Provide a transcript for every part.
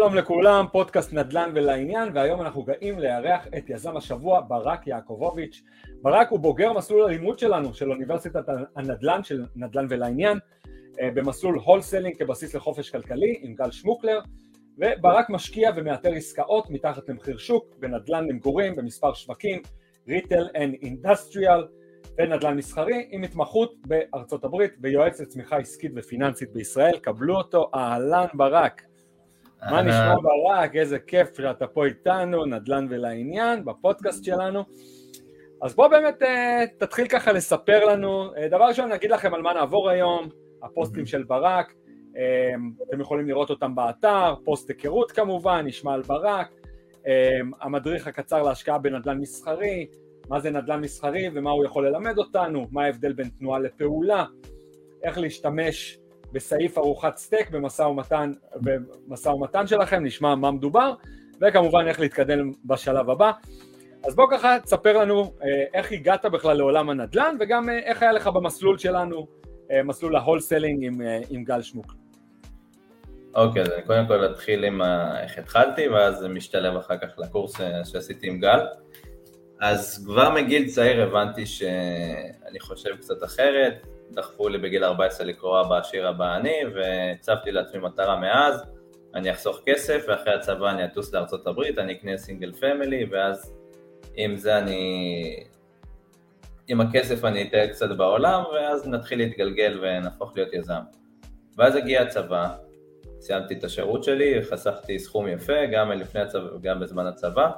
שלום לכולם, פודקאסט נדל"ן ולעניין, והיום אנחנו גאים לארח את יזם השבוע ברק יעקובוביץ'. ברק הוא בוגר מסלול הלימוד שלנו, של אוניברסיטת הנדל"ן, של נדל"ן ולעניין, אה, במסלול wholesaling כבסיס לחופש כלכלי עם גל שמוקלר, וברק משקיע ומאתר עסקאות מתחת למחיר שוק, בנדל"ן למגורים, במספר שווקים, retail and industrial, ונדל"ן מסחרי, עם התמחות בארצות הברית, ויועץ לצמיחה עסקית ופיננסית בישראל. קבלו אותו, אהלן ברק. מה נשמע ברק, איזה כיף שאתה פה איתנו, נדל"ן ולעניין, בפודקאסט שלנו. אז בוא באמת אה, תתחיל ככה לספר לנו, אה, דבר ראשון נגיד לכם על מה נעבור היום, הפוסטים של ברק, אה, אתם יכולים לראות אותם באתר, פוסט היכרות כמובן, נשמע על ברק, המדריך הקצר להשקעה בנדל"ן מסחרי, מה זה נדל"ן מסחרי ומה הוא יכול ללמד אותנו, מה ההבדל בין תנועה לפעולה, איך להשתמש בסעיף ארוחת סטייק במשא ומתן, במשא ומתן שלכם, נשמע מה מדובר, וכמובן איך להתקדם בשלב הבא. אז בוא ככה תספר לנו אה, איך הגעת בכלל לעולם הנדל"ן וגם אה, איך היה לך במסלול שלנו, אה, מסלול ה wholesaling עם, עם גל שמוק. אוקיי, אז אני קודם כל אתחיל עם איך התחלתי ואז זה משתלב אחר כך לקורס שעשיתי עם גל. אז כבר מגיל צעיר הבנתי שאני חושב קצת אחרת, דחפו לי בגיל 14 לקרוא אבא עשיר אבא עני, והצבתי לעצמי מטרה מאז, אני אחסוך כסף, ואחרי הצבא אני אטוס לארצות הברית, אני אקנה סינגל פמילי, ואז עם זה אני... עם הכסף אני אתן קצת בעולם, ואז נתחיל להתגלגל ונהפוך להיות יזם. ואז הגיע הצבא, סיימתי את השירות שלי, חסכתי סכום יפה, גם לפני הצבא וגם בזמן הצבא,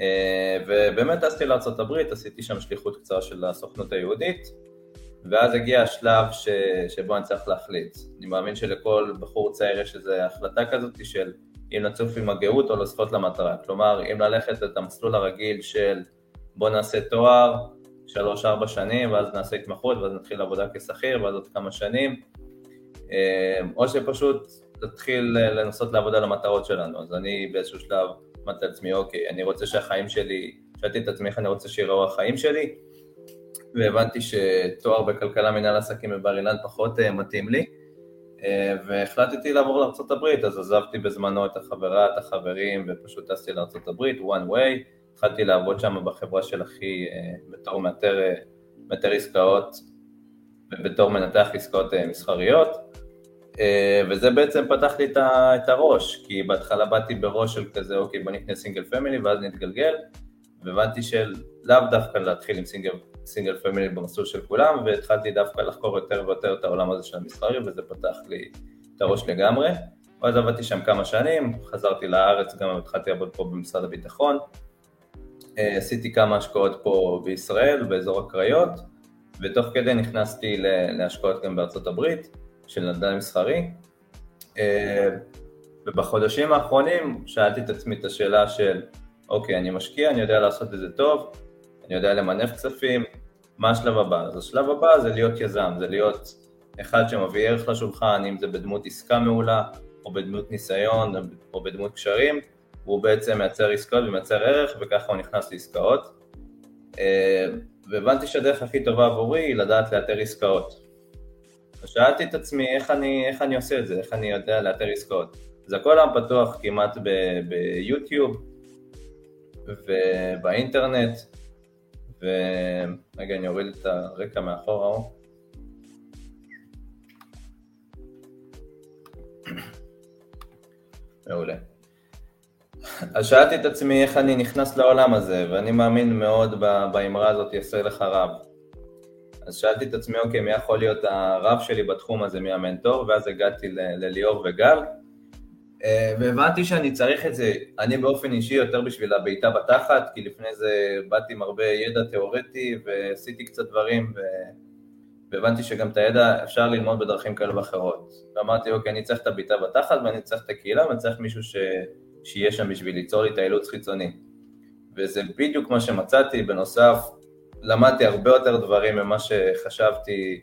אה, ובאמת טסתי לארה"ב, עשיתי שם שליחות קצרה של הסוכנות היהודית, ואז הגיע השלב ש... שבו אני צריך להחליט. אני מאמין שלכל בחור צעיר יש איזו החלטה כזאת של אם לצוף עם הגאות או לצפות למטרה. כלומר, אם ללכת את המסלול הרגיל של בוא נעשה תואר, שלוש-ארבע שנים, ואז נעשה התמחות, ואז נתחיל עבודה כשכיר, ואז עוד כמה שנים, אה, או שפשוט נתחיל לנסות לעבוד על המטרות שלנו. אז אני באיזשהו שלב אמרתי לעצמי, אוקיי, אני רוצה שהחיים שלי, שאלתי את עצמי איך אני רוצה שיראו החיים שלי, והבנתי שתואר בכלכלה מנהל עסקים בבר אילן פחות אה, מתאים לי, אה, והחלטתי לעבור לארה"ב, אז עזבתי בזמנו את החברה, את החברים, ופשוט טסתי לארה"ב, one way, התחלתי לעבוד שם בחברה של אחי אה, בתור מאתר, מאתר עסקאות ובתור מנתח עסקאות מסחריות, וזה בעצם פתח לי את הראש, כי בהתחלה באתי בראש של כזה, אוקיי, בוא נקנה סינגל פמילי ואז נתגלגל, והבנתי שלאו דווקא להתחיל עם סינגל סינגל פמילי במסלול של כולם, והתחלתי דווקא לחקור יותר ויותר את העולם הזה של המסחרי, וזה פתח לי את הראש לגמרי. ואז עבדתי שם כמה שנים, חזרתי לארץ, גם התחלתי לעבוד פה במשרד הביטחון. אה, עשיתי כמה השקעות פה בישראל, באזור הקריות, ותוך כדי נכנסתי להשקעות גם בארצות הברית, של נדל"ן מסחרי. אה, ובחודשים האחרונים שאלתי את עצמי את השאלה של, אוקיי, אני משקיע, אני יודע לעשות את זה טוב, אני יודע למנף כספים, מה השלב הבא? אז השלב הבא זה להיות יזם, זה להיות אחד שמביא ערך לשולחן, אם זה בדמות עסקה מעולה, או בדמות ניסיון, או בדמות קשרים, והוא בעצם מייצר עסקאות ומייצר ערך, וככה הוא נכנס לעסקאות. אה, והבנתי שהדרך הכי טובה עבורי היא לדעת לאתר עסקאות. ושאלתי את עצמי איך אני, איך אני עושה את זה, איך אני יודע לאתר עסקאות. אז הכל היום פתוח כמעט ביוטיוב ובאינטרנט, ורגע אני אוריד את הרקע מאחורה. מעולה. אז שאלתי את עצמי איך אני נכנס לעולם הזה, ואני מאמין מאוד באמרה הזאת, יעשה לך רב. אז שאלתי את עצמי, אוקיי, מי יכול להיות הרב שלי בתחום הזה, מי המנטור, ואז הגעתי לליאור וגל, והבנתי שאני צריך את זה, אני באופן אישי יותר בשביל הבעיטה בתחת, כי לפני זה באתי עם הרבה ידע תיאורטי ועשיתי קצת דברים ו... והבנתי שגם את הידע אפשר ללמוד בדרכים כאלה ואחרות. ואמרתי, אוקיי, אני צריך את הבעיטה בתחת ואני צריך את הקהילה ואני צריך מישהו ש... שיהיה שם בשביל ליצור לי את האילוץ חיצוני. וזה בדיוק מה שמצאתי, בנוסף, למדתי הרבה יותר דברים ממה שחשבתי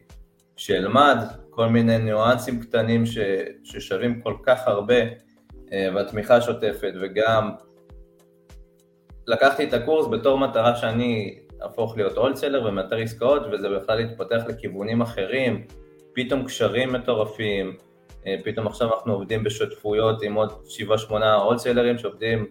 שאלמד, כל מיני ניואנסים קטנים ש... ששווים כל כך הרבה, אה, והתמיכה השוטפת, וגם לקחתי את הקורס בתור מטרה שאני אהפוך להיות הולסלר ומאתר עסקאות, וזה בכלל להתפתח לכיוונים אחרים, פתאום קשרים מטורפים, פתאום עכשיו אנחנו עובדים בשותפויות עם עוד 7-8 הולסלרים שעובדים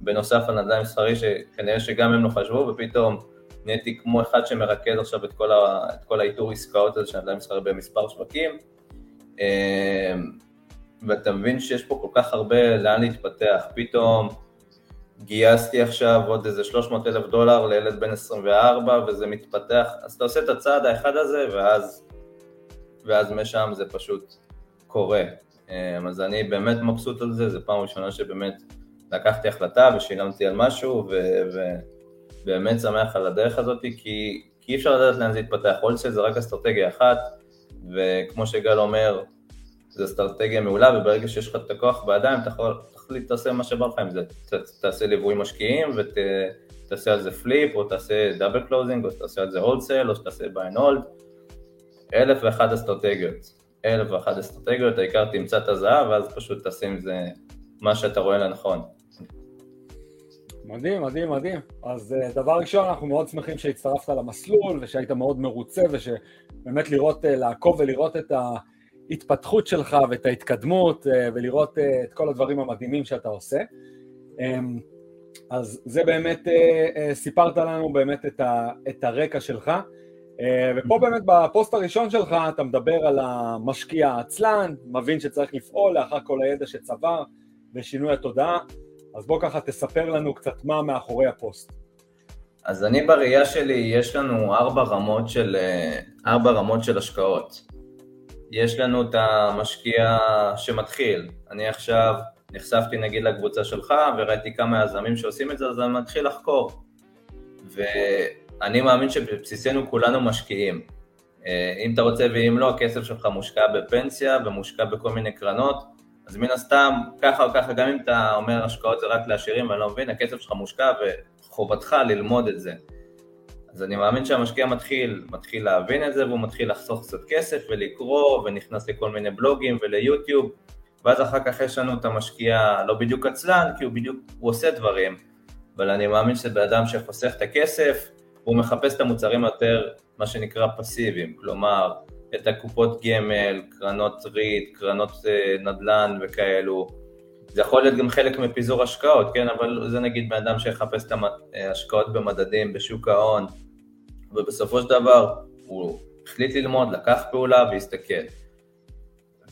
בנוסף על נדל"ן מסחרי שכנראה שגם הם לא חשבו ופתאום נהייתי כמו אחד שמרכז עכשיו את כל, ה, את כל האיתור עסקאות הזה של נדל"ן מסחרי במספר שווקים ואתה מבין שיש פה כל כך הרבה לאן להתפתח, פתאום גייסתי עכשיו עוד איזה 300 אלף דולר לילד בן 24 וזה מתפתח, אז אתה עושה את הצעד האחד הזה ואז, ואז משם זה פשוט קורה. אמ, אז אני באמת מבסוט על זה, זו פעם ראשונה שבאמת לקחתי החלטה ושילמתי על משהו ובאמת שמח על הדרך הזאת כי, כי אי אפשר לדעת לאן זה יתפתח, wholesale זה רק אסטרטגיה אחת וכמו שגל אומר, זו אסטרטגיה מעולה וברגע שיש לך את הכוח בידיים אתה יכול, תחליט, תעשה מה שבא לך עם זה, ת, תעשה ליווי משקיעים ותעשה על זה flip או תעשה double closing או תעשה על זה wholesale או שתעשה buy and hold, אלף ואחת אסטרטגיות, אלף ואחת אסטרטגיות, העיקר תמצא את הזהב ואז פשוט תעשה עם זה מה שאתה רואה לנכון. מדהים, מדהים, מדהים. אז אה, דבר ראשון, אנחנו מאוד שמחים שהצטרפת למסלול ושהיית מאוד מרוצה ושבאמת לראות, אה, לעקוב ולראות את ה... ההתפתחות שלך ואת ההתקדמות אה, ולראות אה, את כל הדברים המדהימים שאתה עושה. אמ, אז זה באמת, אה, סיפרת לנו באמת את, ה, את הרקע שלך, ופה באמת בפוסט הראשון שלך אתה מדבר על המשקיע העצלן, מבין שצריך לפעול לאחר כל הידע שצבר ושינוי התודעה, אז בוא ככה תספר לנו קצת מה מאחורי הפוסט. אז אני בראייה שלי, יש לנו ארבע רמות של, ארבע רמות של השקעות. יש לנו את המשקיע שמתחיל. אני עכשיו נחשפתי נגיד לקבוצה שלך וראיתי כמה יזמים שעושים את זה, אז אני מתחיל לחקור. ואני מאמין שבבסיסנו כולנו משקיעים. אה, אם אתה רוצה ואם לא, הכסף שלך מושקע בפנסיה ומושקע בכל מיני קרנות, אז מן הסתם, ככה או ככה, גם אם אתה אומר השקעות זה רק לעשירים ואני לא מבין, הכסף שלך מושקע וחובתך ללמוד את זה. אז אני מאמין שהמשקיע מתחיל, מתחיל להבין את זה והוא מתחיל לחסוך קצת כסף ולקרוא ונכנס לכל מיני בלוגים וליוטיוב ואז אחר כך יש לנו את המשקיע לא בדיוק עצלן כי הוא בדיוק, הוא עושה דברים. אבל אני מאמין שזה בן אדם שחוסך את הכסף והוא מחפש את המוצרים יותר מה שנקרא פסיביים, כלומר את הקופות גמל, קרנות ריט, קרנות אה, נדל"ן וכאלו זה יכול להיות גם חלק מפיזור השקעות, כן, אבל זה נגיד בן אדם שיחפש את ההשקעות במדדים בשוק ההון, ובסופו של דבר הוא החליט ללמוד, לקח פעולה והסתכל.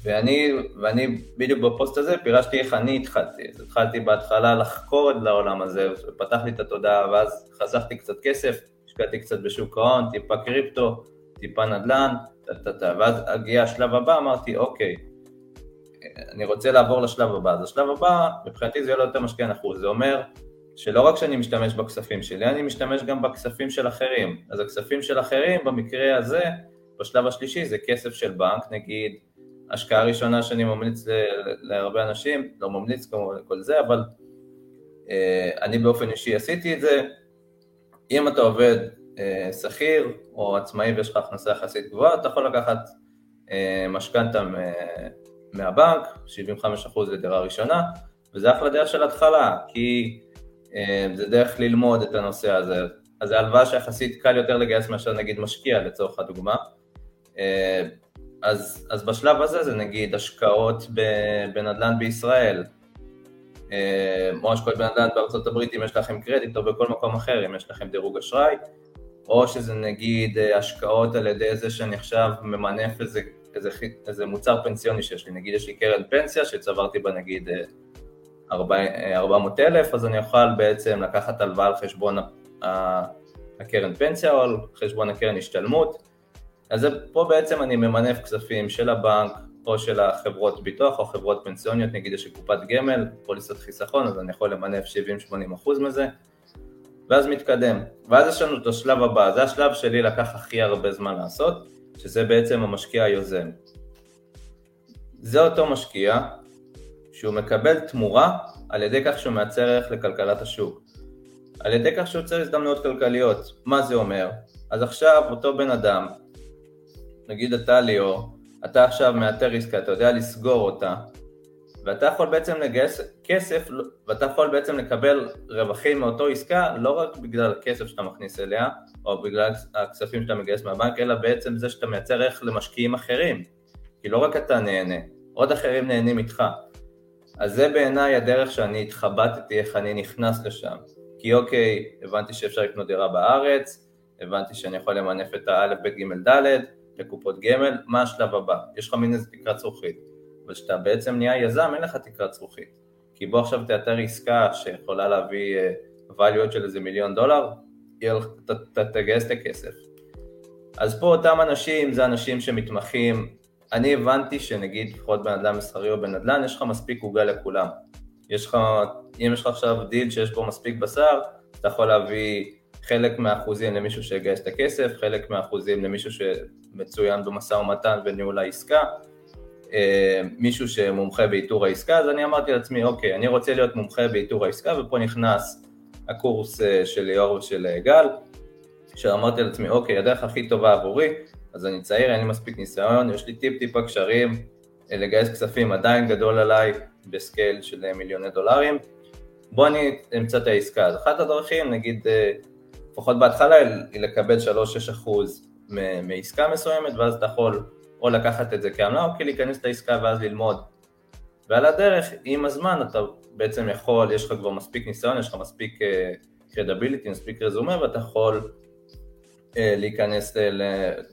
ואני, ואני בדיוק בפוסט הזה פירשתי איך אני התחלתי. אז התחלתי בהתחלה לחקור את העולם הזה, ופתח לי את התודעה, ואז חסכתי קצת כסף, השקעתי קצת בשוק ההון, טיפה קריפטו, טיפה נדל"ן, ואז הגיע השלב הבא, אמרתי, אוקיי, אני רוצה לעבור לשלב הבא. אז השלב הבא, מבחינתי זה יהיה לו יותר משקיע נחוץ. זה אומר שלא רק שאני משתמש בכספים שלי, אני משתמש גם בכספים של אחרים. אז הכספים של אחרים, במקרה הזה, בשלב השלישי, זה כסף של בנק, נגיד, השקעה ראשונה שאני ממליץ להרבה אנשים, לא ממליץ כמו כל זה, אבל אה, אני באופן אישי עשיתי את זה. אם אתה עובד אה, שכיר או עצמאי ויש לך הכנסה יחסית גבוהה, אתה יכול לקחת אה, משכנתה מהבנק, 75% לדירה ראשונה, וזה אחלה דרך של התחלה, כי אה, זה דרך ללמוד את הנושא הזה. אז זה הלוואה שיחסית קל יותר לגייס מאשר נגיד משקיע לצורך הדוגמה. אה, אז, אז בשלב הזה זה נגיד השקעות בנדל"ן בישראל, אה, או השקעות בנדל"ן בארצות הברית אם יש לכם קרדיט, או בכל מקום אחר אם יש לכם דירוג אשראי, או שזה נגיד השקעות על ידי זה עכשיו ממנף איזה איזה, איזה מוצר פנסיוני שיש לי, נגיד יש לי קרן פנסיה שצברתי בה נגיד 400 אה, אלף, אז אני אוכל בעצם לקחת הלוואה על חשבון הקרן פנסיה או על חשבון הקרן השתלמות, אז פה בעצם אני ממנף כספים של הבנק או של החברות ביטוח או חברות פנסיוניות, נגיד יש לי קופת גמל, פוליסת חיסכון, אז אני יכול למנף 70-80% מזה, ואז מתקדם. ואז יש לנו את השלב הבא, זה השלב שלי לקח הכי הרבה זמן לעשות, שזה בעצם המשקיע היוזם. זה אותו משקיע שהוא מקבל תמורה על ידי כך שהוא מייצר ערך לכלכלת השוק. על ידי כך שהוא יוצר הזדמנויות כלכליות. מה זה אומר? אז עכשיו אותו בן אדם, נגיד אתה ליאור, אתה עכשיו מאתר עסקה, אתה יודע לסגור אותה, ואתה יכול בעצם לגייס כסף, ואתה יכול בעצם לקבל רווחים מאותו עסקה, לא רק בגלל הכסף שאתה מכניס אליה, או בגלל הכספים שאתה מגייס מהבנק, אלא בעצם זה שאתה מייצר ערך למשקיעים אחרים. כי לא רק אתה נהנה, עוד אחרים נהנים איתך. אז זה בעיניי הדרך שאני התחבטתי איך אני נכנס לשם. כי אוקיי, הבנתי שאפשר לקנות דירה בארץ, הבנתי שאני יכול למנף את האלף, בית, ג', ד', לקופות גמל, מה השלב הבא? יש לך מין איזה תקרת זכוכית. אבל כשאתה בעצם נהיה יזם, אין לך תקרת זכוכית. כי בוא עכשיו תאתר עסקה שיכולה להביא uh, value של איזה מיליון דולר, תגייס את הכסף. אז פה אותם אנשים, זה אנשים שמתמחים, אני הבנתי שנגיד לפחות בן אדם מסחרי או בנדל"ן, יש לך מספיק עוגה לכולם. יש לך, אם יש לך עכשיו דיל שיש פה מספיק בשר, אתה יכול להביא חלק מהאחוזים למישהו שיגייס את הכסף, חלק מהאחוזים למישהו שמצוין במשא ומתן וניהול העסקה, אה, מישהו שמומחה באיתור העסקה, אז אני אמרתי לעצמי, אוקיי, אני רוצה להיות מומחה באיתור העסקה, ופה נכנס הקורס אה, של ליאור ושל אה, גל, שאמרתי לעצמי, אוקיי, הדרך הכי טובה עבורי, אז אני צעיר, אין לי מספיק ניסיון, יש לי טיפ טיפה קשרים, לגייס כספים עדיין גדול עליי בסקייל של מיליוני דולרים, בוא אני אמצא את העסקה. אז אחת הדרכים, נגיד, לפחות בהתחלה, היא לקבל 3-6% מעסקה מסוימת, ואז אתה יכול או לקחת את זה כעמלה, או כי להיכנס לעסקה ואז ללמוד. ועל הדרך, עם הזמן אתה בעצם יכול, יש לך כבר מספיק ניסיון, יש לך מספיק קרדיביליטי, uh, מספיק רזומה, ואתה יכול uh, להיכנס uh,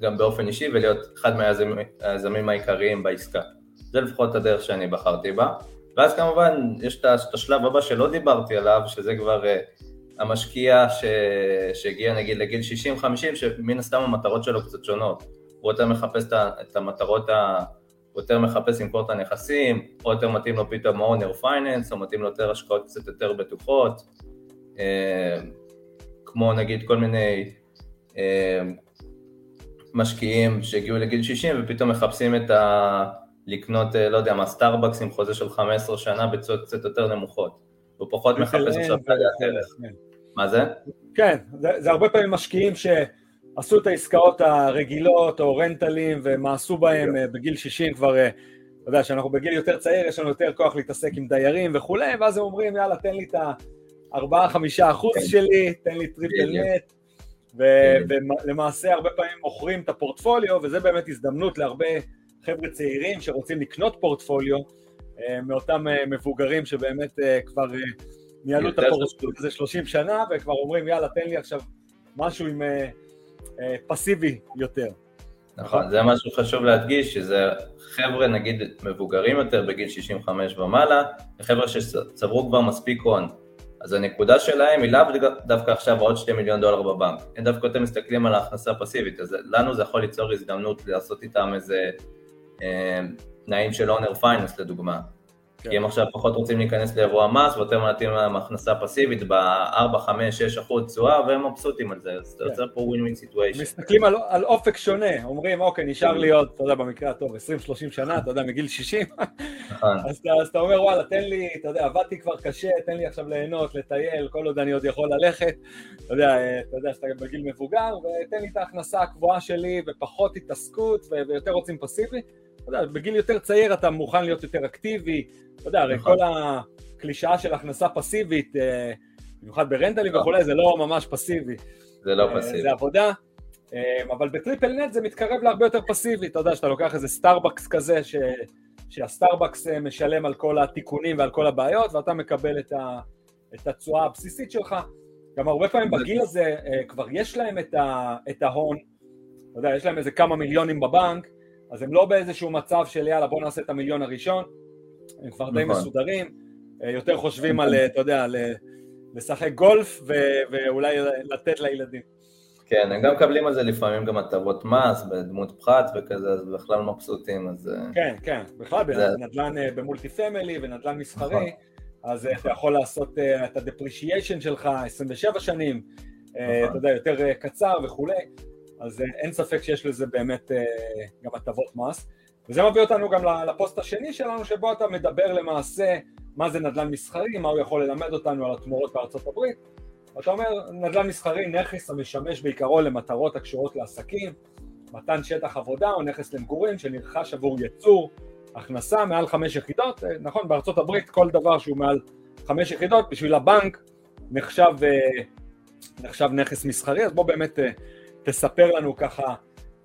גם באופן אישי ולהיות אחד מהיזמים העיקריים בעסקה. זה לפחות הדרך שאני בחרתי בה. ואז כמובן יש את השלב הבא שלא דיברתי עליו, שזה כבר uh, המשקיע. שהגיע נגיד לגיל 60-50, שמן הסתם המטרות שלו קצת שונות. הוא יותר מחפש את המטרות, ה... הוא יותר מחפש למכור את הנכסים, או יותר מתאים לו פתאום אונר פייננס, או מתאים לו יותר השקעות קצת יותר בטוחות, אה, כמו נגיד כל מיני אה, משקיעים שהגיעו לגיל 60 ופתאום מחפשים את ה... לקנות, אה, לא יודע מה, סטארבקס עם חוזה של 15 שנה בתשואות קצת יותר נמוכות. הוא פחות מחפש עכשיו את. כן. מה זה? כן, זה, זה הרבה פעמים משקיעים ש... עשו את העסקאות הרגילות או rentalים ומאסו בהם אה, בגיל 60 כבר, אה, אתה יודע, שאנחנו בגיל יותר צעיר, יש לנו יותר כוח להתעסק עם דיירים וכולי, ואז הם אומרים, יאללה, תן לי את ה-4-5 אחוז כן. שלי, תן לי triple net, ולמעשה הרבה פעמים מוכרים את הפורטפוליו, וזה באמת הזדמנות להרבה חבר'ה צעירים שרוצים לקנות פורטפוליו, אה, מאותם מבוגרים שבאמת כבר ניהלו את הפורטפוליו הזה 30 שנה, וכבר אומרים, יאללה, תן לי עכשיו משהו עם... אה, פסיבי יותר. נכון, זה משהו חשוב להדגיש, שזה חבר'ה נגיד מבוגרים יותר בגיל 65 ומעלה, וחבר'ה שצברו כבר מספיק הון. אז הנקודה שלהם היא לאו דווקא עכשיו עוד 2 מיליון דולר בבנק, הם דווקא יותר מסתכלים על ההכנסה הפסיבית, אז לנו זה יכול ליצור הזדמנות לעשות איתם איזה אה, תנאים של owner finance לדוגמה, כן. כי הם עכשיו פחות רוצים להיכנס לאירוע מס ויותר מתאים להם הכנסה פסיבית ב-4, 5, 6 אחוז תשואה והם מבסוטים על זה, אז אתה כן. יוצר פה win win situation. מסתכלים על, על אופק שונה, אומרים אוקיי נשאר לי עוד, אתה יודע במקרה הטוב 20-30 שנה, אתה יודע מגיל 60, נכון. אז, אז אתה אומר וואלה תן לי, אתה יודע עבדתי כבר קשה, תן לי עכשיו ליהנות, לטייל, כל עוד אני עוד יכול ללכת, אתה יודע, אתה יודע שאתה בגיל מבוגר ותן לי את ההכנסה הקבועה שלי ופחות התעסקות ויותר רוצים פסיבי אתה יודע, בגיל יותר צעיר אתה מוכן להיות יותר אקטיבי, אתה יודע, הרי נכון. כל הקלישאה של הכנסה פסיבית, אה, במיוחד ברנטלים נכון. וכולי, זה לא ממש פסיבי. זה לא אה, פסיבי. זה עבודה, אה, אבל ב triple net זה מתקרב להרבה יותר פסיבי, אתה יודע, שאתה לוקח איזה סטארבקס כזה, ש... שהסטארבקס משלם על כל התיקונים ועל כל הבעיות, ואתה מקבל את, ה... את התשואה הבסיסית שלך. גם הרבה פעמים בגיל הזה כבר יש להם את, ה... את ההון, אתה יודע, יש להם איזה כמה מיליונים בבנק, אז הם לא באיזשהו מצב של יאללה בוא נעשה את המיליון הראשון, הם כבר די נכון. מסודרים, אה, יותר חושבים על, אתה יודע, לשחק גולף ואולי לתת לילדים. כן, הם גם מקבלים על זה לפעמים גם הטבות מס בדמות פחת וכזה, אז בכלל מבסוטים, אז... אה, כן, כן, בכלל בנדל"ן אה, ב multi family ונדל"ן מסחרי, נכון. אז אתה יכול לעשות את ה depreciation שלך 27 שנים, נכון. אתה יודע, יותר קצר וכולי, אז אה, אין ספק שיש לזה באמת אה, גם הטבות מס. וזה מביא אותנו גם לפוסט השני שלנו, שבו אתה מדבר למעשה מה זה נדל"ן מסחרי, מה הוא יכול ללמד אותנו על התמורות בארצות הברית. אתה אומר, נדל"ן מסחרי, נכס המשמש בעיקרו למטרות הקשורות לעסקים, מתן שטח עבודה או נכס למגורים שנרכש עבור ייצור, הכנסה מעל חמש יחידות, אה, נכון, בארצות הברית כל דבר שהוא מעל חמש יחידות, בשביל הבנק נחשב, נחשב נכס מסחרי, אז בוא באמת תספר לנו ככה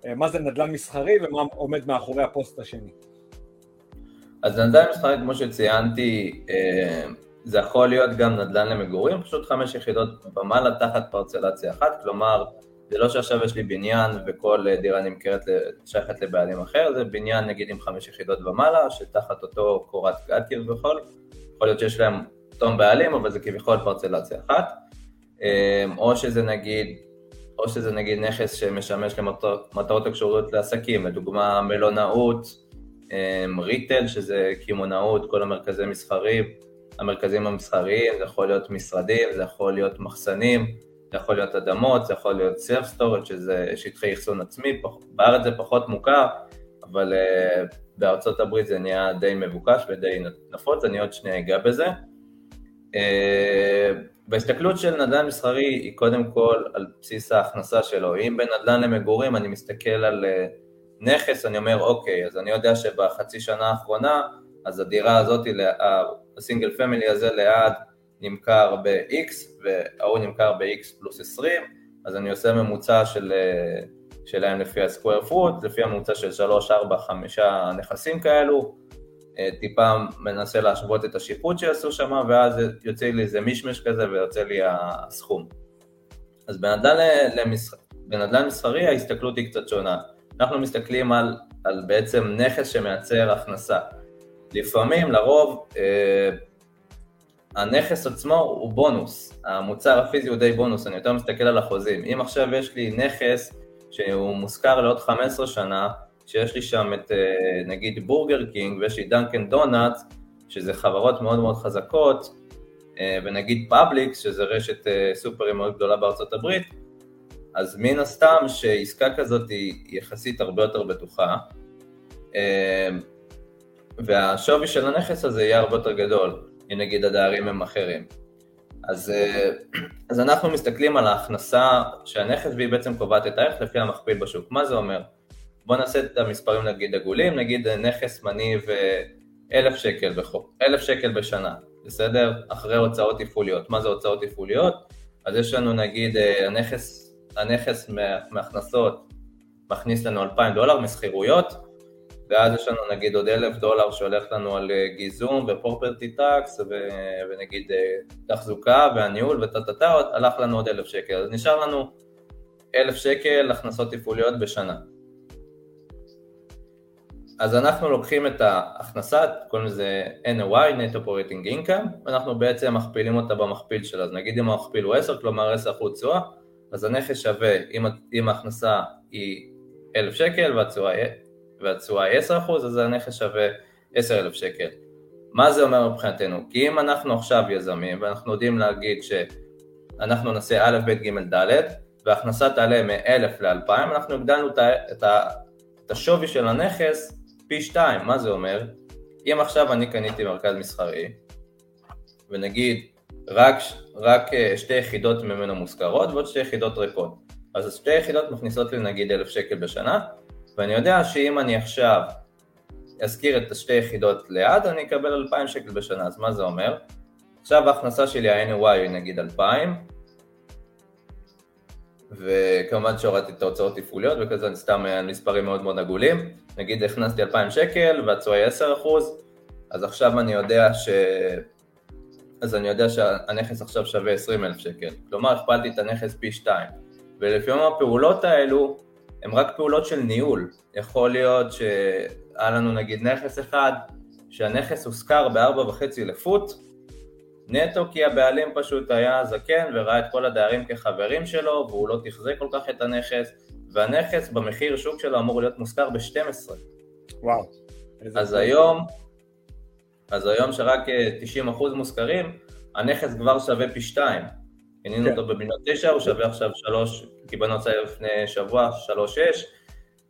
אה, מה זה נדל"ן מסחרי ומה עומד מאחורי הפוסט השני. אז נדל"ן מסחרי, כמו שציינתי, זה יכול להיות גם נדל"ן למגורים, פשוט חמש יחידות ומעלה תחת פרצלציה אחת, כלומר, זה לא שעכשיו יש לי בניין וכל דירה נמכרת, שייכת לבעלים אחר, זה בניין נגיד עם חמש יחידות ומעלה, שתחת אותו קורת גג כביכול, יכול להיות שיש להם אותם בעלים, אבל זה כביכול פרצלציה אחת, או שזה נגיד, או שזה נגיד נכס שמשמש למטרות הקשורות לעסקים, לדוגמה מלונאות, retail, שזה קמעונאות, כל המרכזי מסחרים, המרכזים המסחריים, זה יכול להיות משרדים, זה יכול להיות מחסנים, זה יכול להיות אדמות, זה יכול להיות self storage שזה שטחי אחסון עצמי, בארץ זה פחות מוכר, אבל uh, בארצות הברית זה נהיה די מבוקש ודי נפוץ, אני עוד שנייה אגע בזה. Uh, בהסתכלות של נדל"ן מסחרי היא קודם כל על בסיס ההכנסה שלו, אם בנדל"ן למגורים אני מסתכל על uh, נכס, אני אומר אוקיי, אז אני יודע שבחצי שנה האחרונה, אז הדירה הזאת, הסינגל פמילי הזה ליד נמכר ב-X וההוא נמכר ב-X פלוס 20, אז אני עושה ממוצע של, שלהם לפי הסקוויר פרוט, לפי הממוצע של 3, 4, 5 נכסים כאלו, טיפה מנסה להשוות את השיפוט שעשו שם, ואז יוצא לי איזה מישמש כזה ויוצא לי הסכום. אז בנדל"ן, למסח... בנדל"ן מסחרי ההסתכלות היא קצת שונה. אנחנו מסתכלים על, על בעצם נכס שמייצר הכנסה. לפעמים, לרוב, אה, הנכס עצמו הוא בונוס, המוצר הפיזי הוא די בונוס, אני יותר מסתכל על החוזים. אם עכשיו יש לי נכס שהוא מושכר לעוד 15 שנה, שיש לי שם את אה, נגיד בורגר קינג ויש לי דאנקן דונאטס, שזה חברות מאוד מאוד חזקות, אה, ונגיד פאבליקס, שזה רשת אה, סופרים מאוד גדולה בארצות הברית, אז מן הסתם שעסקה כזאת היא יחסית הרבה יותר בטוחה. והשווי של הנכס הזה יהיה הרבה יותר גדול, אם נגיד הדיירים הם אחרים. אז, אז אנחנו מסתכלים על ההכנסה של הנכס והיא בעצם קובעת את הערך לפי המכפיל בשוק. מה זה אומר? בואו נעשה את המספרים נגיד עגולים, נגיד נכס מניב אלף שקל, בחוק, אלף שקל בשנה, בסדר? אחרי הוצאות תפעוליות. מה זה הוצאות תפעוליות? אז יש לנו נגיד אה, הנכס, הנכס מהכנסות מכניס לנו אלפיים דולר משכירויות, ואז יש לנו נגיד עוד אלף דולר שהולך לנו על אה, גיזום ו property tax ונגיד אה, תחזוקה והניהול וטה טה טה, הלך לנו עוד אלף שקל, אז נשאר לנו אלף שקל הכנסות תפעוליות בשנה. אז אנחנו לוקחים את ההכנסה, קוראים לזה NOI, Net Operating Income, ואנחנו בעצם מכפילים אותה במכפיל שלה, אז נגיד אם המכפיל הוא 10, כלומר 10% תשואה, אז הנכס שווה, אם, אם ההכנסה היא 1,000 שקל והתשואה היא 10%, אז הנכס שווה 10,000 שקל. מה זה אומר מבחינתנו? כי אם אנחנו עכשיו יזמים ואנחנו יודעים להגיד שאנחנו נעשה א', ב', ג', ד', וההכנסה תעלה מ-1,000 ל-2,000, אנחנו הגדלנו את, ה, את השווי של הנכס פי 2, מה זה אומר? אם עכשיו אני קניתי מרכז מסחרי, ונגיד רק, רק אה, שתי יחידות ממנו מושכרות ועוד שתי יחידות ריקות, אז שתי יחידות מכניסות לי נגיד 1,000 שקל בשנה, ואני יודע שאם אני עכשיו אזכיר את השתי יחידות ליד, אני אקבל 2,000 שקל בשנה, אז מה זה אומר? עכשיו ההכנסה שלי ה-NY נגיד 2,000, וכמובן שהורדתי את ההוצאות תפעוליות וכזה, אני סתם על מספרים מאוד מאוד עגולים, נגיד הכנסתי 2,000 שקל והתשואה היא 10 אז עכשיו אני יודע ש... אז אני יודע שהנכס עכשיו שווה 20,000 שקל, כלומר הכפלתי את הנכס פי 2, ולפעמים הפעולות האלו הן רק פעולות של ניהול. יכול להיות שהיה לנו נגיד נכס אחד, שהנכס הושכר בארבע וחצי לפוט, נטו כי הבעלים פשוט היה זקן וראה את כל הדיירים כחברים שלו והוא לא תחזק כל כך את הנכס והנכס במחיר שוק שלו אמור להיות מושכר ב-12. וואו. אז היום, אז היום שרק 90% מושכרים, הנכס כבר שווה פי 2. קנינו כן. אותו במיליון תשע, הוא שווה עכשיו שלוש, קיבלנו הצעה לפני שבוע, שלוש שש,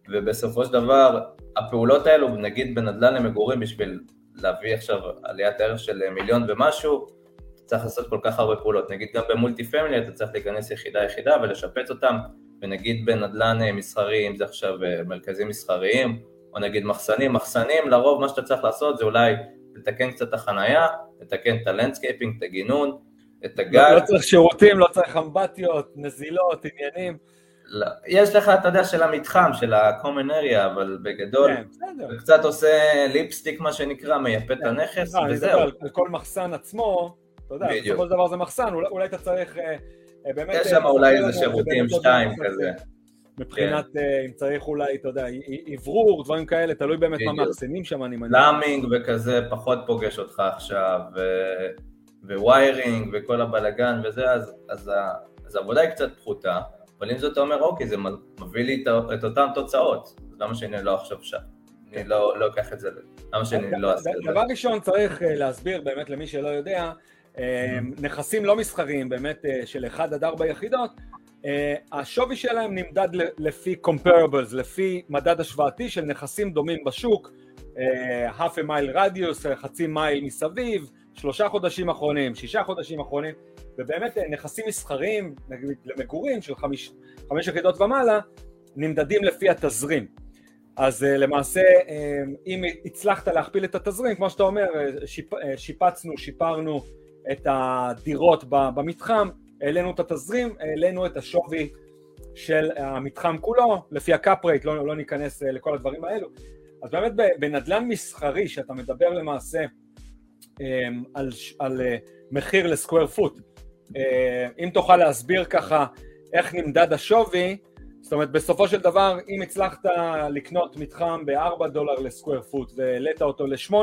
ובסופו של דבר, הפעולות האלו, נגיד בנדל"ן למגורים, בשביל להביא עכשיו עליית ערך של מיליון ומשהו, צריך לעשות כל כך הרבה פעולות. נגיד גם ב multi family אתה צריך להיכנס יחידה יחידה ולשפץ אותם, ונגיד בנדל"ן מסחרי, אם זה עכשיו אה, מרכזים מסחריים, או נגיד מחסנים, מחסנים, לרוב מה שאתה צריך לעשות זה אולי לתקן קצת את החנייה, לתקן את ה landscaping, את הגינון, את הגג. לא, לא צריך שירותים, לא צריך אמבטיות, נזילות, עניינים. לא, יש לך, אתה יודע, של המתחם, של ה-common area, אבל בגדול, כן. קצת עושה ליפסטיק, מה שנקרא, מייפה את כן. הנכס, לא, וזהו. על כל מחסן עצמו, אתה יודע, בסופו של דבר זה מחסן, אולי אתה צריך אה, אה, באמת... יש שם אולי איזה שירותים שתיים כזה. מבחינת כן. אם צריך אולי, אתה יודע, אוורור, דברים כאלה, תלוי באמת מה מאחסנים שם, אני מניח. לאמינג וכזה פחות פוגש אותך עכשיו, וויירינג וכל הבלגן וזה, אז, אז, אז העבודה היא קצת פחותה, אבל עם זאת אתה אומר, אוקיי, זה מביא לי את אותן תוצאות, אז למה שאני לא עכשיו שם? אני לא, לא אקח את זה, למה שאני לא אעשה את זה? דבר ראשון צריך אה, להסביר באמת למי שלא יודע, אה, נכסים לא מסחריים באמת אה, של 1 עד 4 יחידות, השווי שלהם נמדד לפי comparables, לפי מדד השוואתי של נכסים דומים בשוק, half a mile radius, חצי מייל מסביב, שלושה חודשים אחרונים, שישה חודשים אחרונים, ובאמת אה, נכסים מסחריים, נגיד למגורים של חמש, חמש יחידות ומעלה, נמדדים לפי התזרים. אז אה, למעשה, אה, אם הצלחת להכפיל את התזרים, כמו שאתה אומר, שיפ, שיפצנו, שיפרנו את הדירות במתחם, העלינו את התזרים, העלינו את השווי של המתחם כולו, לפי ה cap rate, לא, לא ניכנס לכל הדברים האלו. אז באמת בנדל"ן מסחרי, שאתה מדבר למעשה אמ, על, על אה, מחיר לסקוויר פוט. אה, אם תוכל להסביר ככה איך נמדד השווי, זאת אומרת בסופו של דבר אם הצלחת לקנות מתחם ב-4 דולר לסקוויר פוט והעלית אותו ל-8,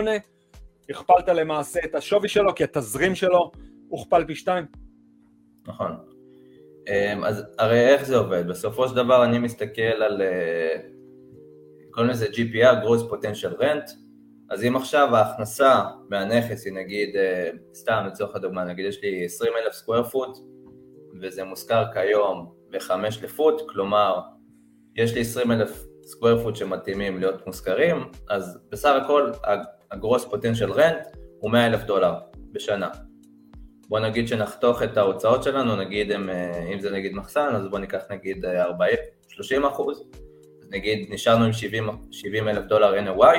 הכפלת למעשה את השווי שלו כי התזרים שלו הוכפל פי 2. נכון. אמ, אז הרי איך זה עובד? בסופו של דבר אני מסתכל על, אה, קוראים לזה GPR, Gross Potential Rent, אז אם עכשיו ההכנסה מהנכס היא נגיד, אה, סתם לצורך הדוגמה, נגיד יש לי 20 אלף סקוויר פוט וזה מושכר כיום ב-5 לפוט, כלומר יש לי 20 אלף סקוויר פוט שמתאימים להיות מושכרים, אז בסך הכל הגרוס פוטנציאל רנט הוא 100 אלף דולר בשנה. בוא נגיד שנחתוך את ההוצאות שלנו, נגיד אם, אה, אם זה נגיד מחסן, אז בוא ניקח נגיד 40, אה, 30 אחוז, נגיד נשארנו עם 70 אלף דולר NOI,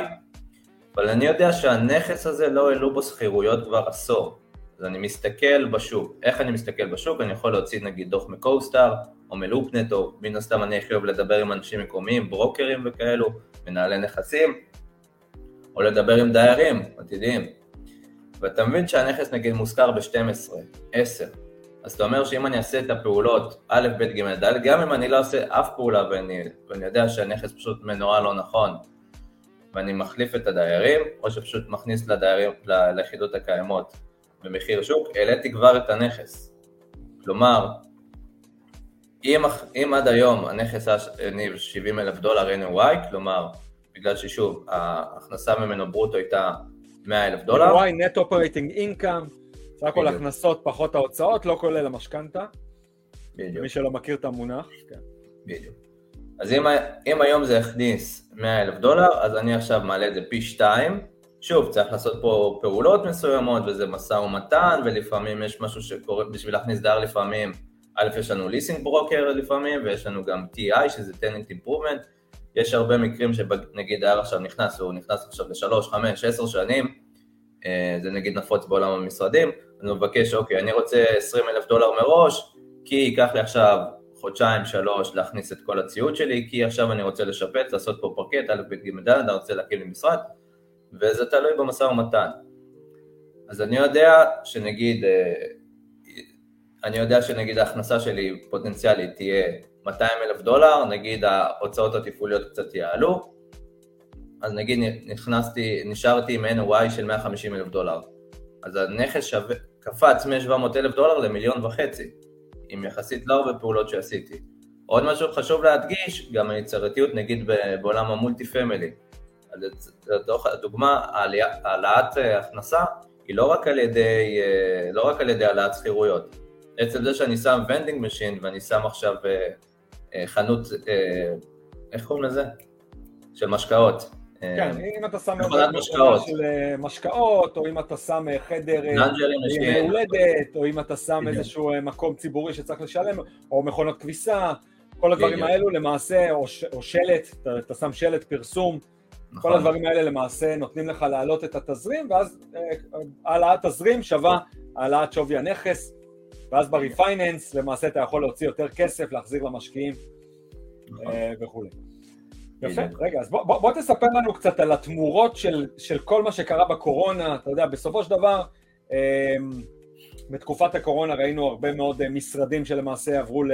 אבל אני יודע שהנכס הזה לא העלו בו שכירויות כבר עשור. אז אני מסתכל בשוק. איך אני מסתכל בשוק? אני יכול להוציא נגיד דוח מקוסטאר או מלופנט, או מן הסתם אני הכי אוהב לדבר עם אנשים מקומיים, ברוקרים וכאלו, מנהלי נכסים, או לדבר עם דיירים עתידיים. ואתה מבין שהנכס נגיד מושכר ב-12, 10, אז אתה אומר שאם אני אעשה את הפעולות א', ב', ג', ד', גם אם אני לא עושה אף פעולה ואני, ואני יודע שהנכס פשוט מנוהל לא נכון, ואני מחליף את הדיירים, או שפשוט מכניס לדיירים, ליחידות הקיימות במחיר שוק, העליתי כבר את הנכס. כלומר, אם, אם עד היום הנכס הניב 70 אלף דולר NOI, כלומר, בגלל ששוב, ההכנסה ממנו ברוטו הייתה 100 אלף דולר. NOI, Net Operating Income, סך הכל הכנסות פחות ההוצאות, לא כולל המשכנתה. בדיוק. מי שלא מכיר את המונח. כן. בדיוק. אז אם, אם היום זה הכניס 100 אלף דולר, אז אני עכשיו מעלה את זה פי 2. שוב, צריך לעשות פה פעולות מסוימות, וזה משא ומתן, ולפעמים יש משהו שקורה, בשביל להכניס דייר לפעמים, א', יש לנו ליסינג ברוקר לפעמים, ויש לנו גם TI, שזה tenant improvement. יש הרבה מקרים שנגיד דייר עכשיו נכנס, והוא נכנס עכשיו לשלוש, חמש, עשר שנים, אה, זה נגיד נפוץ בעולם המשרדים, אני מבקש, אוקיי, אני רוצה 20 אלף דולר מראש, כי ייקח לי עכשיו חודשיים, שלוש, להכניס את כל הציוד שלי, כי עכשיו אני רוצה לשפץ, לעשות פה פרקט, א', ב', ג', אני רוצה להקים לי משרד, וזה תלוי במשא ומתן. אז אני יודע שנגיד, אה, אני יודע שנגיד ההכנסה שלי פוטנציאלית תהיה 200 אלף דולר, נגיד ההוצאות התפעוליות קצת יעלו, אז נגיד נכנסתי, נשארתי עם NOI של 150 אלף דולר. אז הנכס שווה, קפץ מ-700 אלף דולר למיליון וחצי. עם יחסית לא הרבה פעולות שעשיתי. עוד משהו חשוב להדגיש, גם היצירתיות נגיד בעולם ה multi family. לצורך הדוגמה, העלאת אה, הכנסה היא לא רק על ידי, אה, לא רק על ידי העלאת שכירויות. עצם זה שאני שם vending machine ואני שם עכשיו אה, חנות, איך קוראים לזה? של משקאות. כן, אם אתה שם משקאות. של אה, משקאות, או אם אתה שם אה, חדר אה, הולדת, או אם אתה שם איזשהו מקום ציבורי שצריך לשלם, או מכונות כביסה, כל הדברים האלו למעשה, או שלט, אתה שם שלט פרסום, כל נכון. הדברים האלה למעשה נותנים לך להעלות את התזרים, ואז העלאת תזרים שווה העלאת שווי הנכס, ואז ב refinance למעשה אתה יכול להוציא יותר כסף, להחזיר למשקיעים נכון. וכולי. יפה, רגע, אז בוא, בוא, בוא תספר לנו קצת על התמורות של, של כל מה שקרה בקורונה, אתה יודע, בסופו של דבר, בתקופת הקורונה ראינו הרבה מאוד משרדים שלמעשה עברו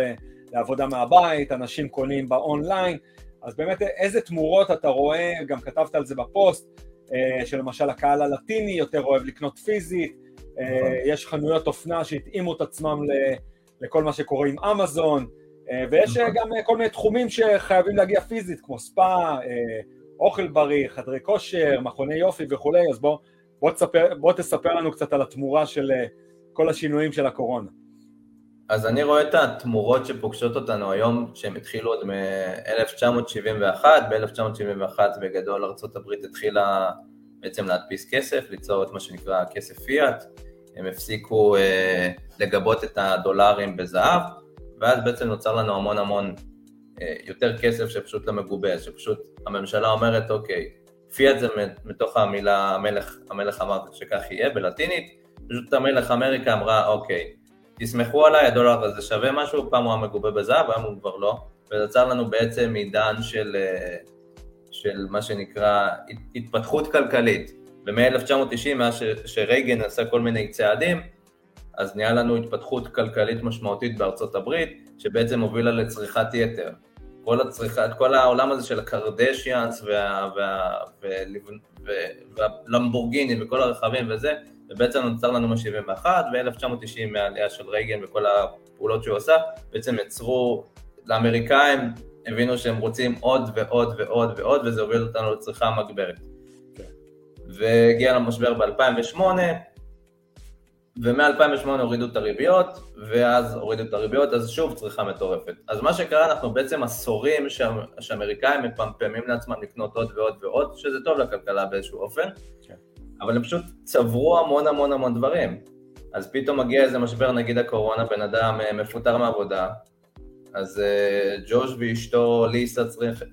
לעבודה מהבית, אנשים קונים באונליין, אז באמת איזה תמורות אתה רואה, גם כתבת על זה בפוסט, אה, שלמשל הקהל הלטיני יותר אוהב לקנות פיזית, אה. יש חנויות אופנה שהתאימו את עצמם לכל מה שקורה עם אמזון, אה, ויש נכון. גם כל מיני תחומים שחייבים להגיע פיזית, כמו ספא, אוכל בריא, חדרי כושר, מכוני יופי וכולי, אז בוא, בוא, תספר, בוא תספר לנו קצת על התמורה של כל השינויים של הקורונה. אז אני רואה את התמורות שפוגשות אותנו היום, שהן התחילו עוד מ-1971, ב-1971 בגדול ארה"ב התחילה בעצם להדפיס כסף, ליצור את מה שנקרא כסף פיאט, הם הפסיקו אה, לגבות את הדולרים בזהב, ואז בעצם נוצר לנו המון המון אה, יותר כסף שפשוט לא מגובה, שפשוט הממשלה אומרת, אוקיי, פיאט זה מתוך המילה המלך, המלך אמר שכך יהיה בלטינית, פשוט המלך אמריקה אמרה, אוקיי, תסמכו עליי, הדולר הזה שווה משהו, פעם הוא היה מגובה בזהב, היום הוא כבר לא, וזה יצר לנו בעצם עידן של, אה, של מה שנקרא התפתחות כלכלית. ומ-1990, מאז שרייגן עשה כל מיני צעדים, אז נהיה לנו התפתחות כלכלית משמעותית בארצות הברית, שבעצם הובילה לצריכת יתר. כל הצריכה, כל העולם הזה של הקרדשיאנס וה, וה, וה, והלמבורגיני וכל הרכבים וזה, ובעצם נוצר לנו מ-71, ו-1990 מהעלייה של רייגן וכל הפעולות שהוא עשה, בעצם יצרו, לאמריקאים הבינו שהם רוצים עוד ועוד ועוד ועוד, וזה הוביל אותנו לצריכה מגברת. Okay. והגיע למשבר ב-2008, ומ-2008 הורידו את הריביות, ואז הורידו את הריביות, אז שוב צריכה מטורפת. אז מה שקרה, אנחנו בעצם עשורים שאמריקאים מפמפמים לעצמם לקנות עוד ועוד ועוד, שזה טוב לכלכלה באיזשהו אופן. Okay. כן. אבל הם פשוט צברו המון המון המון דברים. אז פתאום מגיע איזה משבר, נגיד הקורונה, בן אדם אה, מפוטר מעבודה, אז uh, ג'וש ואשתו ליסה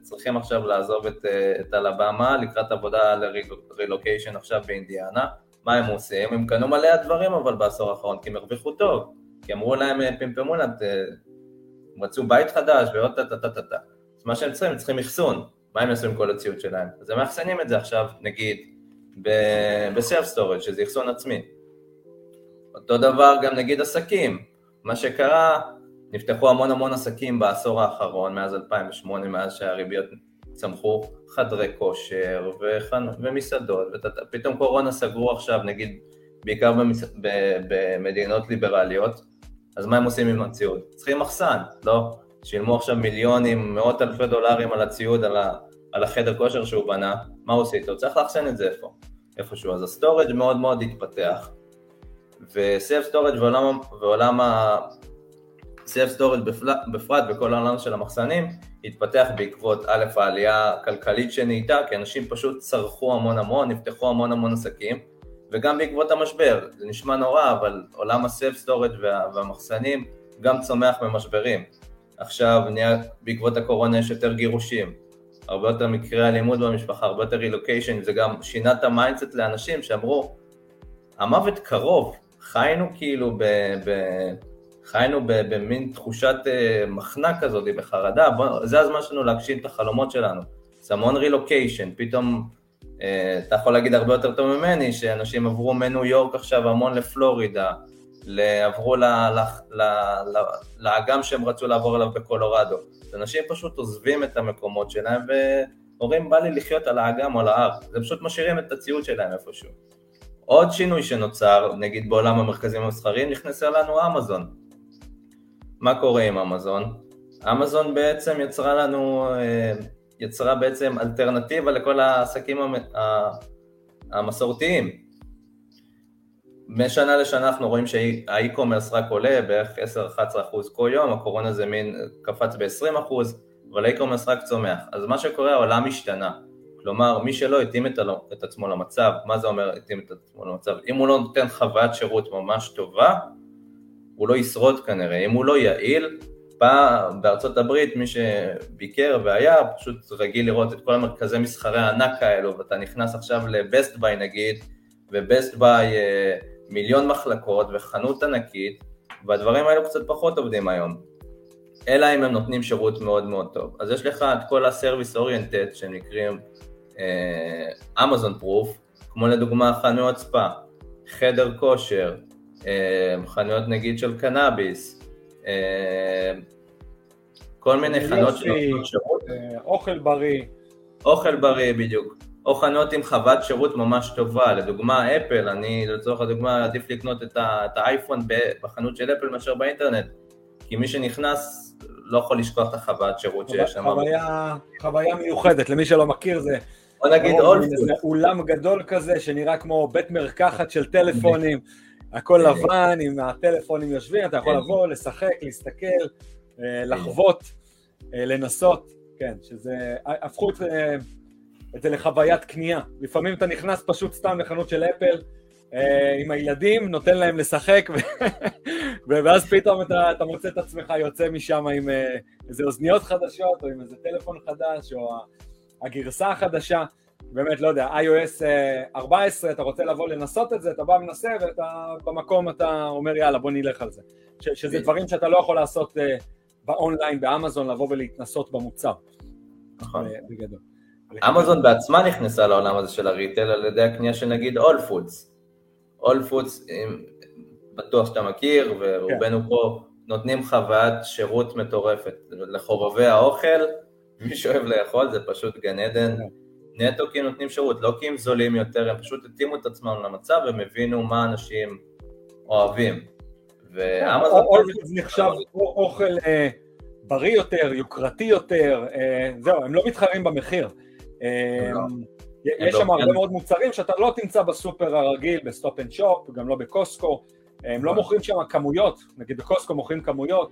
צריכים עכשיו לעזוב את, uh, את אלבמה לקראת עבודה לרילוקיישן עכשיו באינדיאנה. מה הם עושים? הם קנו מלא דברים אבל בעשור האחרון, כי הם הרוויחו טוב. כי אמרו להם, פמפמו להם, הם רצו בית חדש ועוד טה טה טה טה טה. אז מה שהם צריכים, הם צריכים אחסון. מה הם יעשו עם כל הציוד שלהם? אז הם מאחסנים את זה עכשיו, נגיד, ב self storage שזה אחסון עצמי. אותו דבר גם נגיד עסקים, מה שקרה, נפתחו המון המון עסקים בעשור האחרון, מאז 2008, מאז שהריביות צמחו, חדרי כושר וחנ... ומסעדות, ופתאום קורונה סגרו עכשיו, נגיד, בעיקר במס... ב... במדינות ליברליות, אז מה הם עושים עם הציוד? צריכים מחסן, לא? שילמו עכשיו מיליונים, מאות אלפי דולרים על הציוד, על ה... על החדר כושר שהוא בנה, מה הוא עושה איתו? צריך לאחסן את זה איפה? איפשהו. אז ה storage מאוד מאוד התפתח, ו self storage ועולם, ועולם self storage בפרט וכל העולם של המחסנים התפתח בעקבות א' העלייה הכלכלית שנהייתה, כי אנשים פשוט צרכו המון המון, נפתחו המון המון עסקים, וגם בעקבות המשבר, זה נשמע נורא, אבל עולם ה self storage וה, והמחסנים גם צומח ממשברים. עכשיו, בעקבות הקורונה יש יותר גירושים, הרבה יותר מקרי אלימות במשפחה, הרבה יותר רילוקיישן, זה גם שינה את ה mindset לאנשים שאמרו, המוות קרוב, חיינו כאילו ב... ב חיינו במין תחושת אה, מחנה כזאת, בחרדה, בוא, זה הזמן שלנו להגשים את החלומות שלנו. זה המון רילוקיישן, פתאום, אה, אתה יכול להגיד הרבה יותר טוב ממני, שאנשים עברו מניו יורק עכשיו המון לפלורידה, עברו לאגם שהם רצו לעבור אליו בקולורדו. אנשים פשוט עוזבים את המקומות שלהם ואומרים בא לי לחיות על האגם או על ההר, זה פשוט משאירים את הציוד שלהם איפשהו. עוד שינוי שנוצר, נגיד בעולם המרכזים המסחריים, נכנסה לנו אמזון. מה קורה עם אמזון? אמזון בעצם יצרה לנו, אה, יצרה בעצם אלטרנטיבה לכל העסקים המסורתיים. משנה לשנה אנחנו רואים שה e-commerce רק עולה בערך 10-11% כל יום, הקורונה זה מין קפץ ב-20%, אבל ה e-commerce רק צומח. אז מה שקורה, העולם השתנה. כלומר, מי שלא התאים את, את עצמו למצב, מה זה אומר התאים את עצמו למצב? אם הוא לא נותן חוויית שירות ממש טובה, הוא לא ישרוד כנראה. אם הוא לא יעיל, פעם בארצות הברית מי שביקר והיה, פשוט רגיל לראות את כל המרכזי מסחרי הענק האלו, ואתה נכנס עכשיו לבסט ביי נגיד, ובסט ביי מיליון מחלקות וחנות ענקית, והדברים האלו קצת פחות עובדים היום. אלא אם הם נותנים שירות מאוד מאוד טוב. אז יש לך את כל ה-Service Oriented שנקראים אמזון uh, פרוף, כמו לדוגמה חנויות ספא, חדר כושר, חנויות נגיד של קנאביס, uh, כל מיני חנויות שנותנות שירות. אוכל בריא. אוכל בריא בדיוק. או חנות עם חוות שירות ממש טובה, לדוגמה אפל, אני לצורך הדוגמה עדיף לקנות את, את האייפון בחנות של אפל מאשר באינטרנט, כי מי שנכנס לא יכול לשכוח את החוות שירות שיש שם. חוויה, חוויה מיוחדת, למי שלא מכיר זה... בוא נגיד אולפוד. זה אולם גדול כזה שנראה כמו בית מרקחת של טלפונים, הכל לבן, עם הטלפונים יושבים, אתה יכול לבוא, לשחק, להסתכל, אה, לחוות, אה, לנסות, כן, שזה, הפכו את... אה, את זה לחוויית קנייה. לפעמים אתה נכנס פשוט סתם לחנות של אפל אה, עם הילדים, נותן להם לשחק, ואז פתאום אתה, אתה מוצא את עצמך יוצא משם עם אה, איזה אוזניות חדשות, או עם איזה טלפון חדש, או הגרסה החדשה. באמת, לא יודע, iOS 14, אה, אתה רוצה לבוא לנסות את זה, אתה בא מנסה, ואתה במקום אתה אומר, יאללה, בוא נלך על זה. ש, שזה דברים שאתה לא יכול לעשות באונליין, באמזון, לבוא ולהתנסות במוצר. נכון. בגדול. אמזון בעצמה נכנסה לעולם הזה של ה retail על ידי הקנייה של נגיד הול פודס. הול פודס, בטוח שאתה מכיר, ורובנו כן. פה נותנים חוויית שירות מטורפת לחובבי האוכל, מי שאוהב לאכול זה פשוט גן עדן. כן. נטו כי הם נותנים שירות, לא כי הם זולים יותר, הם פשוט התאימו את עצמם למצב והם הבינו מה אנשים אוהבים. ואמזון... נחשב אוכל אה, בריא יותר, יוקרתי יותר, אה, זהו, הם לא מתחרים במחיר. יש לא שם הרבה מאוד מוצרים שאתה לא תמצא בסופר הרגיל, ב Stop & Shop, גם לא בקוסקו, הם לא נכון. מוכרים שם כמויות, נגיד בקוסקו מוכרים כמויות,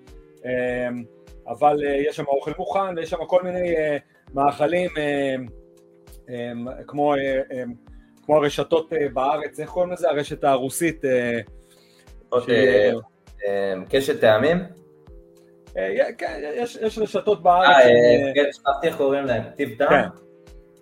אבל אה, יש שם אוכל מוכן ויש שם כל מיני אה, מאכלים כמו, כמו הרשתות אה, בארץ, איך קוראים לזה? הרשת הרוסית. קשת טעמים? כן, יש רשתות בארץ. אה, כן, שכחתי איך קוראים להם, טיב טעם? כן.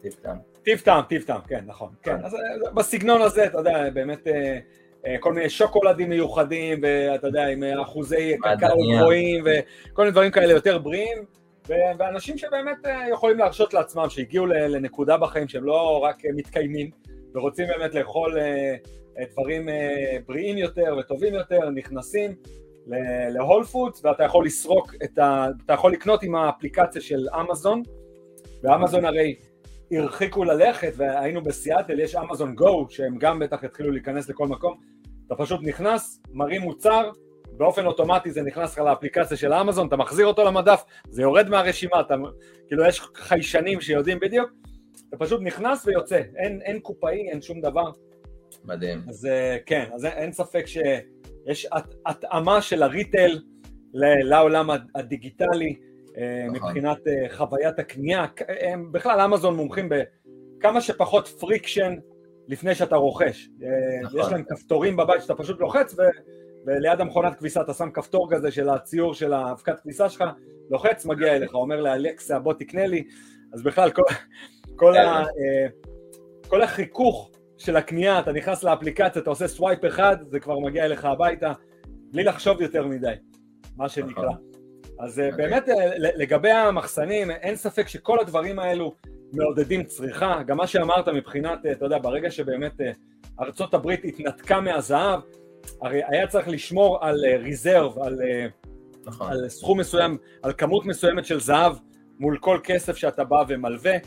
טיב טעם. טיב טעם, טיב טעם, כן, נכון. כן, אז אה, בסגנון הזה, אתה יודע, באמת אה, אה, כל מיני שוקולדים מיוחדים, ואתה יודע, עם אחוזי קקאו גבוהים, וכל מיני דברים כאלה יותר בריאים, ואנשים שבאמת יכולים להרשות לעצמם, שהגיעו לנקודה בחיים שהם לא רק מתקיימים, ורוצים באמת לאכול דברים בריאים יותר וטובים יותר, נכנסים להול פודס, ואתה יכול לסרוק את ה... אתה יכול לקנות עם האפליקציה של אמזון, ואמזון הרי הרחיקו ללכת והיינו בסיאטל, יש אמזון גו שהם גם בטח התחילו להיכנס לכל מקום, אתה פשוט נכנס, מרים מוצר, באופן אוטומטי זה נכנס לך לאפליקציה של אמזון, אתה מחזיר אותו למדף, זה יורד מהרשימה, אתה, כאילו יש חיישנים שיודעים בדיוק, אתה פשוט נכנס ויוצא, אין, אין קופאי, אין שום דבר. מדהים. אז אה, כן, אז אין ספק שיש התאמה של ה retail לעולם הדיגיטלי, אה, נכון. מבחינת אה, חוויית הקנייה, הם בכלל אמזון מומחים בכמה שפחות friction לפני שאתה רוכש. נכון. יש להם כפתורים בבית שאתה פשוט לוחץ ו... וליד המכונת כביסה אתה שם כפתור כזה של הציור של האבקת כביסה שלך, לוחץ, מגיע אליך, אומר לאלקסה בוא תקנה לי, אז בכלל כל, כל, ה, כל החיכוך של הקנייה, אתה נכנס לאפליקציה, אתה עושה swipe אחד, זה כבר מגיע אליך הביתה, בלי לחשוב יותר מדי, מה שנקרא. נכון. אז. אה. באמת אה, לגבי המחסנים, אין ספק שכל הדברים האלו מעודדים צריכה, גם מה שאמרת מבחינת, אה, אתה יודע, ברגע שבאמת ארצות הברית התנתקה מהזהב, הרי היה צריך לשמור על ריזרב, על, נכון. על סכום מסוים, על כמות מסוימת של זהב מול כל כסף שאתה בא ומלווה,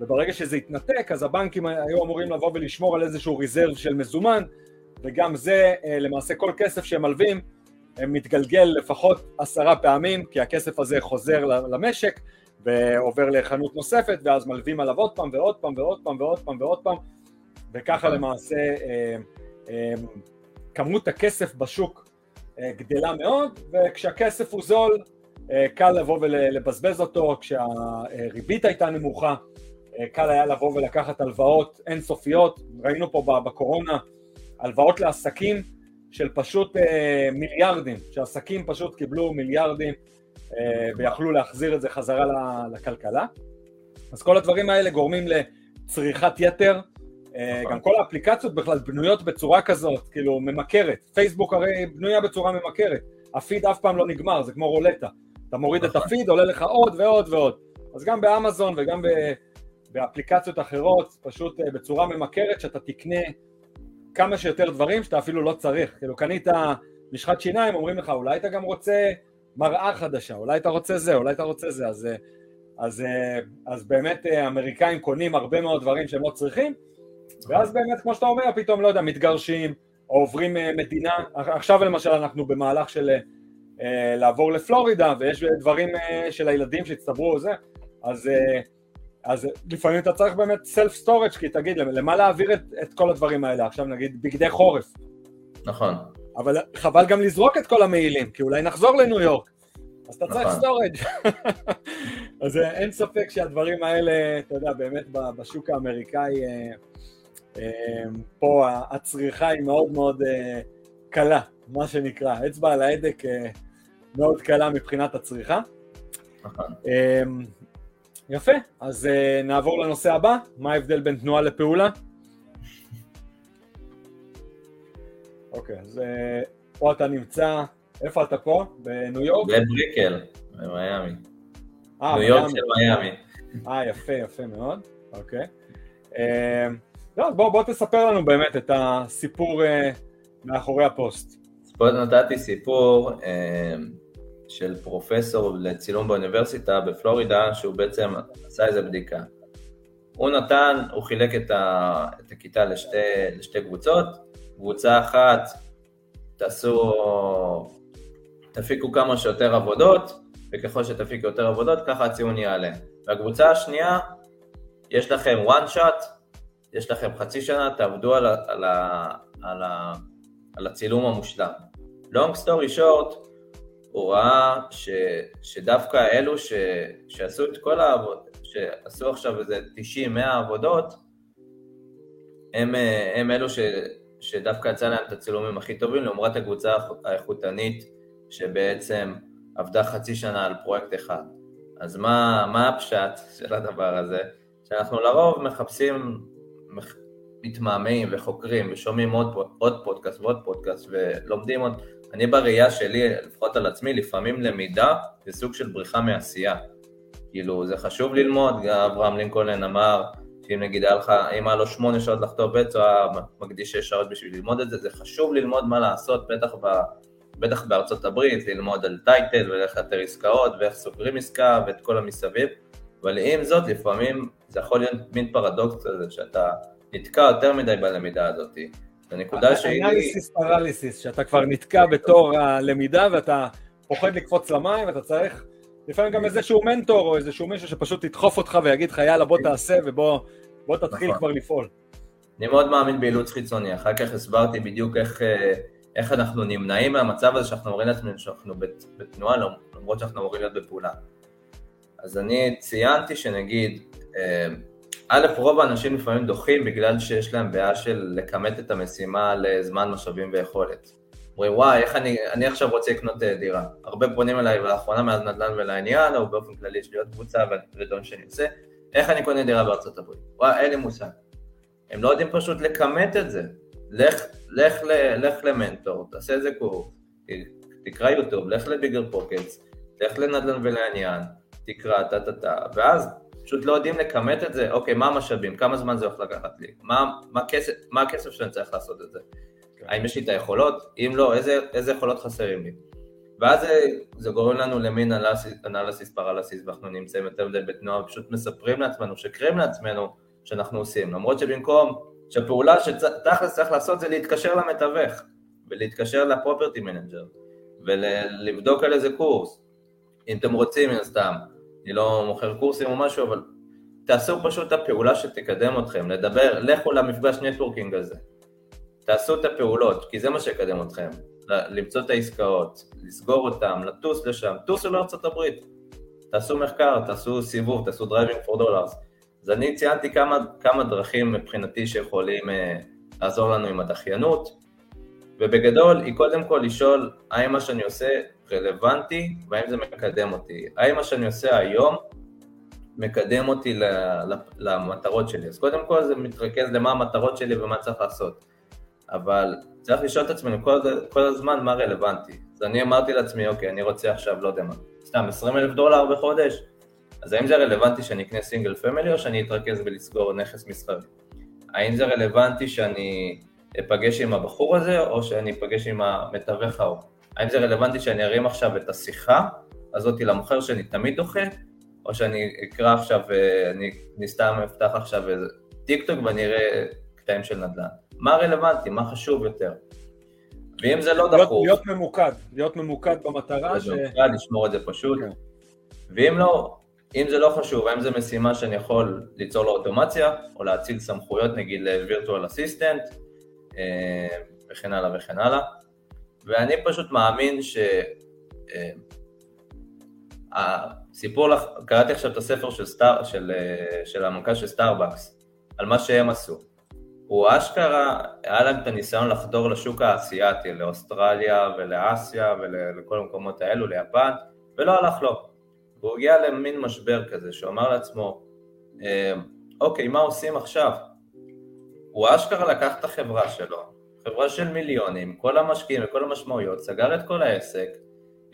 וברגע שזה התנתק, אז הבנקים היו אמורים לבוא ולשמור על איזשהו ריזרב של מזומן, וגם זה, למעשה כל כסף שהם מלווים, מתגלגל לפחות עשרה פעמים, כי הכסף הזה חוזר למשק ועובר לחנות נוספת, ואז מלווים עליו עוד פעם ועוד פעם ועוד פעם ועוד פעם ועוד פעם, וככה נכון. למעשה אה, אה, כמות הכסף בשוק אה, גדלה מאוד, וכשהכסף הוא זול, קל לבוא ולבזבז אותו, כשהריבית הייתה נמוכה, קל היה לבוא ולקחת הלוואות אינסופיות, ראינו פה בקורונה הלוואות לעסקים של פשוט אה, מיליארדים, שעסקים פשוט קיבלו מיליארדים אה, ויכלו להחזיר את זה חזרה לכלכלה. אז כל הדברים האלה גורמים לצריכת יתר, אה. גם כל האפליקציות בכלל בנויות בצורה כזאת, כאילו ממכרת. פייסבוק הרי בנויה בצורה ממכרת, הפיד אף פעם לא נגמר, זה כמו רולטה. אתה מוריד את הפיד, עולה לך עוד ועוד ועוד. אז גם באמזון וגם באפליקציות אחרות, פשוט אה, בצורה ממכרת, שאתה תקנה כמה שיותר דברים שאתה אפילו לא צריך. כאילו, קנית משחת שיניים, אומרים לך, אולי אתה גם רוצה מראה חדשה, אולי אתה רוצה זה, אולי אתה רוצה זה, אז, אז, אז באמת אמריקאים קונים הרבה מאוד דברים שהם לא צריכים, ואז באמת, כמו שאתה אומר, פתאום, לא יודע, מתגרשים, או עוברים מדינה, עכשיו למשל אנחנו במהלך של לעבור לפלורידה, ויש דברים של הילדים שהצטברו וזה, אז, אז לפעמים אתה צריך באמת self storage כי תגיד, למה להעביר את, את כל הדברים האלה? עכשיו נגיד בגדי חורף. נכון. אבל חבל גם לזרוק את כל המעילים, כי אולי נחזור לניו יורק. אז אתה צריך storage. נכון. אז אין ספק שהדברים האלה, אתה יודע, באמת בשוק האמריקאי, אה, אה, פה הצריכה היא מאוד מאוד אה, קלה, מה שנקרא, אצבע על ההדק מאוד קלה מבחינת הצריכה. נכון. יפה, אז נעבור לנושא הבא, מה ההבדל בין תנועה לפעולה? אוקיי, אז פה אתה נמצא, איפה אתה פה? בניו יורק? בבריקל, במיאמי. אה, ניו יורק של מיאמי. אה, יפה, יפה מאוד, אוקיי. לא, בוא, בוא תספר לנו באמת את הסיפור מאחורי הפוסט. אז פה נתתי סיפור של פרופסור לצילום באוניברסיטה בפלורידה, שהוא בעצם עשה איזה בדיקה. הוא נתן, הוא חילק את, ה, את הכיתה לשתי, לשתי קבוצות, קבוצה אחת, תעשו, תפיקו כמה שיותר עבודות, וככל שתפיקו יותר עבודות, ככה הציון יעלה. והקבוצה השנייה, יש לכם one shot, יש לכם חצי שנה, תעבדו על, על, על, על הצילום המושלם. long story short, הוא ראה ש, שדווקא אלו ש, שעשו את כל העבודות, שעשו עכשיו איזה 90-100 עבודות, הם, הם אלו ש, שדווקא יצא להם את הצילומים הכי טובים, לעומת הקבוצה האיכותנית שבעצם עבדה חצי שנה על פרויקט אחד. אז מה, מה הפשט של הדבר הזה? שאנחנו לרוב מחפשים, מתמהמהים וחוקרים ושומעים עוד, עוד פודקאסט ועוד פודקאסט ולומדים עוד. אני בראייה שלי, לפחות על עצמי, לפעמים למידה זה סוג של בריחה מעשייה. כאילו, זה חשוב ללמוד, אברהם לינקולן אמר, שאם נגיד היה לך, אם היה לו שמונה שעות לחטוף בית, הוא היה מקדיש שש שעות בשביל ללמוד את זה, זה חשוב ללמוד מה לעשות, בטח, ב, בטח בארצות הברית, ללמוד על טייטל ואיך לאתר עסקאות ואיך סוגרים עסקה ואת כל המסביב, אבל עם זאת, לפעמים זה יכול להיות מין פרדוקס כזה, שאתה נתקע יותר מדי בלמידה הזאת. הנקודה שהיא... אנליסיס פרליסיס, שאתה כבר נתקע בתור הלמידה ואתה פוחד לקפוץ למים ואתה צריך לפעמים גם איזשהו מנטור או איזשהו מישהו שפשוט ידחוף אותך ויגיד לך יאללה בוא תעשה ובוא בוא תתחיל נכון. כבר לפעול. אני מאוד מאמין באילוץ חיצוני, אחר כך הסברתי בדיוק איך, אה, איך אנחנו נמנעים מהמצב הזה שאנחנו אומרים לעצמנו שאנחנו בתנועה למרות שאנחנו אמורים להיות בפעולה. אז אני ציינתי שנגיד, א', רוב האנשים לפעמים דוחים בגלל שיש להם בעיה של לכמת את המשימה לזמן, משאבים ויכולת. אומרים, וואי, איך אני, אני עכשיו רוצה לקנות אה, דירה. הרבה פונים אליי לאחרונה מאז נדל"ן ולעניין, או באופן כללי יש לי עוד קבוצה ודברים שאני עושה, איך אני קונה דירה בארצות הברית? וואי, אין לי מושג. הם לא יודעים פשוט לכמת את זה. לך, לך, לך למנטור, תעשה איזה קורס, תקרא יוטיוב, לך לביגר פוקטס, לך לנדל"ן ולעניין, תקרא, טה טה טה, ואז פשוט לא יודעים לכמת את זה, אוקיי, מה המשאבים, כמה זמן זה הולך לקחת לי, מה, מה, כסף, מה הכסף שאני צריך לעשות את זה, כן. האם יש לי את היכולות, אם לא, איזה, איזה יכולות חסרים לי. ואז זה, זה גורם לנו למין analysis paralysis, ואנחנו נמצאים יותר מדי בתנועה, ופשוט מספרים לעצמנו, שקרים לעצמנו שאנחנו עושים, למרות שבמקום שהפעולה שתכלס צריך לעשות זה להתקשר למתווך, ולהתקשר ל property manager, ולבדוק על איזה קורס, אם אתם רוצים מן הסתם, אני לא מוכר קורסים או משהו, אבל תעשו פשוט את הפעולה שתקדם אתכם, לדבר, לכו למפגש networking הזה, תעשו את הפעולות, כי זה מה שיקדם אתכם, למצוא את העסקאות, לסגור אותם, לטוס לשם, טוסו לארצות הברית, תעשו מחקר, תעשו סיבוב, תעשו driving for dollars. אז אני ציינתי כמה, כמה דרכים מבחינתי שיכולים אה, לעזור לנו עם הדחיינות, ובגדול היא קודם כל לשאול האם מה שאני עושה רלוונטי והאם זה מקדם אותי. האם מה שאני עושה היום מקדם אותי למטרות שלי. אז קודם כל זה מתרכז למה המטרות שלי ומה צריך לעשות. אבל צריך לשאול את עצמנו כל, כל הזמן מה רלוונטי. אז אני אמרתי לעצמי, אוקיי, אני רוצה עכשיו, לא יודע מה, סתם 20 אלף דולר בחודש, אז האם זה רלוונטי שאני אקנה סינגל פמילי או שאני אתרכז בלסגור נכס מסחרי? האם זה רלוונטי שאני אפגש עם הבחור הזה או שאני אפגש עם המתווך ההוא? האם זה רלוונטי שאני ארים עכשיו את השיחה הזאתי למוכר שאני תמיד דוחה, או שאני אקרא עכשיו, אני סתם אפתח עכשיו טיק טוק ואני אראה קטעים של נדל"ן. מה רלוונטי, מה חשוב יותר? ואם זה לא דחוף... להיות ממוקד, להיות ממוקד במטרה ש... ממוקד, לשמור את זה פשוט. כן. ואם לא, אם זה לא חשוב, האם זו משימה שאני יכול ליצור לו אוטומציה, או להציל סמכויות נגיד ל-virtual assistant, אה, וכן הלאה וכן הלאה. ואני פשוט מאמין ש... אה, הסיפור, קראתי עכשיו את הספר של, סטאר, של, אה, של המנכ"ל של סטארבקס, על מה שהם עשו. הוא אשכרה, היה להם את הניסיון לחדור לשוק האסייתי, לאוסטרליה ולאסיה ולכל המקומות האלו, ליפן, ולא הלך לו. והוא הגיע למין משבר כזה, שהוא אמר לעצמו, אה, אוקיי, מה עושים עכשיו? הוא אשכרה לקח את החברה שלו, חברה של מיליונים, כל המשקיעים וכל המשמעויות, סגר את כל העסק,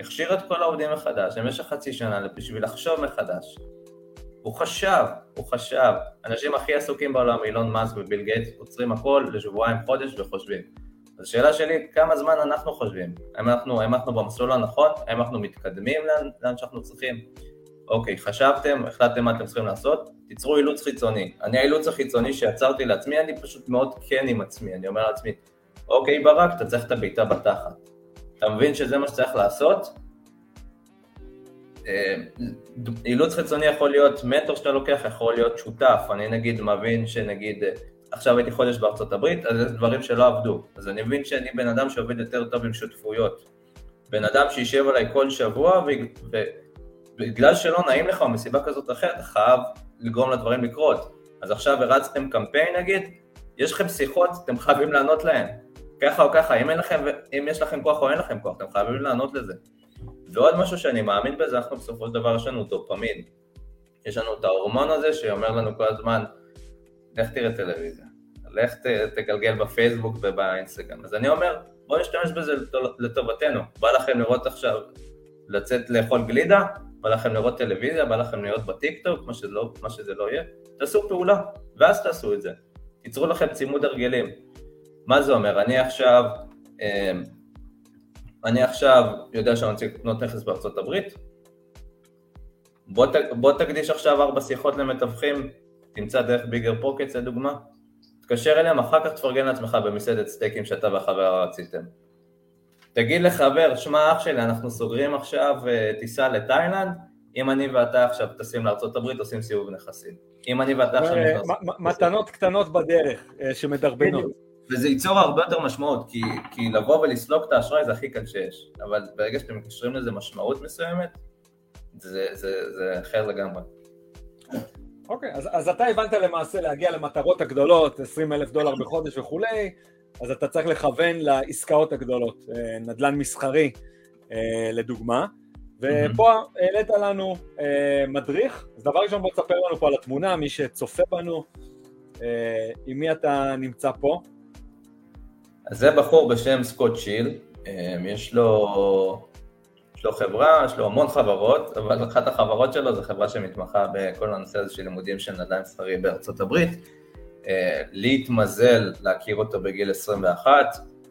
הכשיר את כל העובדים מחדש במשך חצי שנה בשביל לחשוב מחדש. הוא חשב, הוא חשב. אנשים הכי עסוקים בעולם, אילון מאסק וביל גייטס, עוצרים הכל לשבועיים, חודש וחושבים. אז השאלה שלי, כמה זמן אנחנו חושבים? האם אנחנו, האם אנחנו במסלול הנכון? האם אנחנו מתקדמים לאן, לאן שאנחנו צריכים? אוקיי, חשבתם, החלטתם מה אתם צריכים לעשות? תיצרו אילוץ חיצוני. אני האילוץ החיצוני שיצרתי לעצמי, אני פשוט מאוד כן עם עצמי. אני אומר לעצמי, אוקיי ברק, אתה צריך את הבעיטה בתחת. אתה מבין שזה מה שצריך לעשות? אה, אילוץ חיצוני יכול להיות מנטור שאתה לוקח, יכול להיות שותף, אני נגיד מבין שנגיד אה, עכשיו הייתי חודש בארצות הברית, אז יש דברים שלא עבדו, אז אני מבין שאני בן אדם שעובד יותר טוב עם שותפויות, בן אדם שישב עליי כל שבוע ובגלל שלא נעים לך או מסיבה כזאת או אחרת, חייב לגרום לדברים לקרות, אז עכשיו הרצתם קמפיין נגיד, יש לכם שיחות, אתם חייבים לענות להם, ככה או ככה, אם, לכם, אם יש לכם כוח או אין לכם כוח, אתם חייבים לענות לזה. ועוד משהו שאני מאמין בזה, אנחנו בסופו של דבר יש לנו דופמין. יש לנו את ההורמון הזה שאומר לנו כל הזמן, לך תראה טלוויזיה, לך ת, תגלגל בפייסבוק ובאינסטגרם. אז אני אומר, בואו נשתמש בזה לטובתנו. בא לכם לראות עכשיו, לצאת לאכול גלידה, בא לכם לראות טלוויזיה, בא לכם להיות בטיקטוק, מה, מה שזה לא יהיה, תעשו פעולה, ואז תעשו את זה. תיצרו לכם צימוד הרגלים. מה זה אומר? אני עכשיו, אמ, אני עכשיו יודע שאני רוצה לקנות נכס בארצות הברית, בוא, בוא תקדיש עכשיו ארבע שיחות למתווכים, תמצא דרך ביגר פוקטס לדוגמה, תתקשר אליהם, אחר כך תפרגן לעצמך במסעדת סטייקים שאתה והחבר רציתם. תגיד לחבר, שמע אח שלי, אנחנו סוגרים עכשיו אה, טיסה לתאילנד, אם אני ואתה עכשיו טסים לארה"ב עושים סיבוב נכסים. אם אני ואתה עכשיו נכנסים. מתנות קטנות בדרך אה, שמדרבנות. וזה ייצור הרבה יותר משמעות, כי, כי לבוא ולסלוק את האשראי זה הכי קל שיש, אבל ברגע שאתם מקשרים לזה משמעות מסוימת, זה, זה, זה אחר לגמרי. אוקיי, okay, אז, אז אתה הבנת למעשה להגיע למטרות הגדולות, 20 אלף דולר בחודש וכולי, אז אתה צריך לכוון לעסקאות הגדולות, אה, נדל"ן מסחרי אה, לדוגמה, ופה העלית לנו אה, מדריך, אז דבר ראשון בוא תספר לנו פה על התמונה, מי שצופה בנו, עם מי אתה נמצא פה? אז זה בחור בשם סקוט שיל, יש לו, יש לו חברה, יש לו המון חברות, אבל אחת החברות שלו זו חברה שמתמחה בכל הנושא הזה של לימודים של נדל"ן מסחרי בארצות הברית. אה, לי התמזל להכיר אותו בגיל 21,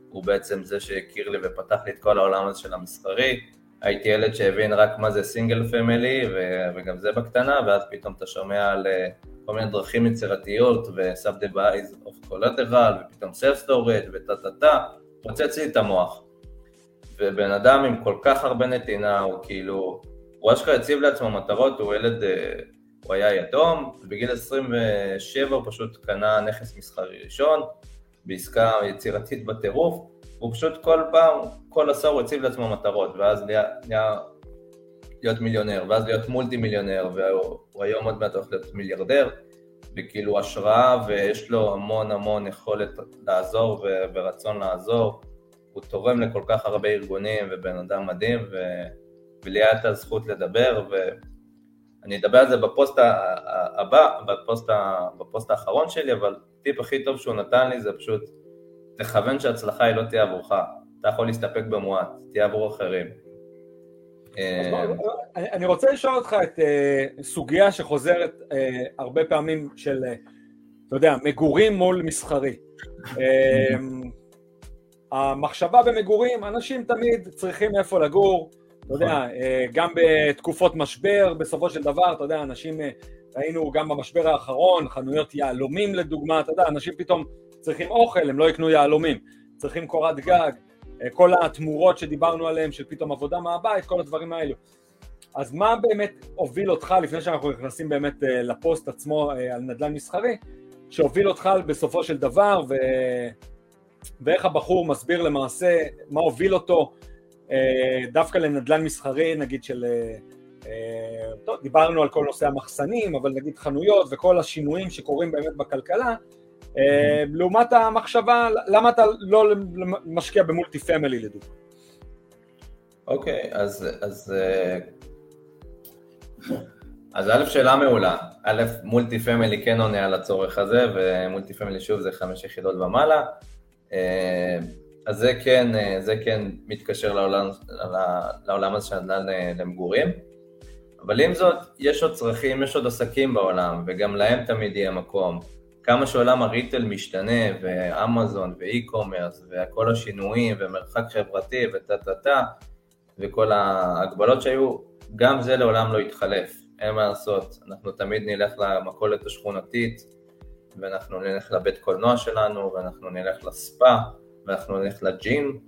הוא בעצם זה שהכיר לי ופתח לי את כל העולם הזה של המסחרי. הייתי ילד שהבין רק מה זה סינגל פמילי, וגם זה בקטנה, ואז פתאום אתה שומע על אה, כל מיני דרכים יצירתיות ו-sub device of collateral ופתאום self storage וטה טה טה, פוצץ לי את המוח. ובן אדם עם כל כך הרבה נתינה, הוא כאילו, הוא אשכרה הציב לעצמו מטרות, הוא ילד, אה, הוא היה יתום, ובגיל 27 הוא פשוט קנה נכס מסחרי ראשון, בעסקה יצירתית בטירוף, הוא פשוט כל פעם, כל עשור הוא הציב לעצמו מטרות, ואז נהיה, נהיה להיות מיליונר, ואז להיות מולטי מיליונר, והוא היום עוד מעט הולך להיות מיליארדר, וכאילו השראה, ויש לו המון המון יכולת לעזור ו- ורצון לעזור. הוא תורם לכל כך הרבה ארגונים, ובן אדם מדהים, ו... ולי הייתה הזכות לדבר, ואני אדבר על זה בפוסט הבא, בפוסט, בפוסט האחרון שלי, אבל הטיפ הכי טוב שהוא נתן לי זה פשוט תכוון שההצלחה היא לא תהיה עבורך, אתה יכול להסתפק במועט, תהיה עבור אחרים. אה, אני רוצה לשאול אותך את אה, סוגיה שחוזרת אה, הרבה פעמים של, אתה יודע, מגורים מול מסחרי. המחשבה במגורים, אנשים תמיד צריכים איפה לגור, אתה יודע, גם בתקופות משבר, בסופו של דבר, אתה יודע, אנשים, ראינו גם במשבר האחרון, חנויות יהלומים לדוגמה, אתה יודע, אנשים פתאום צריכים אוכל, הם לא יקנו יהלומים, צריכים קורת גג, אה, כל התמורות שדיברנו עליהן, של פתאום עבודה מהבית, כל הדברים האלו. אז מה באמת הוביל אותך, לפני שאנחנו נכנסים באמת אה, לפוסט עצמו אה, על נדל"ן מסחרי, שהוביל אותך בסופו של דבר, ו... ואיך הבחור מסביר למעשה מה הוביל אותו דווקא לנדל"ן מסחרי, נגיד של... טוב, דיברנו על כל נושא המחסנים, אבל נגיד חנויות וכל השינויים שקורים באמת בכלכלה, אה, לעומת המחשבה, למה אתה לא משקיע במולטי פמילי לדוגמה? אוקיי, אז, אז, אה, אז א', שאלה מעולה. א', multifamily כן עונה על הצורך הזה, ו multifamily שוב זה חמש יחידות ומעלה. אה, אז זה כן, זה כן מתקשר לעולם, לעולם הזה של נדל"ן למגורים. אבל עם זאת, יש עוד צרכים, יש עוד עסקים בעולם, וגם להם תמיד יהיה מקום. כמה שעולם ה retail משתנה, ואמזון, ו e-commerce, וכל השינויים, ומרחק חברתי, וטה טה טה, וכל ההגבלות שהיו, גם זה לעולם לא יתחלף, אין מה לעשות, אנחנו תמיד נלך למכולת השכונתית, ואנחנו נלך לבית קולנוע שלנו, ואנחנו נלך לספא, ואנחנו נלך לג'ים,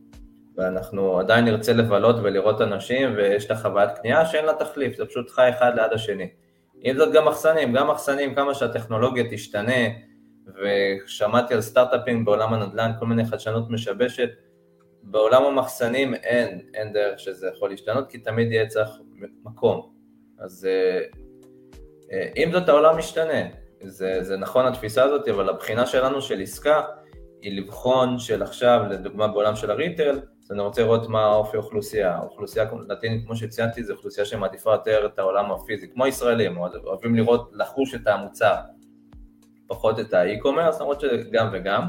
ואנחנו עדיין נרצה לבלות ולראות אנשים, ויש את החוויית קנייה שאין לה תחליף, זה פשוט חי אחד ליד השני. עם זאת גם מחסנים, גם מחסנים, כמה שהטכנולוגיה תשתנה, ושמעתי על סטארט-אפים בעולם הנדל"ן, כל מיני חדשנות משבשת, בעולם המחסנים אין, אין דרך שזה יכול להשתנות, כי תמיד יהיה צריך מקום. אז אם אה, זאת העולם משתנה, זה, זה נכון התפיסה הזאת, אבל הבחינה שלנו של עסקה היא לבחון של עכשיו, לדוגמה בעולם של הריטל, אז אני רוצה לראות מה האופי האוכלוסייה. האוכלוסייה לטינית, כמו שציינתי, זו אוכלוסייה שמעדיפה יותר את העולם הפיזי, כמו ישראלים, אוהבים לראות, לחוש את המוצר. פחות את האי-קומרס, למרות שגם וגם.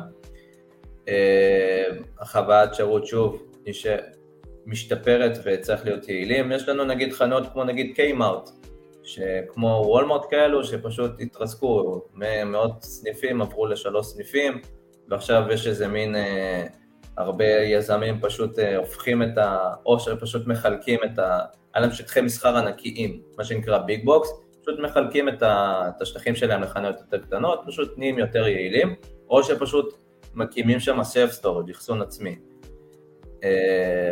אה, החוויית שירות, שוב, היא שמשתפרת וצריך להיות יעילים. יש לנו נגיד חנות כמו נגיד קיימארט, שכמו וולמרט כאלו, שפשוט התרסקו, מאות סניפים עברו לשלוש סניפים, ועכשיו יש איזה מין, אה, הרבה יזמים פשוט אה, הופכים את ה... או שפשוט מחלקים את ה... היה להם שטחי מסחר ענקיים, מה שנקרא big box, פשוט מחלקים את השטחים שלהם לחנויות יותר קטנות, פשוט נהיים יותר יעילים, או שפשוט מקימים שם self storage, אחסון עצמי. אה,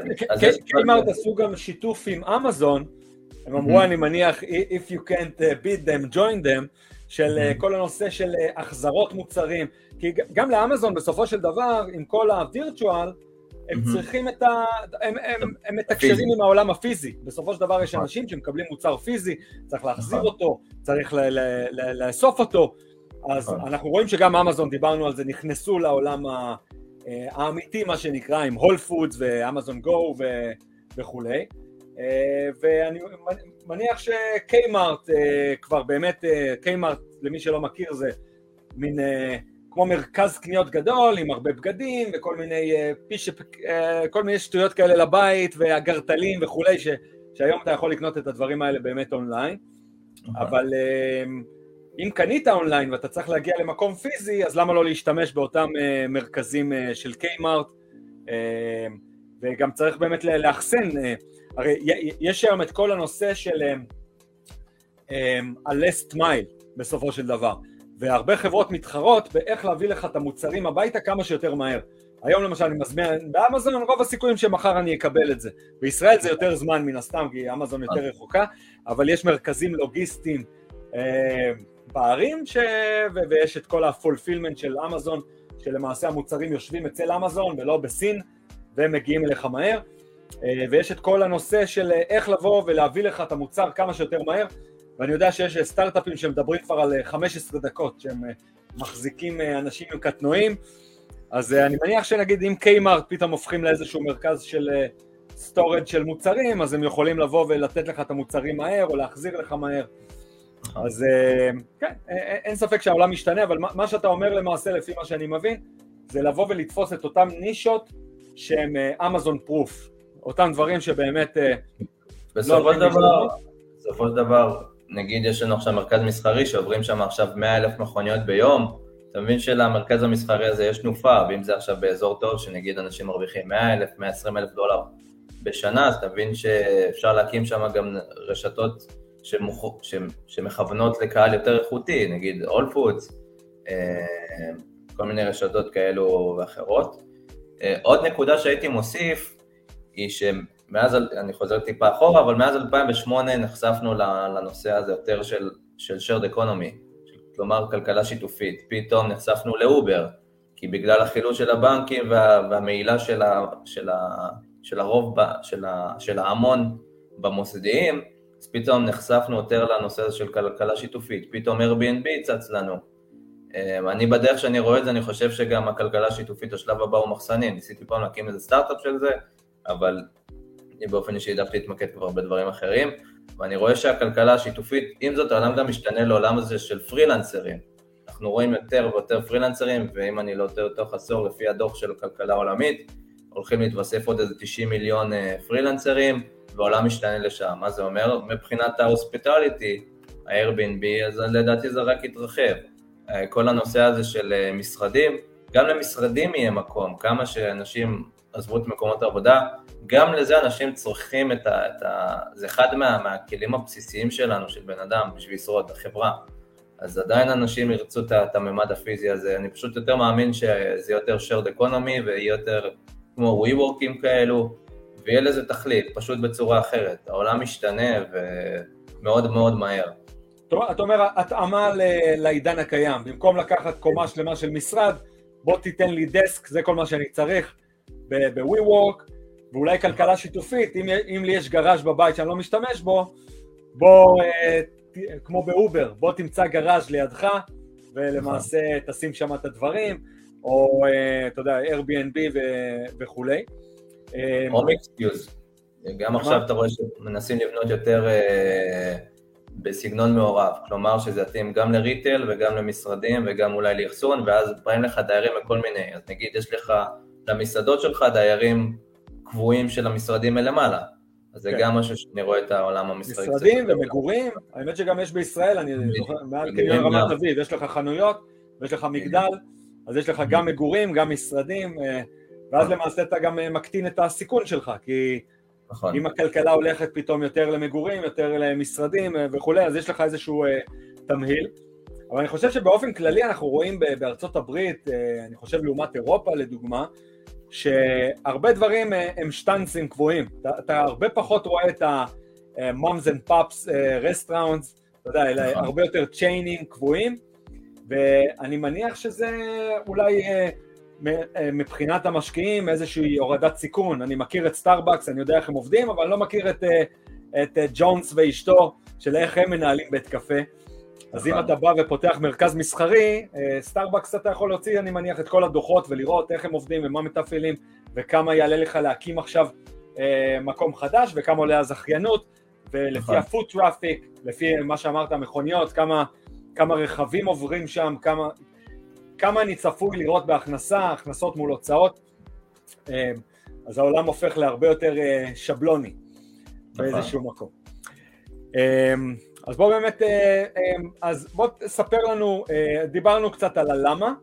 קיימארט עשו גם שיתוף עם אמזון, הם אמרו אני מניח if you can't uh, beat them join them, של uh, כל הנושא של uh, החזרות מוצרים, כי גם לאמזון בסופו של דבר עם כל ה virtual הם צריכים את ה... הם, הם, הם מתקשרים עם העולם הפיזי. בסופו של דבר יש נכון. אנשים שמקבלים מוצר פיזי, צריך להחזיר נכון. אותו, צריך לאסוף אותו. אז נכון. אנחנו רואים שגם אמזון, דיברנו על זה, נכנסו לעולם אה, האמיתי, מה שנקרא, עם הול פודס ואמזון גו וכולי. אה, ואני מניח שקיימארט אה, כבר באמת, קיימארט, למי שלא מכיר, זה מין כמו מרכז קניות גדול עם הרבה בגדים וכל מיני אה, פיש... אה, כל מיני שטויות כאלה לבית והגרטלים וכולי ש... שהיום אתה יכול לקנות את הדברים האלה באמת אונליין okay. אבל אה, אם קנית אונליין ואתה צריך להגיע למקום פיזי אז למה לא להשתמש באותם מרכזים של קיימארט וגם צריך באמת לאחסן הרי יש היום את כל הנושא של ה-last mile בסופו של דבר והרבה חברות מתחרות באיך להביא לך את המוצרים הביתה כמה שיותר מהר. היום למשל אני מזמין באמזון, רוב הסיכויים שמחר אני אקבל את זה. בישראל זה יותר זמן מן הסתם, כי אמזון יותר אה. רחוקה, אבל יש מרכזים לוגיסטיים אה, בערים, ש... ו... ויש את כל הפולפילמנט של אמזון, שלמעשה המוצרים יושבים אצל אמזון ולא בסין, והם מגיעים אליך מהר. אה, ויש את כל הנושא של איך לבוא ולהביא לך את המוצר כמה שיותר מהר. ואני יודע שיש סטארט-אפים שמדברים כבר על 15 אה, דקות, שהם אה, מחזיקים אה, אנשים עם קטנועים, אז אני מניח שנגיד אם Kmart פתאום הופכים לאיזשהו מרכז של storage של מוצרים, אז הם יכולים לבוא ולתת לך את המוצרים מהר, או להחזיר לך מהר. אז כן, אין ספק שהעולם משתנה, אבל מה שאתה אומר למעשה, לפי מה שאני מבין, זה לבוא ולתפוס את אותן נישות שהן אמזון proof, אותם דברים שבאמת... בסופו של לא דבר, בסופו של דבר, נגיד יש לנו עכשיו מרכז מסחרי שעוברים שם עכשיו 100 אלף מכוניות ביום, אתה מבין שלמרכז המסחרי הזה יש תנופה, ואם זה עכשיו באזור טוב, שנגיד אנשים מרוויחים 100 אלף, 120 אלף דולר בשנה, אז אתה מבין שאפשר להקים שם גם רשתות שמוכ... שמכוונות לקהל יותר איכותי, נגיד אול פודס, אה, כל מיני רשתות כאלו ואחרות. אה, עוד נקודה שהייתי מוסיף, היא שמאז, אני חוזר טיפה אחורה, אבל מאז 2008 נחשפנו לנושא הזה יותר של, של shared economy, כלומר כלכלה שיתופית. פתאום נחשפנו לאובר, כי בגלל החילוש של הבנקים וה, והמעילה של, ה, של, ה, של הרוב, ב, של, ה, של ההמון במוסדיים, אז פתאום נחשפנו יותר לנושא הזה של כלכלה שיתופית, פתאום Airbnb צץ לנו. אמ, אני בדרך שאני רואה את זה, אני חושב שגם הכלכלה השיתופית, השלב הבא הוא מחסני, ניסיתי פעם להקים איזה סטארט-אפ של זה, אבל אני באופן אישי העדפתי להתמקד כבר בדברים אחרים, ואני רואה שהכלכלה השיתופית, עם זאת העולם גם משתנה לעולם הזה של פרילנסרים. אנחנו רואים יותר ויותר פרילנסרים, ואם אני לא טועה תוך עשור, לפי הדוח של הכלכלה העולמית, הולכים להתווסף עוד איזה 90 מיליון אה, פרילנסרים, והעולם משתנה לשם. מה זה אומר? מבחינת ההוספיטליטי, ה-Airbnb, אז לדעתי זה רק יתרחב. אה, כל הנושא הזה של אה, משרדים, גם למשרדים יהיה מקום, כמה שאנשים עזבו את מקומות העבודה, גם לזה אנשים צריכים את ה... את ה זה אחד מה, מהכלים הבסיסיים שלנו, של בן אדם, בשביל לשרוד, החברה. אז עדיין אנשים ירצו את, את הממד הפיזי הזה, אני פשוט יותר מאמין שזה יותר shared economy ויהיה יותר כמו WeWorkים כאלו, ויהיה לזה תכלית, פשוט בצורה אחרת. העולם משתנה ומאוד מאוד מהר. אתה אומר, התאמה לעידן הקיים, במקום לקחת קומה שלמה של משרד, בוא תיתן לי desk, זה כל מה שאני צריך, ב-WeWork, ואולי כלכלה שיתופית, אם, אם לי יש garage בבית שאני לא משתמש בו, בוא, אה, כמו ב-Uber, בוא תמצא garage לידך, ולמעשה נכון. תשים שם את הדברים, או אה, אתה יודע, Airbnb ו- וכולי. או mixed-use. גם עכשיו אתה רואה שמנסים לבנות יותר אה, בסגנון מעורב, כלומר שזה יתאים גם ל-retail וגם למשרדים וגם אולי לאחסון, ואז באים לך דיירים מכל מיני, אז נגיד יש לך למסעדות שלך דיירים קבועים של המשרדים מלמעלה. אז זה כן. גם משהו שאני רואה את העולם המסחרי. משרדים ומגורים, האמת שגם יש בישראל, אני זוכר, מעל קניון רמת אביב, יש לך חנויות ויש לך מגדל, אז יש לך גם מגורים, גם משרדים, אה, ואז למעשה אתה גם אה, מקטין את הסיכון שלך, כי נכון. אם הכלכלה הולכת פתאום יותר למגורים, יותר למשרדים אה, וכולי, אז יש לך איזשהו תמהיל. אבל אני חושב שבאופן כללי אנחנו רואים בארצות הברית, אני חושב לעומת אירופה לדוגמה, שהרבה דברים אה, הם שטנצים קבועים, אתה, אתה הרבה פחות רואה את ה-moms and pops restaurants, אתה יודע, אלא נכון. הרבה יותר chainים קבועים, ואני מניח שזה אולי אה, אה, מבחינת המשקיעים איזושהי הורדת סיכון, אני מכיר את סטארבקס, אני יודע איך הם עובדים, אבל אני לא מכיר את, את ג'ון ואשתו, של איך הם מנהלים בית קפה. אז אם נכון. אתה בא ופותח מרכז מסחרי, אה, סטארבקס אתה יכול להוציא, אני מניח, את כל הדוחות ולראות איך הם עובדים ומה מתפעלים וכמה יעלה לך להקים עכשיו אה, מקום חדש וכמה עולה הזכיינות ולפי נכון. ה-foot traffic, לפי מה שאמרת, מכוניות, כמה, כמה רכבים עוברים שם, כמה, כמה אני צפוי לראות בהכנסה, הכנסות מול הוצאות, אה, אז העולם הופך להרבה יותר שבלוני נכון. באיזשהו מקום. אז בוא באמת, אה, אה, אז בוא תספר לנו, אה, דיברנו קצת על ה"למה",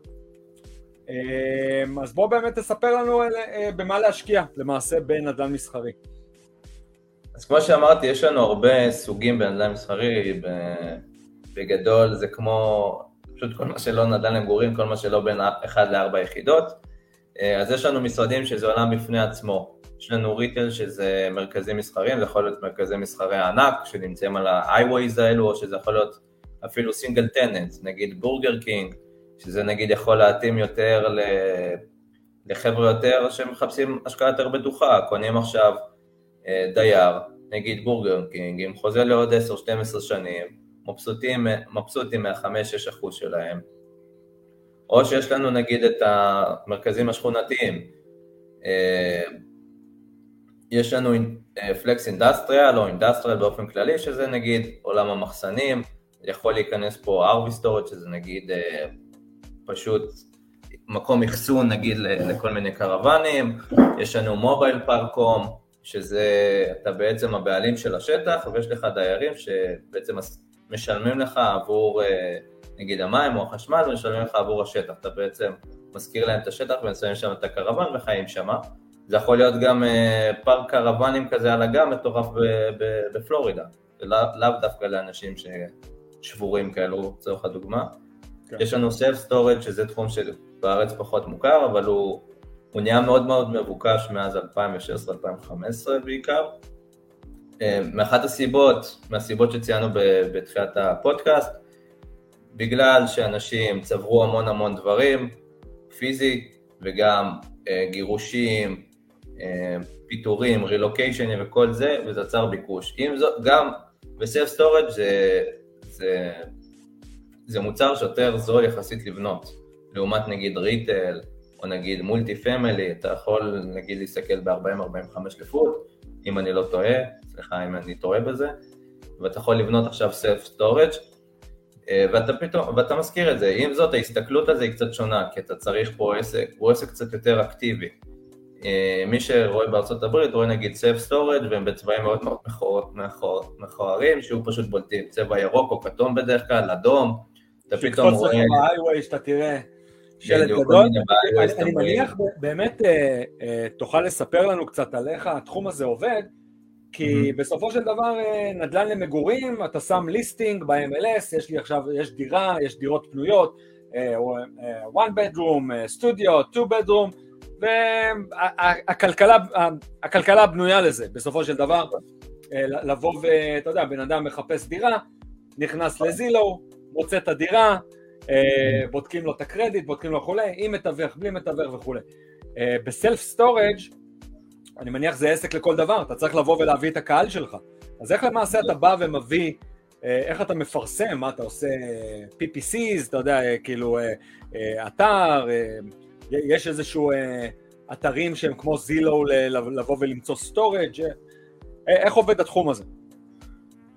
אז בוא באמת תספר לנו במה להשקיע למעשה בנדל"ן מסחרי. אז כמו שאמרתי, יש לנו הרבה סוגים בנדל"ן מסחרי, בגדול זה כמו, פשוט כל מה שלא נדל"ן למגורים, כל מה שלא בין 1 ל-4 יחידות, אז יש לנו משרדים שזה עולם בפני עצמו. יש לנו retail שזה מרכזים מסחריים, זה יכול להיות מרכזי מסחרי ענק שנמצאים על ה-highways האלו, או שזה יכול להיות אפילו single tenant, נגיד בורגר קינג, שזה נגיד יכול להתאים יותר. לחבר'ה יותר שמחפשים השקעה יותר בטוחה, קונים עכשיו אה, דייר, נגיד בורגר קינג, עם חוזה לעוד 10-12 שנים, מבסוטים, מבסוטים מה-5-6% שלהם, או שיש לנו נגיד את המרכזים השכונתיים, אה, יש לנו flex industrial או industrial באופן כללי, שזה נגיד עולם המחסנים, יכול להיכנס פה RV storage שזה נגיד אה, פשוט מקום אחסון נגיד לכל מיני קרוונים, יש לנו mobile park home, שזה, אתה בעצם הבעלים של השטח ויש לך דיירים שבעצם משלמים לך עבור אה, נגיד המים או החשמל ומשלמים לך עבור השטח, אתה בעצם משכיר להם את השטח ומשלמים שם את הקרוון וחיים שם. זה יכול להיות גם אה, פארק קרוונים כזה על אגם מטורף בפלורידה, לאו לא דווקא לאנשים ששבורים כאלו, לצורך הדוגמה. כן. יש לנו self storage שזה תחום שבארץ פחות מוכר, אבל הוא, הוא נהיה מאוד מאוד מבוקש מאז 2016-2015 בעיקר. אה, מאחת הסיבות, מהסיבות שציינו בתחילת הפודקאסט, בגלל שאנשים צברו המון המון דברים, פיזי, וגם אה, גירושים, פיטורים, רילוקיישנים וכל זה, וזה יצר ביקוש. עם זאת, גם ב-self storage זה, זה, זה מוצר שיותר זול יחסית לבנות, לעומת נגיד retail, או נגיד multifamily, אתה יכול נגיד להסתכל ב-40-45 ל-foot, אם אני לא טועה, סליחה אם אני טועה בזה, ואתה יכול לבנות עכשיו self storage אה, ואתה פתאום, ואתה משכיר את זה, עם זאת ההסתכלות על זה היא קצת שונה, כי אתה צריך פה עסק, הוא עסק קצת יותר אקטיבי. אה, מי שרואה בארצות הברית רואה נגיד self storage והם בצבעים מאוד מאוד מכוערים, שהוא פשוט בולטים, צבע ירוק או כתום בדרך כלל, אדום, אתה פתאום רואה... שיקפוץ לך בהיי שאתה תראה שלט גדול. אני מניח באמת אה, תוכל לספר לנו קצת על איך התחום הזה עובד, כי. בסופו של דבר אה, נדל"ן למגורים, אתה שם ליסטינג ב-MLS, יש לי עכשיו, יש דירה, יש דירות פנויות, אה, אה, one bedroom, סטודיו, two bedroom, והכלכלה בנויה לזה, בסופו של דבר, לבוא ואתה יודע, בן אדם מחפש דירה, נכנס ל-Zillow, מוצא את הדירה, בודקים לו את הקרדיט, בודקים לו וכולי, עם מתווך, בלי מתווך וכולי. ב-self storage אני מניח זה עסק לכל דבר, אתה צריך לבוא ולהביא את הקהל שלך. אז איך למעשה אתה בא ומביא, אה, איך אתה מפרסם, מה אתה עושה PPCs, אתה יודע, אה, כאילו אה, אתר, יש איזשהו אתרים שהם כמו Zillow לבוא ולמצוא storage, איך עובד התחום הזה?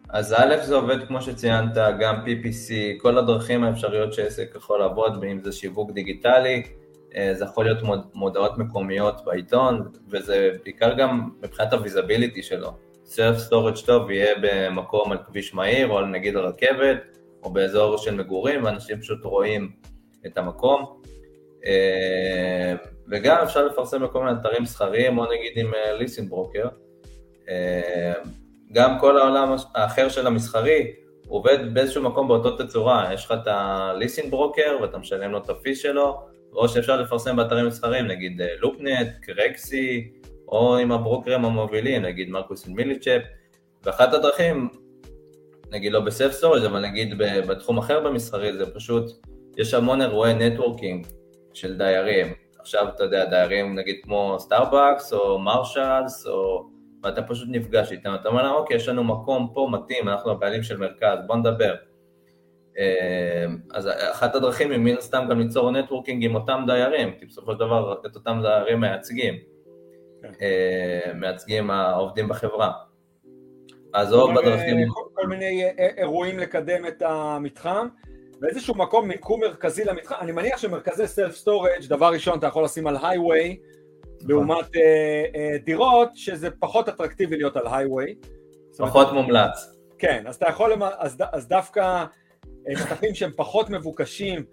אז א' זה עובד כמו שציינת, גם PPC, כל הדרכים האפשריות שעסק יכול לעבוד, ואם זה שיווק דיגיטלי, אה, זה יכול להיות מודעות מקומיות בעיתון, וזה בעיקר גם מבחינת ה-visibility שלו. self storage טוב יהיה במקום על כביש מהיר, או על נגיד הרכבת, או באזור של מגורים, ואנשים פשוט רואים את המקום. אה, וגם אפשר לפרסם בכל מיני אתרים מסחריים, או נגיד עם אה, broker. גם כל העולם האחר של המסחרי עובד באיזשהו מקום באותו תצורה, יש לך את ה listing broker ואתה משלם לו את ה fees שלו, או שאפשר לפרסם באתרים מסחריים, נגיד LoopNet, אה, Crexi, או עם הברוקרים המובילים, נגיד Marcus & Millichap, ואחת הדרכים, נגיד לא ב self storage אבל נגיד בתחום אחר במסחרי, זה פשוט, יש המון אירועי networking של דיירים. עכשיו, אתה יודע, דיירים נגיד כמו סטארבקס או מרשלס, או... ואתה פשוט נפגש איתם, אתה אומר להם, אוקיי, יש לנו מקום פה מתאים, אנחנו הבעלים של מרכז, בוא נדבר. אמ, אז אחת הדרכים היא מן הסתם גם ליצור networking עם אותם דיירים, כי בסופו של דבר את אותם דיירים מייצגים, כן. אמ, מייצגים העובדים בחברה. אז או בדרכים... כל, כל מיני אירועים לקדם את המתחם, באיזשהו מקום מיקום מרכזי למתחם, אני מניח שמרכזי self storage, דבר ראשון אתה יכול לשים על הייווי. לעומת uh, uh, דירות שזה פחות אטרקטיבי להיות על הייווי. פחות מומלץ. כן, אז אתה יכול, אז, אז דווקא שטחים שהם פחות מבוקשים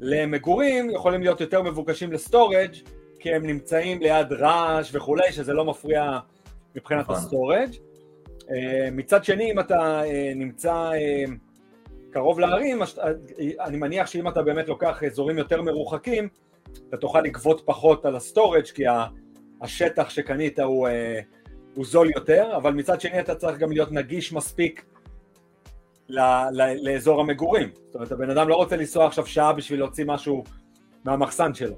למגורים יכולים להיות יותר מבוקשים ל storage כי הם נמצאים ליד רעש וכולי, שזה לא מפריע מבחינת נכון. ה storage. אה, מצד שני, אם אתה אה, נמצא אה, קרוב לערים, אני מניח שאם אתה באמת לוקח אזורים יותר מרוחקים, אתה תוכל לגבות פחות על ה storage כי השטח שקנית הוא, הוא זול יותר, אבל מצד שני אתה צריך גם להיות נגיש מספיק לאזור המגורים. זאת אומרת, הבן אדם לא רוצה לנסוע עכשיו שעה בשביל להוציא משהו מהמחסן שלו.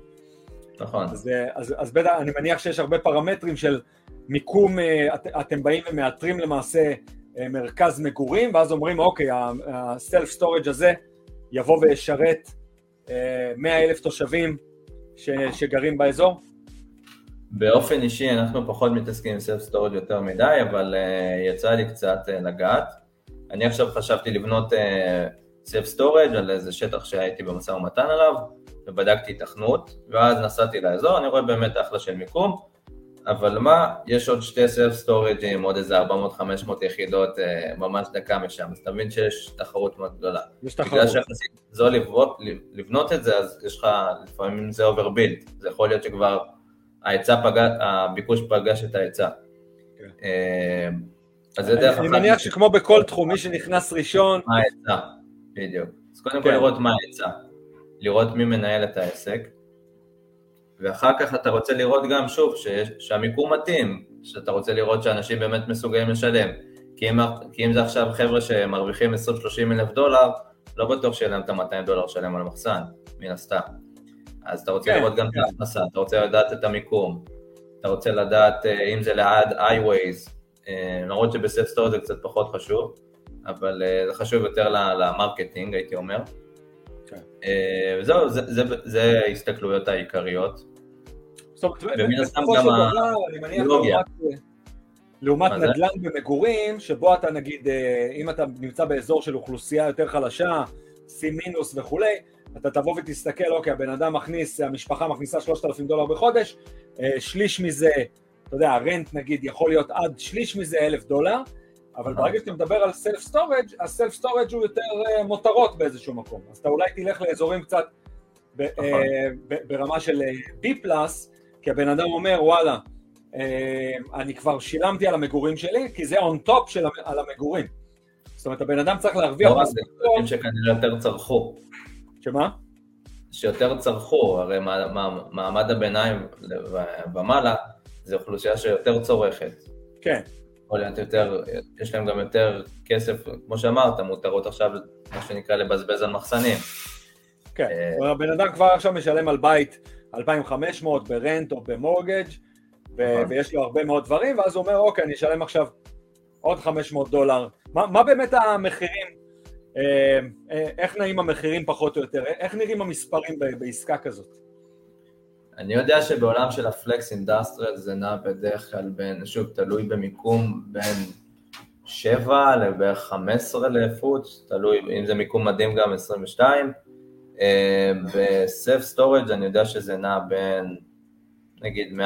נכון. אז, אז, אז בטח, אני מניח שיש הרבה פרמטרים של מיקום, אה, את, אתם באים ומאתרים למעשה אה, מרכז מגורים, ואז אומרים, אוקיי, ה self storage הזה יבוא וישרת 100 אה, אלף תושבים ש, שגרים באזור? באופן אישי אנחנו פחות מתעסקים עם self storage יותר מדי, אבל uh, יצא לי קצת uh, לגעת. אני עכשיו חשבתי לבנות self uh, storage על איזה שטח שהייתי במשא ומתן עליו, ובדקתי התכנות, ואז נסעתי לאזור, אני רואה באמת אחלה של מיקום, אבל מה, יש עוד שתי self storageים, עוד איזה 400-500 יחידות אה, ממש דקה משם, אז אתה מבין שיש תחרות מאוד גדולה. יש תחרות. בגלל שיחסית זול לבנות, לבנות את זה, אז יש לך, לפעמים זה overbuild, זה יכול להיות שכבר ההיצע פגש, הביקוש פגש את ההיצע. כן. אה, אז זה דרך אני מניח שכמו בכל תחום, מי שנכנס ראשון, מה ההיצע, בדיוק. אז קודם כל כן. לראות מה ההיצע, לראות מי מנהל את העסק, ואחר כך אתה רוצה לראות גם, שוב, שיש- שהמיקום מתאים, שאתה רוצה לראות שאנשים באמת מסוגלים לשלם. כי אם, כי אם זה עכשיו חבר'ה שמרוויחים 20-30 אלף דולר, לא בטוח שיהיה להם את ה-200 דולר לשלם על מחסן, מן הסתם. אז אתה רוצה כן, לראות גם את כן. ההכנסה, אתה רוצה לדעת את המיקום, אתה רוצה לדעת אה, אם זה ליד iWays, אה, למרות שב self storage זה קצת פחות חשוב, אבל אה, זה חשוב יותר ל marketing, הייתי אומר. כן. וזהו, זה, זה, זה ההסתכלויות העיקריות. ומן הסתם גם הטכנולוגיה. לעומת- זה? נדל"ן במגורים, שבו אתה נגיד, אה, אם אתה נמצא באזור של אוכלוסייה יותר חלשה, C minus וכולי, אתה תבוא ותסתכל, אוקיי, הבן אדם מכניס, המשפחה מכניסה 3,000 דולר בחודש, אה, שליש מזה, אתה יודע, ה rent נגיד יכול להיות עד שליש מזה 1,000 דולר, אבל. ברגע שאתה מדבר על self storage, ה self storage הוא יותר אה, מותרות באיזשהו מקום, אז אתה אולי תלך לאזורים קצת נכון. אה, ברמה של אה, B plus, כי הבן אדם אומר, וואלה, אה, אני כבר שילמתי על המגורים שלי, כי זה on top של על המגורים. זאת אומרת, הבן אדם צריך להרוויח לא זה, אנשים שכנראה יותר צרכו, שמה? שיותר צרכו, הרי מה- מה- מעמד הביניים ומעלה, זה אוכלוסייה שיותר צורכת. כן, יכול להיות יותר, יש להם גם יותר כסף, כמו שאמרת, מותרות עכשיו, מה שנקרא, לבזבז על מחסנים. כן. אה, הבן אדם כבר עכשיו משלם על בית 2,500 ברנט או במורגג' ו-. ויש לו הרבה מאוד דברים, ואז הוא אומר, אוקיי, אני אשלם עכשיו עוד 500 דולר. מה, מה באמת המחירים, אה, אה, איך נעים המחירים פחות או יותר? איך נראים המספרים ב- בעסקה כזאת? אני יודע שבעולם של ה flex industrial זה נע בדרך כלל בין, שוב, תלוי במיקום, בין 7 לבערך 15 לפוט, תלוי אם זה מיקום מדהים גם 22. אה, ב self storage אני יודע שזה נע בין נגיד 130-150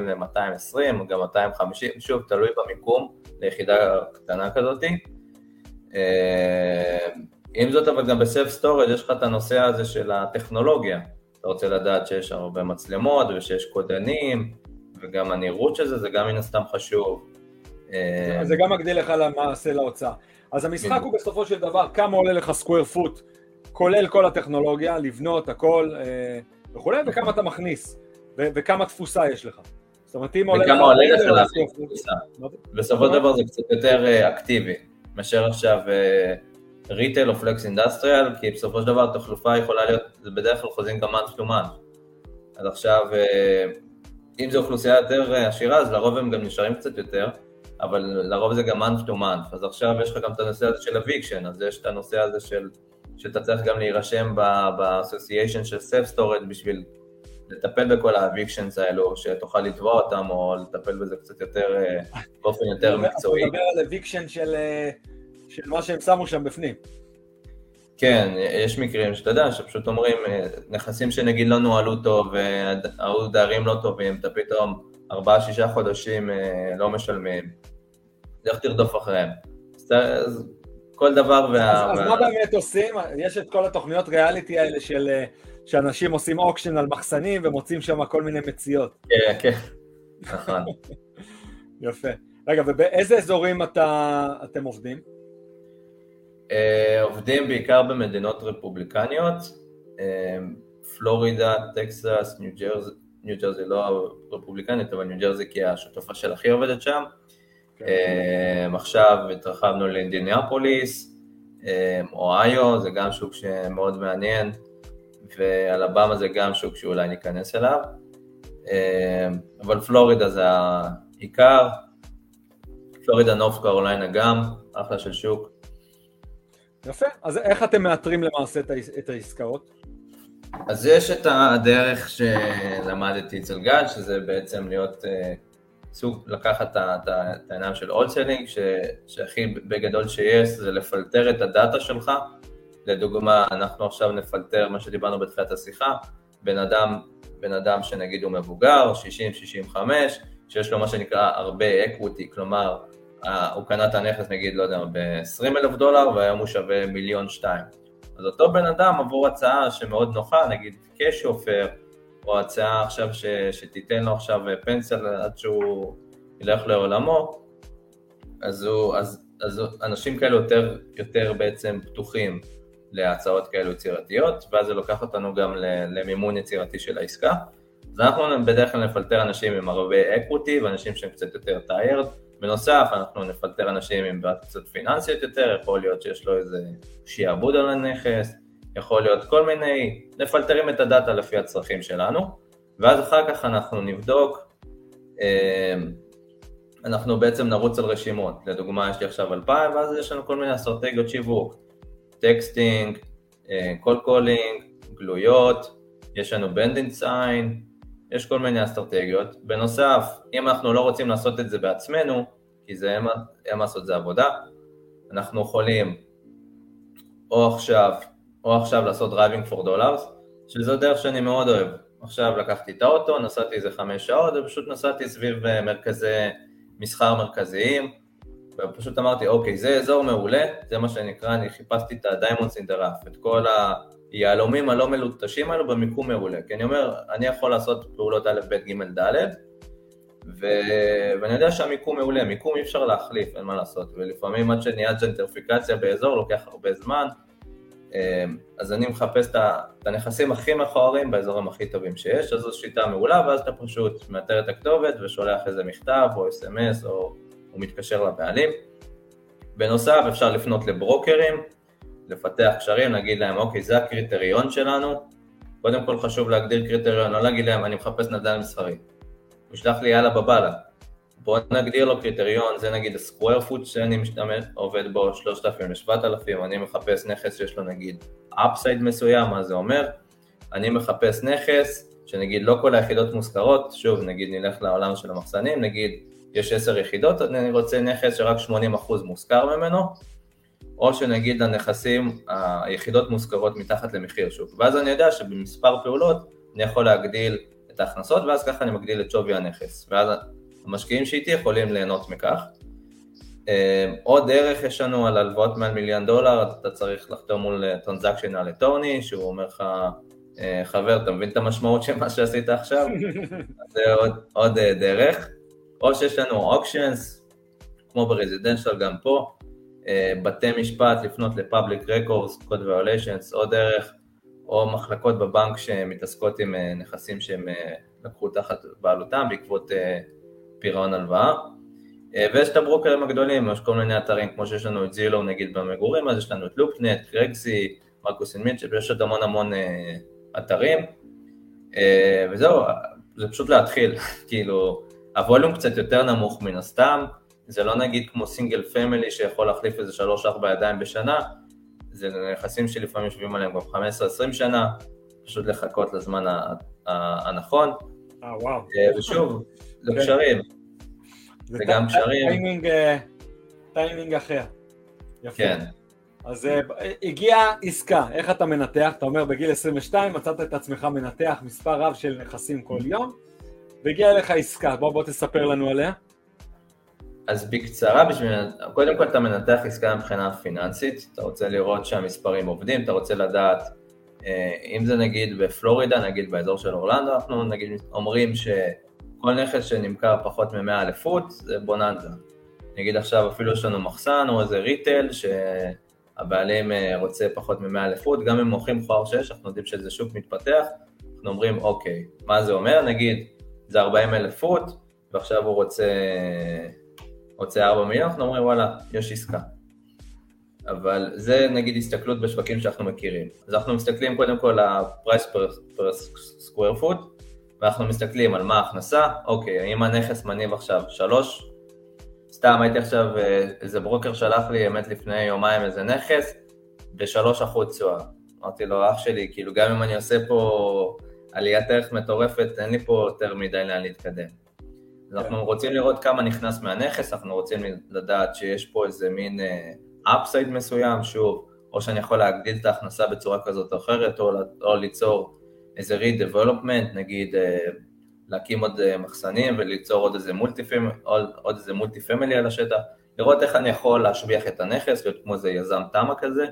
ל-220, גם 250, שוב, תלוי במיקום ליחידה קטנה כזאתי. אה, עם זאת, אבל גם ב self storage יש לך את הנושא הזה של הטכנולוגיה. אתה רוצה לדעת שיש הרבה מצלמות ושיש קודנים, וגם הנראות של זה, זה גם מן הסתם חשוב. זה גם מגדיל לך למעשה להוצאה. אז המשחק. הוא בסופו של דבר כמה עולה לך square foot, כולל כל הטכנולוגיה, לבנות הכל אה, וכולי, וכמה אתה מכניס, ו- וכמה תפוסה יש לך. זאת אומרת, אם עולה וכמה עולה לך foot, תפוסה. בסופו של דבר זה קצת יותר אה, אקטיבי, מאשר עכשיו ריטל או פלקס אינדסטריאל, כי בסופו של דבר התחלופה יכולה להיות, זה בדרך כלל חוזים גם to month. אז עכשיו, אה, אם זו אוכלוסייה יותר אה, עשירה, אז לרוב הם גם נשארים קצת יותר, אבל לרוב זה גם month to month. אז עכשיו יש לך גם את הנושא הזה של eviction, אז יש את הנושא הזה של, שאתה צריך גם להירשם ב-association של self storage בשביל לטפל בכל ה-evictions האלו, שתוכל לתבוע אותם, או לטפל בזה קצת יותר, אה, באופן יותר מקצועי. אתה מדבר על אביקשן של, אה, של מה שהם שמו שם בפנים. כן, יש מקרים שאתה יודע, שפשוט אומרים, אה, נכסים שנגיד לא נוהלו טוב, והיו דיירים לא טובים, אתה פתאום ארבעה, שישה חודשים לא משלמים, לך תרדוף אחריהם. אז כל דבר וה... אז, אז מה באמת עושים? יש את כל התוכניות ריאליטי האלה של... אה, שאנשים עושים auction על מחסנים ומוצאים שם כל מיני מציאות. כן, כן, נכון. יפה. רגע, ובאיזה אזורים אתה, אתם עובדים? אה, עובדים בעיקר במדינות רפובליקניות, אה, פלורידה, טקסס, ניו ג'רזי, ניו ג'רזי לא רפובליקנית, אבל ניו ג'רזי כי השותפה של אחי עובדת שם. אה, עכשיו התרחבנו לאינדיניאפוליס, אה, אוהיו, זה גם שוק שמאוד מעניין, ואלבמה זה גם שוק שאולי ניכנס אליו. אה, אבל פלורידה זה העיקר, פלורידה, נורף קרוליינה גם, אחלה של שוק. יפה. אז איך אתם מאתרים למעשה את העס- את העסקאות? אז יש את הדרך שלמדתי אצל גל, שזה בעצם להיות אה, סוג, לקחת את העיניים של אולסלינג, שהכי בגדול שיש זה לפלטר את הדאטה שלך לדוגמה, אנחנו עכשיו נפלטר מה שדיברנו בתחילת השיחה, בן אדם, בן אדם שנגיד הוא מבוגר, 60-65, שיש לו מה שנקרא הרבה אקוויטי, כלומר, הוא קנה את הנכס נגיד, לא יודע, ב-20 אלף דולר והיום הוא שווה מיליון שתיים. אז אותו בן אדם עבור הצעה שמאוד נוחה, נגיד קש אופר, או הצעה עכשיו ש, שתיתן לו עכשיו פנסיה עד שהוא ילך לעולמו, אז, הוא, אז, אז אנשים כאלו יותר, יותר בעצם פתוחים להצעות כאלו יצירתיות, ואז זה לוקח אותנו גם למימון יצירתי של העסקה. אז אנחנו בדרך כלל נפלטר אנשים עם הרבה equity ואנשים שהם קצת יותר tired. בנוסף, אנחנו נפלטר אנשים עם בעיות קצת פיננסיות יותר, יכול להיות שיש לו איזה שיעבוד על הנכס, יכול להיות כל מיני, נפלטרים את הדאטה לפי הצרכים שלנו, ואז אחר כך אנחנו נבדוק, אה, אנחנו בעצם נרוץ על רשימות, לדוגמה יש לי עכשיו 2,000 ואז יש לנו כל מיני אסטרטגיות שיווק, texting, cold calling, גלויות, יש לנו bandit sign, יש כל מיני אסטרטגיות. בנוסף, אם אנחנו לא רוצים לעשות את זה בעצמנו, כי זה מה לעשות, זה עבודה, אנחנו יכולים או עכשיו, או עכשיו לעשות driving for dollars, שזו דרך שאני מאוד אוהב. עכשיו לקחתי את האוטו, נסעתי איזה חמש שעות ופשוט נסעתי סביב אה, מרכזי מסחר מרכזיים, ופשוט אמרתי, אוקיי, זה אזור מעולה, זה מה שנקרא, אני חיפשתי את ה-diamonds in the rough, את כל היהלומים הלא מלוטשים האלו במיקום מעולה, כי אני אומר, אני יכול לעשות פעולות א', ב', ג', ד', ו... ואני יודע שהמיקום מעולה, מיקום אי אפשר להחליף, אין מה לעשות, ולפעמים עד שנהיה ג'נטריפיקציה באזור לוקח הרבה זמן, אז אני מחפש את הנכסים הכי מכוערים באזורים הכי טובים שיש, אז זו שיטה מעולה, ואז אתה פשוט מאתר את הכתובת ושולח איזה מכתב או אס.אם.אס או הוא מתקשר לבעלים. בנוסף אפשר לפנות לברוקרים, לפתח קשרים, להגיד להם אוקיי זה הקריטריון שלנו, קודם כל חשוב להגדיר קריטריון, לא להגיד להם אני מחפש נדל"ן מסחרי, הוא ישלח לי יאללה בבאללה, בואו נגדיר לו קריטריון, זה נגיד הסקוויר פוט שאני משתמש, עובד בו 3,000 ל-7,000, אני מחפש נכס שיש לו נגיד אפסייד מסוים, מה זה אומר? אני מחפש נכס שנגיד לא כל היחידות מושכרות, שוב נגיד נלך לעולם של המחסנים, נגיד יש 10 יחידות, אני רוצה נכס שרק 80% מושכר ממנו, או שנגיד הנכסים, היחידות מושכרות מתחת למחיר שוק, ואז אני יודע שבמספר פעולות אני יכול להגדיל את ההכנסות, ואז ככה אני מגדיל את שווי הנכס, ואז המשקיעים שאיתי יכולים ליהנות מכך. אה, עוד דרך יש לנו על הלוואות מעל מיליון דולר, אתה צריך לחתום מול טרנזקשיונל לטוני, שהוא אומר לך, אה, חבר, אתה מבין את המשמעות של מה שעשית עכשיו? זה עוד, עוד אה, דרך. או שיש לנו אוקשנס, כמו ברזידנציאל גם פה, בתי משפט לפנות לפאבליק רקורס, קוד ויוליישנס, או דרך, או מחלקות בבנק שמתעסקות עם נכסים שהם לקחו תחת בעלותם בעקבות פירעון הלוואה. אה, ויש את הברוקרים הגדולים, יש כל מיני אתרים, כמו שיש לנו את זילו נגיד במגורים, אז יש לנו את לופנט, קרקסי, מרקוס אינמיץ', ויש עוד המון המון אה, אתרים. אה, וזהו, זה פשוט להתחיל, כאילו, ה volume קצת יותר נמוך מן הסתם, זה לא נגיד כמו single family שיכול להחליף איזה 3-4 ידיים בשנה, זה נכסים שלפעמים יושבים עליהם גם 15-20 שנה, פשוט לחכות לזמן הנכון. אה, וואו. ושוב, זה קשרים. זה גם קשרים. טיימינג אחר. יפה. כן. אז אה, הגיעה עסקה, איך אתה מנתח? אתה אומר בגיל 22 מצאת את עצמך מנתח מספר רב של נכסים כל יום, והגיעה אליך עסקה, בוא בוא תספר לנו עליה. אז בקצרה, בשביל, קודם כל אתה מנתח עסקה מבחינה פיננסית, אתה רוצה לראות שהמספרים עובדים, אתה רוצה לדעת, אה, אם זה נגיד בפלורידה, נגיד באזור של אורלנדו, אנחנו נגיד אומרים ש... כל נכס שנמכר פחות מ-100 אליפות זה בוננזה. נגיד עכשיו אפילו יש לנו מחסן או איזה ריטל שהבעלים אה, רוצה פחות מ-100 אליפות, גם אם מוכרים חואר 6, אנחנו יודעים שזה שוק מתפתח, אנחנו אומרים אוקיי, מה זה אומר? נגיד זה 40 אליפות ועכשיו הוא רוצה, רוצה 4 מיליון, אנחנו אומרים וואלה, יש עסקה. אבל זה נגיד הסתכלות בשווקים שאנחנו מכירים. אז אנחנו מסתכלים קודם כל על ה-price per square foot, ואנחנו מסתכלים על מה ההכנסה, אוקיי, האם הנכס מניב עכשיו שלוש, סתם הייתי עכשיו, אה, איזה ברוקר שלח לי, אמת לפני יומיים איזה נכס, בשלוש אחוז תשואה. אמרתי לו, אח שלי, כאילו גם אם אני עושה פה עליית ערך מטורפת, אין לי פה יותר מדי לאן להתקדם. אז אנחנו כן. רוצים לראות כמה נכנס מהנכס, אנחנו רוצים לדעת שיש פה איזה מין אפסייד אה, מסוים, שוב, או שאני יכול להגדיל את ההכנסה בצורה כזאת או אחרת, או, או ליצור איזה re-development, נגיד אה, להקים עוד אה, מחסנים וליצור עוד איזה מולטי עוד, עוד איזה מולטי פמילי על השטח, לראות איך אני יכול להשביח את הנכס, להיות כמו איזה יזם תמ"א כזה.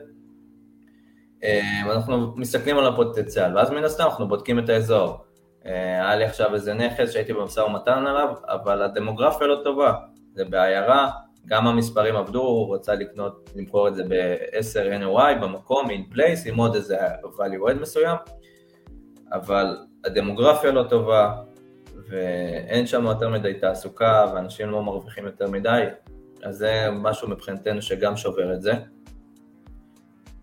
אנחנו מסתכלים על הפוטנציאל, ואז מן הסתם אנחנו בודקים את האזור. היה לי עכשיו איזה נכס שהייתי במשא ומתן עליו, אבל הדמוגרפיה לא טובה, זה בעיירה, גם המספרים עבדו, הוא רצה לקנות, למכור את זה ב-10 NOI במקום, in place, עם עוד איזה value add מסוים, אבל הדמוגרפיה לא טובה, ואין שם יותר מדי תעסוקה, ואנשים לא מרוויחים יותר מדי, אז זה משהו מבחינתנו שגם שובר את זה.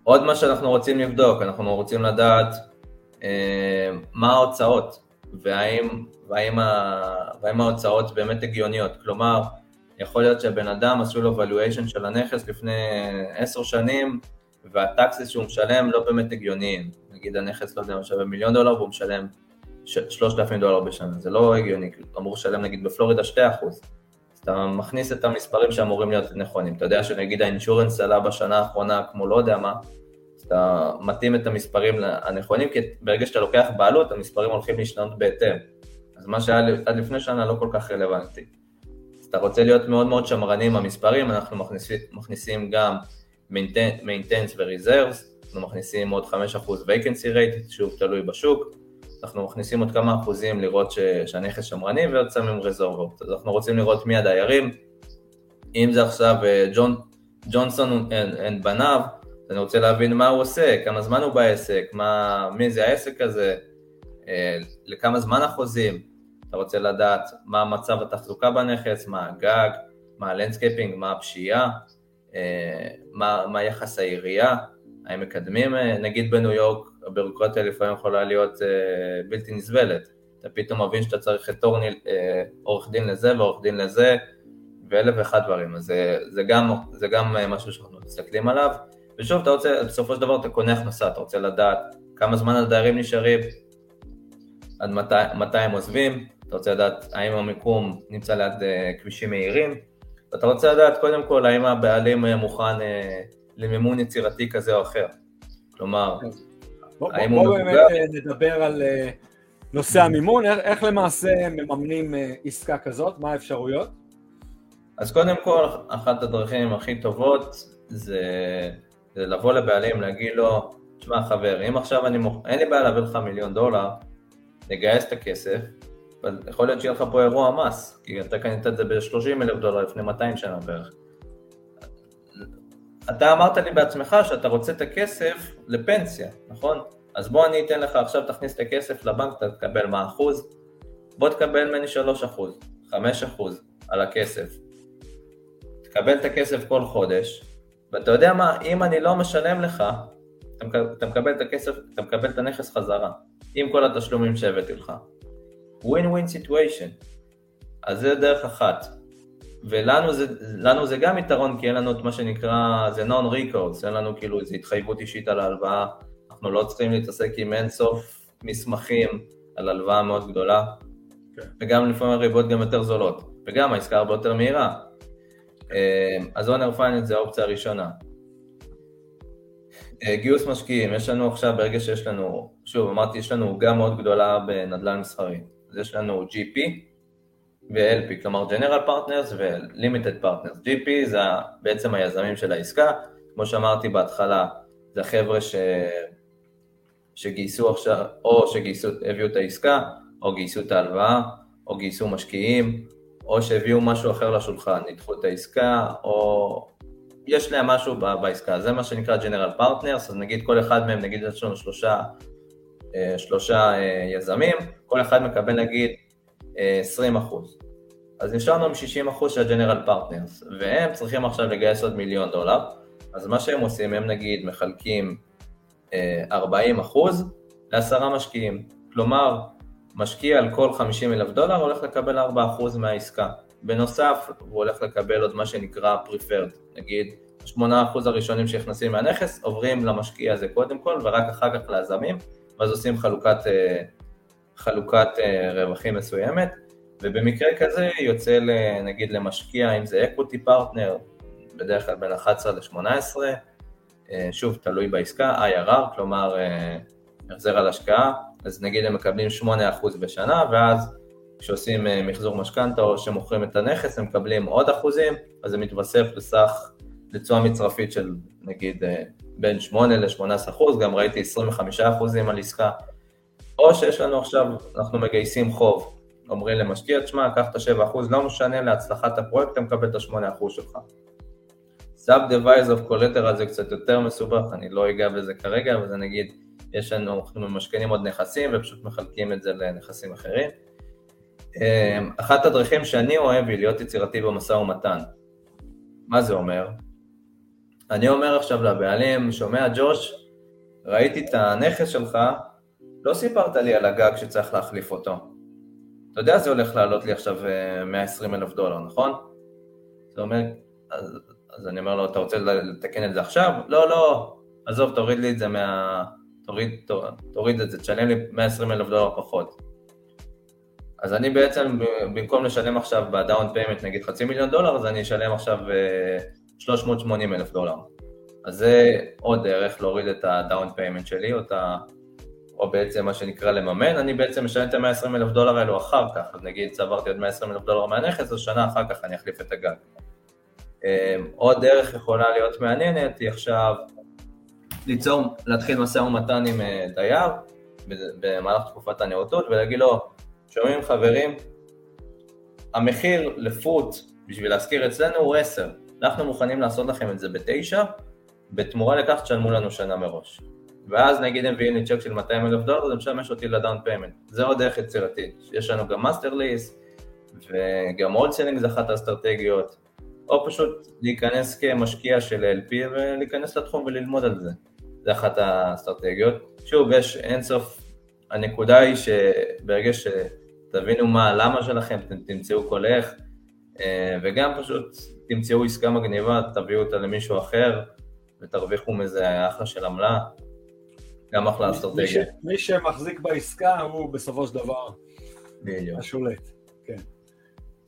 עוד מה שאנחנו רוצים לבדוק, אנחנו רוצים לדעת אה, מה ההוצאות, והאם, והאם, ה, והאם ההוצאות באמת הגיוניות, כלומר, יכול להיות שהבן אדם עשו לו valuation של הנכס לפני עשר שנים והטקסס שהוא משלם לא באמת הגיוניים. נגיד הנכס, לא יודע, שווה מיליון דולר והוא משלם שלושת אלפים דולר בשנה, זה לא הגיוני, הוא אמור לשלם נגיד בפלורידה שתי אחוז. אז אתה מכניס את המספרים שאמורים להיות נכונים. אתה יודע שנגיד האינשורנס עלה בשנה האחרונה כמו לא יודע מה, אז אתה מתאים את המספרים הנכונים, כי ברגע שאתה לוקח בעלות, המספרים הולכים להשתנות בהתאם. אז מה שהיה עד לפני שנה לא כל כך רלוונטי. אתה רוצה להיות מאוד מאוד שמרני עם המספרים, אנחנו מכניסים, מכניסים גם maintenance ו-reserves, אנחנו מכניסים עוד 5% vacancy rate, שוב תלוי בשוק, אנחנו מכניסים עוד כמה אחוזים לראות ש, שהנכס שמרני ועוד שמים רזורבות. אז אנחנו רוצים לראות מי הדיירים, אם זה עכשיו אה, ג'ון, ג'ונסון אנד בניו, אני רוצה להבין מה הוא עושה, כמה זמן הוא בעסק, מה, מי זה העסק הזה, אה, לכמה זמן החוזים, אתה רוצה לדעת מה מצב התחזוקה בנכס, מה הגג, מה ה landscaping, מה הפשיעה, אה, מה, מה יחס העירייה, האם מקדמים, אה, נגיד בניו יורק הבירוקרטיה לפעמים יכולה להיות אה, בלתי נסבלת, אתה פתאום מבין שאתה צריך attorney, עורך דין לזה ועורך דין לזה ואלף ואחד דברים, אז זה, זה, גם, זה גם משהו שאנחנו מסתכלים עליו, ושוב אתה רוצה, בסופו של דבר אתה קונה הכנסה, אתה רוצה לדעת כמה זמן הדיירים נשארים, עד מתי, מתי הם עוזבים, אתה רוצה לדעת האם המיקום נמצא ליד כבישים מהירים, ואתה רוצה לדעת קודם כל האם הבעלים מוכן למימון יצירתי כזה או אחר. כלומר, בוא, האם בוא, הוא בוא באמת נדבר על uh, נושא המימון, איך, איך למעשה מממנים uh, עסקה כזאת, מה האפשרויות? אז קודם כל, אחת הדרכים הכי טובות זה, זה לבוא לבעלים, להגיד לו, תשמע חבר, אם עכשיו אני מוכן, אין לי בעיה להביא לך מיליון דולר, לגייס את הכסף, אבל יכול להיות שיהיה לך פה אירוע מס, כי אתה קנית את זה ב-30 אלף דולר לפני 200 שנה בערך. אתה אמרת לי בעצמך שאתה רוצה את הכסף לפנסיה, נכון? אז בוא אני אתן לך עכשיו, תכניס את הכסף לבנק, אתה תקבל מה אחוז? בוא תקבל ממני 3 אחוז, 5 אחוז על הכסף. תקבל את הכסף כל חודש, ואתה יודע מה, אם אני לא משלם לך, אתה מקבל את הכסף, אתה מקבל את הנכס חזרה, עם כל התשלומים שהבאתי לך. win situation. אז זה דרך אחת. ולנו זה, זה גם יתרון כי אין לנו את מה שנקרא, זה non recourse, אין לנו כאילו איזו התחייבות אישית על ההלוואה, אנחנו לא צריכים להתעסק עם אינסוף מסמכים על הלוואה מאוד גדולה, okay. כן. וגם לפעמים הריביות גם יותר זולות, וגם העסקה הרבה יותר מהירה. אה, אז owner finance זה האופציה הראשונה. אה, גיוס משקיעים, יש לנו עכשיו, ברגע שיש לנו, שוב אמרתי, יש לנו עוגה מאוד גדולה בנדל"ן מסחרי. אז יש לנו GP ו-LP, כלומר General Partners ו-Limited Partners. GP זה בעצם היזמים של העסקה, כמו שאמרתי בהתחלה, זה חבר'ה ש... שגייסו עכשיו, או שגייסו, הביאו את העסקה, או גייסו את ההלוואה, או גייסו משקיעים, או שהביאו משהו אחר לשולחן, ניתחו את העסקה, או יש להם משהו בעסקה, זה מה שנקרא General Partners, אז נגיד כל אחד מהם, נגיד יש לנו שלושה, אה, שלושה אה, יזמים, כל אחד מקבל נגיד 20 אה, אחוז. אז נשארנו עם 60 אחוז של ה-General Partners, והם צריכים עכשיו לגייס עוד מיליון דולר, אז מה שהם עושים, הם נגיד מחלקים 40 אחוז לעשרה משקיעים, כלומר, משקיע על כל 50 אלף דולר הולך לקבל 4 אחוז מהעסקה. בנוסף, הוא הולך לקבל עוד מה שנקרא preferred, נגיד 8% הראשונים שנכנסים מהנכס עוברים למשקיע הזה קודם כל ורק אחר כך ליזמים, ואז עושים חלוקת, אה, חלוקת אה, רווחים מסוימת, ובמקרה כזה יוצא נגיד למשקיע, אם זה equity partner, בדרך כלל בין 11 ל-18, שוב, תלוי בעסקה, IRR, כלומר החזר על השקעה, אז נגיד הם מקבלים 8% בשנה, ואז כשעושים מחזור משכנתה או שמוכרים את הנכס, הם מקבלים עוד אחוזים, אז זה מתווסף לסך, לתשואה מצרפית של נגיד בין 8 ל-18 אחוז, גם ראיתי 25 אחוזים על עסקה, או שיש לנו עכשיו, אנחנו מגייסים חוב, אומרים למשקיע, תשמע, קח את ה-7%, לא משנה להצלחת הפרויקט, אתה מקבל את ה-8% שלך. Sub-Device of Collateral זה קצת יותר מסובך, אני לא אגע בזה כרגע, אבל זה נגיד, יש לנו, אנחנו ממשכנים עוד נכסים ופשוט מחלקים את זה לנכסים אחרים. אמ, אחת הדרכים שאני אוהב היא להיות יצירתי במשא ומתן. מה זה אומר? אני אומר עכשיו לבעלים, שומע ג'וש, ראיתי את הנכס שלך, לא סיפרת לי על הגג שצריך להחליף אותו. אתה יודע, זה הולך לעלות לי עכשיו 120 אה, אלף דולר, נכון? זה אומר, אז, אז אני אומר לו, אתה רוצה לתקן את זה עכשיו? לא, לא, עזוב, תוריד לי את זה מה... תוריד, תוריד את זה, תשלם לי 120 אלף דולר פחות. אז אני בעצם, במקום לשלם עכשיו ב down payment נגיד חצי מיליון דולר, אז אני אשלם עכשיו 380 אה, אלף דולר. אז זה עוד דרך להוריד את ה down payment שלי, או, ה... או בעצם מה שנקרא לממן, אני בעצם משלם את ה-120 אלף דולר האלו אחר כך, אז נגיד צברתי עוד 120 אלף דולר מהנכס, אז שנה אחר כך אני אחליף את הגג. אה, עוד דרך יכולה להיות מעניינת היא עכשיו ליצור, להתחיל משא ומתן עם אה, דייר במהלך תקופת הנאותות ולהגיד לו, שומעים חברים, המחיר ל foot בשביל להשכיר אצלנו הוא 10, אנחנו מוכנים לעשות לכם את זה בתשע, בתמורה לכך תשלמו לנו שנה מראש. ואז נגיד הם מביאים לי צ'ק של 200 אלף דולר, זה משמש אותי ל down payment. זה עוד דרך יצירתית. יש לנו גם master lease, וגם wholesaling זה אחת האסטרטגיות, או פשוט להיכנס כמשקיע של LP ולהיכנס לתחום וללמוד על זה. זה אחת האסטרטגיות. שוב, יש אינסוף, הנקודה היא שברגע שתבינו מה הלמה שלכם, אתם תמצאו כל איך, אה, וגם פשוט תמצאו עסקה מגניבה, תביאו אותה למישהו אחר, ותרוויחו מזה אחלה של עמלה, גם אחלה אסטרטגיה. מי שמחזיק בעסקה הוא בסופו של דבר השולט, כן.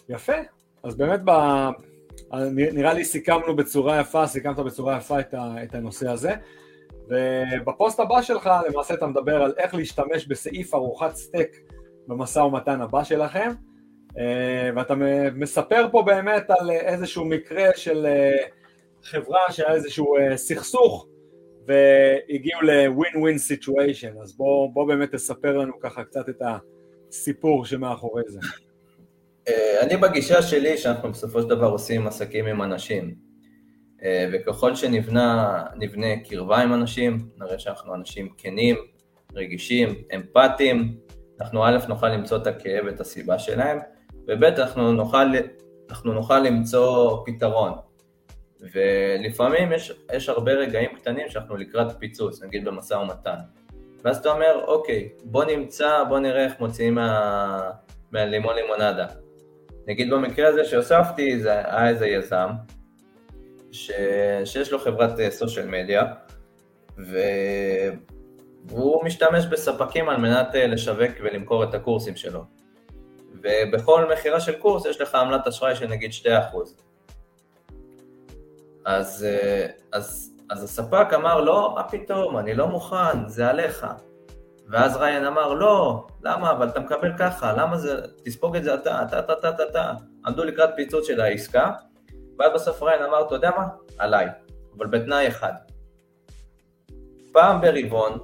יפה, אז באמת ב... נראה לי סיכמנו בצורה יפה, סיכמת בצורה יפה את, ה... את הנושא הזה. ובפוסט הבא שלך למעשה אתה מדבר על איך להשתמש בסעיף ארוחת סטייק במשא ומתן הבא שלכם אה, ואתה מספר פה באמת על איזשהו מקרה של אה, חברה שהיה איזשהו אה, סכסוך והגיעו ל-win-win situation, אז בוא, בוא באמת תספר לנו ככה קצת את הסיפור שמאחורי זה. אני בגישה שלי שאנחנו בסופו של דבר עושים עסקים עם אנשים, וככל שנבנה קרבה עם אנשים, נראה שאנחנו אנשים כנים, רגישים, אמפתיים, אנחנו א' נוכל למצוא את הכאב ואת הסיבה שלהם, וב' אנחנו נוכל, אנחנו נוכל למצוא פתרון. ולפעמים יש, יש הרבה רגעים קטנים שאנחנו לקראת פיצוץ, נגיד במשא ומתן. ואז אתה אומר, אוקיי, בוא נמצא, בוא נראה איך מוציאים מה, מהלימון לימונדה. נגיד במקרה הזה שהוספתי, זה היה איזה יזם, ש, שיש לו חברת סושיאל מדיה, והוא משתמש בספקים על מנת אה, לשווק ולמכור את הקורסים שלו. ובכל מכירה של קורס יש לך עמלת אשראי של נגיד 2%. אז, אה, אז, אז הספק אמר, לא, מה פתאום, אני לא מוכן, זה עליך. ואז ריין אמר, לא, למה, אבל אתה מקבל ככה, למה זה, תספוג את זה אתה, אתה, אתה, אתה, אתה, אתה. עמדו לקראת פיצוץ של העסקה, ואז בסוף ריין אמר, אתה יודע מה? עליי, אבל בתנאי אחד. פעם ברבעון,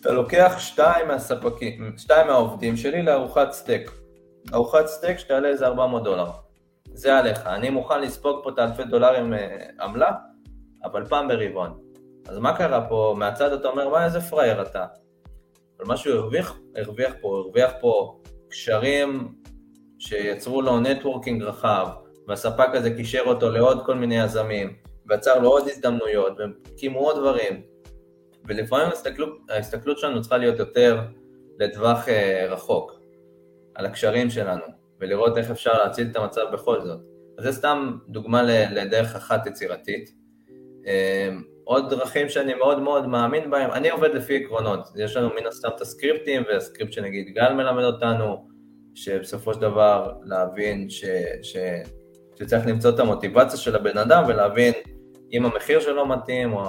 אתה לוקח שתיים מהספקים, שתיים מהעובדים שלי לארוחת סטייק. ארוחת סטייק שתעלה איזה 400 דולר. זה עליך. אני מוכן לספוג פה את האלפי דולרים אה, עמלה, אבל פעם ברבעון. אז מה קרה פה? מהצד אתה אומר, מה איזה פראייר אתה? אבל מה שהוא הרוויח, הרוויח פה, הרוויח פה קשרים שיצרו לו נטוורקינג רחב, והספק הזה קישר אותו לעוד כל מיני יזמים, ויצר לו עוד הזדמנויות, והקימו עוד דברים. ולפעמים ההסתכלות, ההסתכלות שלנו צריכה להיות יותר לטווח אה, רחוק, על הקשרים שלנו, ולראות איך אפשר להציל את המצב בכל זאת. אז זה סתם דוגמה לדרך אחת יצירתית. אה, עוד דרכים שאני מאוד מאוד מאמין בהם, אני עובד לפי עקרונות, יש לנו מן הסתם את הסקריפטים, והסקריפט שנגיד גל מלמד אותנו, שבסופו של דבר להבין ש, ש, שצריך למצוא את המוטיבציה של הבן אדם ולהבין אם המחיר שלו מתאים, או,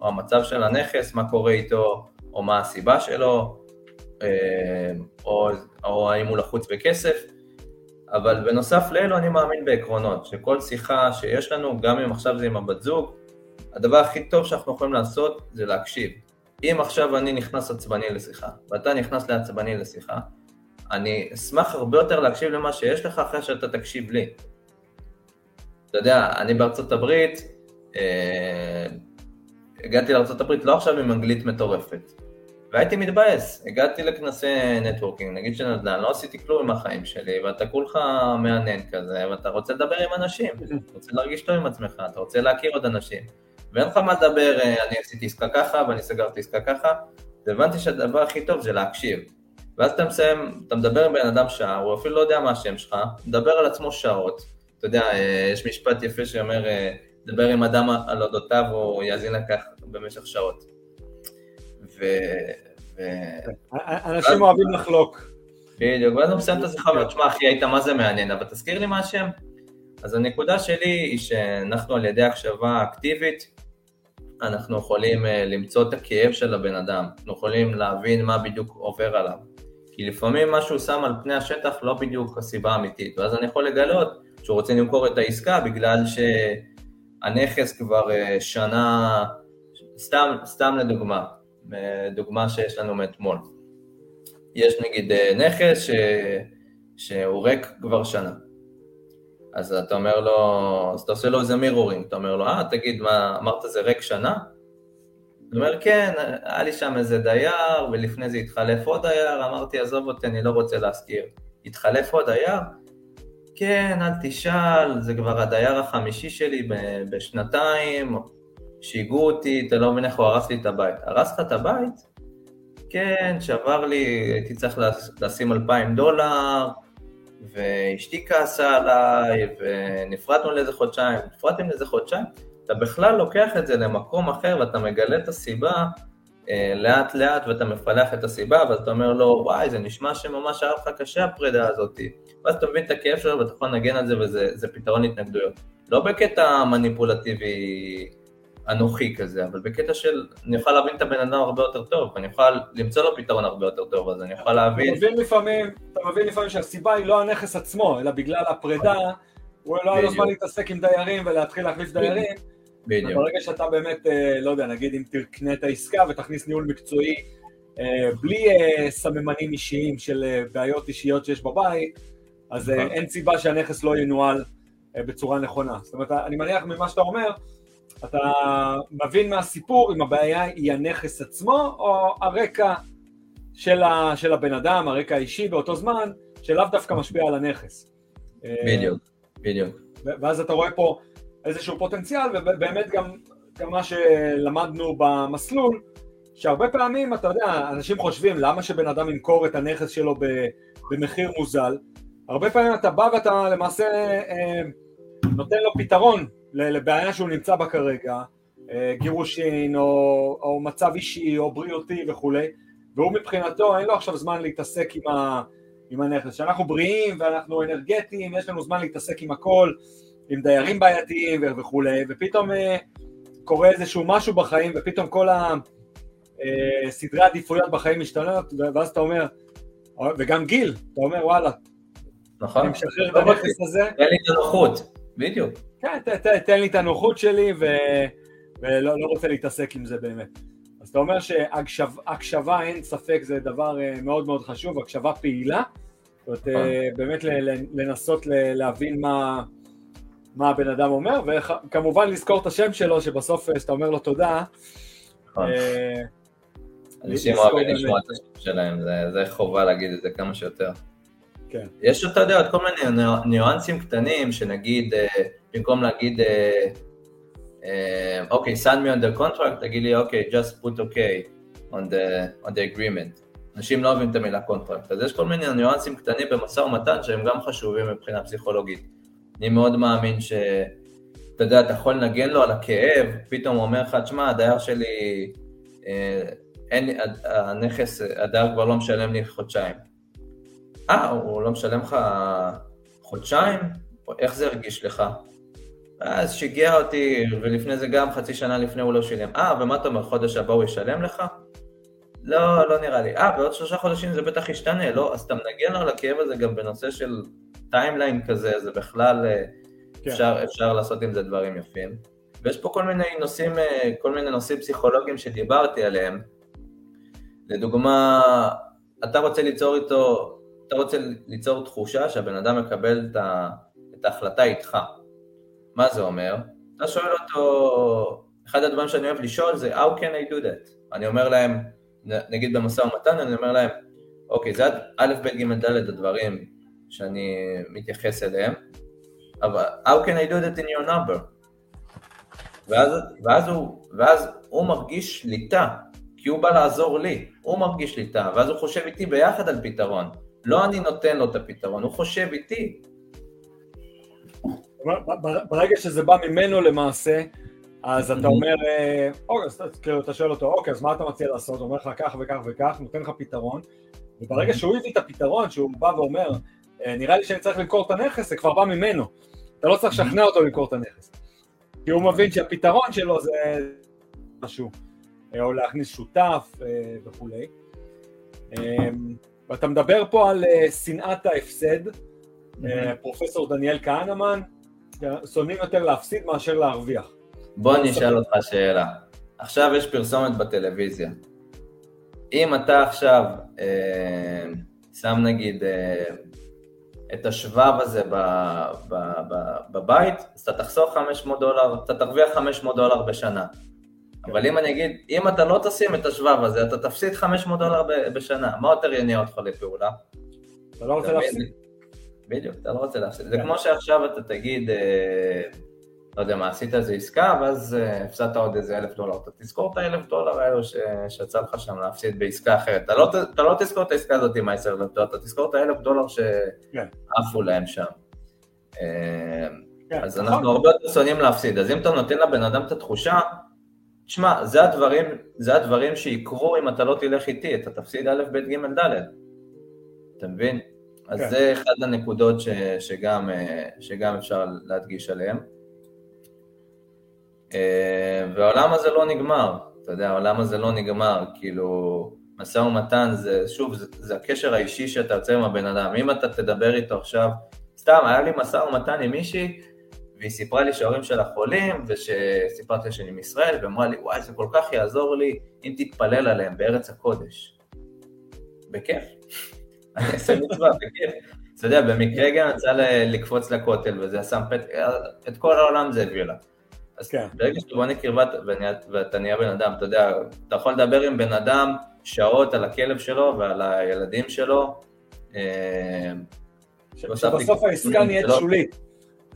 או המצב של הנכס, מה קורה איתו, או מה הסיבה שלו, אה, או, או האם הוא לחוץ בכסף, אבל בנוסף לאלו אני מאמין בעקרונות, שכל שיחה שיש לנו, גם אם עכשיו זה עם הבת זוג, הדבר הכי טוב שאנחנו יכולים לעשות זה להקשיב. אם עכשיו אני נכנס עצבני לשיחה, ואתה נכנס לעצבני לשיחה, אני אשמח הרבה יותר להקשיב למה שיש לך אחרי שאתה תקשיב לי. אתה יודע, אני בארצות הברית, אה, הגעתי לארצות הברית לא עכשיו עם אנגלית מטורפת, והייתי מתבאס, הגעתי לכנסי נטוורקינג, נגיד של נדל"ן, לא עשיתי כלום עם החיים שלי, ואתה כולך מעניין כזה, ואתה רוצה לדבר עם אנשים, אתה רוצה להרגיש טוב עם עצמך, אתה רוצה להכיר עוד אנשים, ואין לך מה לדבר, אה, אני עשיתי עסקה ככה, ואני סגרתי עסקה ככה, והבנתי שהדבר הכי טוב זה להקשיב. ואז אתה מסיים, אתה מדבר עם בן אדם שעה, הוא אפילו לא יודע מה השם שלך, מדבר על עצמו שעות. אתה יודע, אה, יש משפט יפה שאומר, אה, דבר עם אדם על אודותיו, הוא יאזין לכך במשך שעות. ו... ו... אנשים אוהבים לחלוק. בדיוק, ואז הוא מסיים את השיחה ואומר, תשמע אחי, היית מה זה מעניין, אבל תזכיר לי מה השם. אז הנקודה שלי היא שאנחנו על ידי הקשבה אקטיבית, אנחנו יכולים אה, למצוא את הכאב של הבן אדם, אנחנו יכולים להבין מה בדיוק עובר עליו. כי לפעמים מה שהוא שם על פני השטח לא בדיוק הסיבה האמיתית, ואז אני יכול לגלות שהוא רוצה למכור את העסקה בגלל שהנכס כבר אה, שנה, סתם, סתם לדוגמה, דוגמה שיש לנו מאתמול. יש נגיד נכס ש... שהוא ריק כבר שנה. אז אתה אומר לו, אז אתה עושה לו איזה מירורינג, אתה אומר לו, אה, תגיד, מה, אמרת זה ריק שנה? הוא אומר, כן, היה לי שם איזה דייר, ולפני זה התחלף עוד דייר, אמרתי, עזוב אותי, אני לא רוצה להזכיר. התחלף עוד דייר? כן, אל תשאל, זה כבר הדייר החמישי שלי בשנתיים, שיגעו אותי, אתה לא מבין איך הוא הרס לי את הבית. הרס לך את הבית? כן, שבר לי, הייתי צריך לשים אלפיים דולר, ואשתי כעסה עליי, ונפרדנו לאיזה חודשיים, נפרדתם לאיזה חודשיים, אתה בכלל לוקח את זה למקום אחר ואתה מגלה את הסיבה אה, לאט לאט ואתה מפלח את הסיבה ואז אתה אומר לו וואי זה נשמע שממש היה לך קשה הפרידה הזאת ואז אתה מבין את הכאב שלו ואתה יכול לנגן על זה וזה פתרון התנגדויות לא בקטע מניפולטיבי אנוכי כזה, אבל בקטע של, אני אוכל להבין את הבן אדם הרבה יותר טוב, אני אוכל למצוא לו פתרון הרבה יותר טוב, אז אני אוכל להבין... אתה מבין לפעמים, אתה מבין לפעמים שהסיבה היא לא הנכס עצמו, אלא בגלל הפרידה, הוא לא היה לו זמן להתעסק עם דיירים ולהתחיל להחליף דיירים. בדיוק. ברגע שאתה באמת, אה, לא יודע, נגיד אם תקנה את העסקה ותכניס ניהול מקצועי, אה, בלי אה, סממנים אישיים של בעיות אישיות שיש בבית, אז נכון. אין סיבה שהנכס לא ינוהל בצורה נכונה. זאת אומרת, אני מניח ממה שאתה אומר, אתה מבין מהסיפור אם הבעיה היא הנכס עצמו או הרקע של, ה, של הבן אדם, הרקע האישי באותו זמן, שלאו דווקא משפיע על הנכס. בדיוק, בדיוק. ואז אתה רואה פה איזשהו פוטנציאל, ובאמת גם, גם מה שלמדנו במסלול, שהרבה פעמים, אתה יודע, אנשים חושבים למה שבן אדם ימכור את הנכס שלו במחיר מוזל, הרבה פעמים אתה בא ואתה למעשה אה, נותן לו פתרון לבעיה שהוא נמצא בה כרגע, אה, גירושין או, או מצב אישי או בריאותי וכולי, והוא מבחינתו אין לו עכשיו זמן להתעסק עם, ה, עם הנכס. כשאנחנו בריאים ואנחנו אנרגטיים, יש לנו זמן להתעסק עם הכל, עם דיירים בעייתיים וכולי, ופתאום אה, קורה איזשהו משהו בחיים, ופתאום כל הסדרי אה, העדיפויות בחיים משתנות, ואז אתה אומר, וגם גיל, אתה אומר וואלה, נכון, אני משחרר את הנכס הזה. תן לי את הנוחות, בדיוק. כן, ת, ת, תן לי את הנוחות שלי ו... ולא לא רוצה להתעסק עם זה באמת. אז אתה אומר שהקשבה, אין ספק, זה דבר אה, מאוד מאוד חשוב, הקשבה פעילה. זאת אומרת, נכון. באמת לנסות להבין מה, מה הבן אדם אומר, וכמובן לזכור את השם שלו, שבסוף כשאתה אומר לו תודה, נכון. אנשים אוהבים לשמוע את השם שלהם, זה חובה להגיד את זה כמה שיותר. כן. יש, אתה יודע, עוד כל מיני ניואנסים קטנים, שנגיד, אה, במקום להגיד, אה, אה, אוקיי, sign me on the contract, תגיד לי, אוקיי, just put okay on the, on the agreement. אנשים לא אוהבים את המילה contract, אז יש כל מיני ניואנסים קטנים במשא ומתן שהם גם חשובים מבחינה פסיכולוגית. אני מאוד מאמין ש... אתה יודע, אתה יכול לנגן לו על הכאב, פתאום הוא אומר לך, תשמע, הדייר שלי, אין, הנכס, הדייר כבר לא משלם לי חודשיים. אה, הוא לא משלם לך חודשיים? איך זה הרגיש לך? אז שיגע אותי, ולפני זה גם חצי שנה לפני הוא לא שילם. אה, ומה אתה אומר, חודש הבא הוא ישלם לך? לא, לא נראה לי. אה, בעוד שלושה חודשים זה בטח ישתנה, לא? אז אתה מנגן על הכאב הזה גם בנושא של timeline כזה, זה בכלל, אה, כן. אפשר, אפשר לעשות עם זה דברים יפים. ויש פה כל מיני נושאים, אה, כל מיני נושאים פסיכולוגיים שדיברתי עליהם. לדוגמה, אתה רוצה ליצור איתו, אתה רוצה ליצור תחושה שהבן אדם מקבל את, ה, את ההחלטה איתך. מה זה אומר? אתה שואל אותו, אחד הדברים שאני אוהב לשאול זה How can I do that? אני אומר להם, נגיד במשא ומתן, אני אומר להם, אוקיי, זה א', ב', ג', ד' הדברים שאני מתייחס אליהם, אבל How can I do that in your number? ואז, ואז, הוא, ואז הוא מרגיש שליטה, כי הוא בא לעזור לי, הוא מרגיש שליטה, ואז הוא חושב איתי ביחד על פתרון. לא אני נותן לו את הפתרון, הוא חושב איתי. ברגע שזה בא ממנו למעשה, אז אתה אומר, אה, אוקיי, אז כאילו אתה שואל אותו, אוקיי, אז מה אתה מציע לעשות? הוא אומר לך כך וכך וכך, נותן לך פתרון, וברגע שהוא הביא את הפתרון, שהוא בא ואומר, אה, נראה לי שאני צריך למכור את הנכס, זה כבר בא ממנו. אתה לא צריך לשכנע אותו למכור את הנכס. כי הוא מבין שהפתרון שלו זה משהו, אה, או להכניס שותף וכולי. ואתה מדבר פה על שנאת ההפסד, פרופסור דניאל כהנמן, שונאים יותר להפסיד מאשר להרוויח. בוא אני אשאל אותך שאלה. עכשיו יש פרסומת בטלוויזיה. אם אתה עכשיו אה, שם נגיד אה, את השבב הזה ב, ב, ב, בבית, אז אתה תחסוך 500 דולר, אתה תרוויח 500 דולר בשנה. אבל אם אני אגיד, אם אתה לא תשים את השבב הזה, אתה תפסיד 500 דולר בשנה, מה יותר יניע אותך לפעולה? אתה לא רוצה להפסיד. בדיוק, אתה לא רוצה להפסיד. זה כן. כמו שעכשיו אתה תגיד, אה, לא יודע מה, עשית איזה עסקה, ואז אה, הפסדת עוד איזה אלף דולר. אתה תזכור את האלף דולר האלו שיצא לך שם להפסיד בעסקה אחרת. אתה לא, אתה לא תזכור את העסקה הזאת עם העשר אלף דולר, אתה תזכור את האלף דולר כן. שעפו להם שם. אה, כן, אז נכון. אנחנו הרבה יותר שונאים להפסיד. אז אם אתה נותן לבן אדם את התחושה, תשמע, זה הדברים, זה הדברים שיקרו אם אתה לא תלך איתי, אתה תפסיד א', ב', ג', ד'. אתה מבין? אז כן. זה אחד הנקודות ש, שגם, אה, שגם אפשר להדגיש עליהן. אה, והעולם הזה לא נגמר, אתה יודע, העולם הזה לא נגמר, כאילו, משא ומתן זה, שוב, זה, זה הקשר האישי שאתה יוצר עם הבן אדם. אם אתה תדבר איתו עכשיו, סתם, היה לי משא ומתן עם מישהי, והיא סיפרה לי שההורים שלה חולים, ושסיפרתי לה שאני מישראל, ואמרה לי, וואי, זה כל כך יעזור לי אם תתפלל עליהם בארץ הקודש. בכיף. אני אעשה מצווה, בכיף. אתה יודע, במקרה גם יצא לקפוץ לכותל, וזה שם פתק, את כל העולם זה הביא לה. אז כן. ברגע שאתה בונה קרבה ואתה נהיה בן אדם, אתה יודע, אתה יכול לדבר עם בן אדם שעות על הכלב שלו ועל הילדים שלו. אה, שבסוף העסקה נהיית שולית.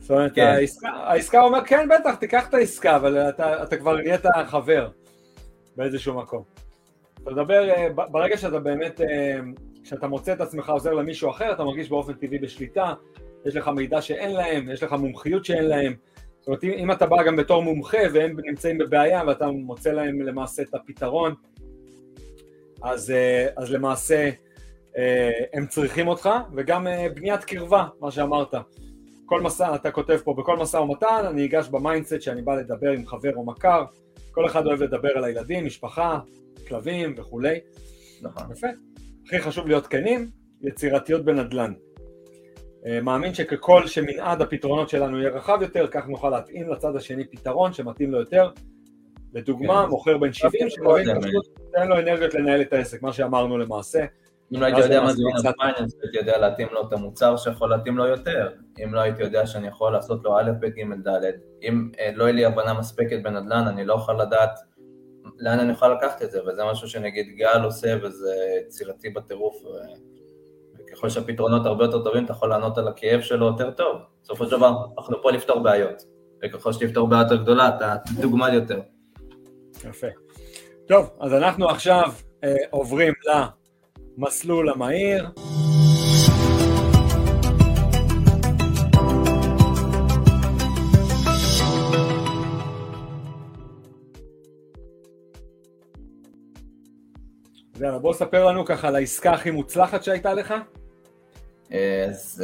זאת אומרת, כן. העסקה, העסקה אומר, כן, בטח, תיקח את העסקה, אבל אתה, אתה כבר נהיית חבר באיזשהו מקום. אתה מדבר, אה, ברגע שאתה באמת, אה, כשאתה מוצא את עצמך עוזר למישהו אחר, אתה מרגיש באופן טבעי בשליטה, יש לך מידע שאין להם, יש לך מומחיות שאין להם, זאת אומרת, אם אתה בא גם בתור מומחה והם נמצאים בבעיה ואתה מוצא להם למעשה את הפתרון, אז, אה, אז למעשה אה, הם צריכים אותך, וגם אה, בניית קרבה, מה שאמרת. כל משא, אתה כותב פה, בכל משא ומתן אני אגש ב mindset שאני בא לדבר עם חבר או מכר, כל אחד אוהב לדבר על הילדים, משפחה, כלבים וכולי. נכון. יפה. הכי חשוב להיות כנים, יצירתיות בנדל"ן. אה, מאמין שככל שמנעד הפתרונות שלנו יהיה רחב יותר, כך נוכל להתאים לצד השני פתרון שמתאים לו יותר. לדוגמה, כן. מוכר בן 70 שמבין פשוט אין לו אנרגיות לנהל את העסק, מה שאמרנו למעשה. אם לא הייתי יודע מה זה owner finance, הייתי יודע להתאים לו את המוצר שיכול להתאים לו יותר. אם לא הייתי יודע שאני יכול לעשות לו א', ב', ג', ד', אם אה, לא יהיה לי הבנה מספקת בנדל"ן, אני לא אוכל לדעת לאן אני יכול לקחת את זה, וזה משהו שנגיד גל עושה וזה יצירתי בטירוף. ככל שהפתרונות הרבה יותר טובים, אתה יכול לענות על הכאב שלו יותר טוב. בסופו של דבר, אנחנו פה לפתור בעיות, וככל שתפתור בעיה יותר גדולה, אתה תדוגמד יותר. יפה. טוב, אז אנחנו עכשיו אה, עוברים למסלול המהיר. יאללה, בוא ספר לנו ככה על העסקה הכי מוצלחת שהייתה לך. אז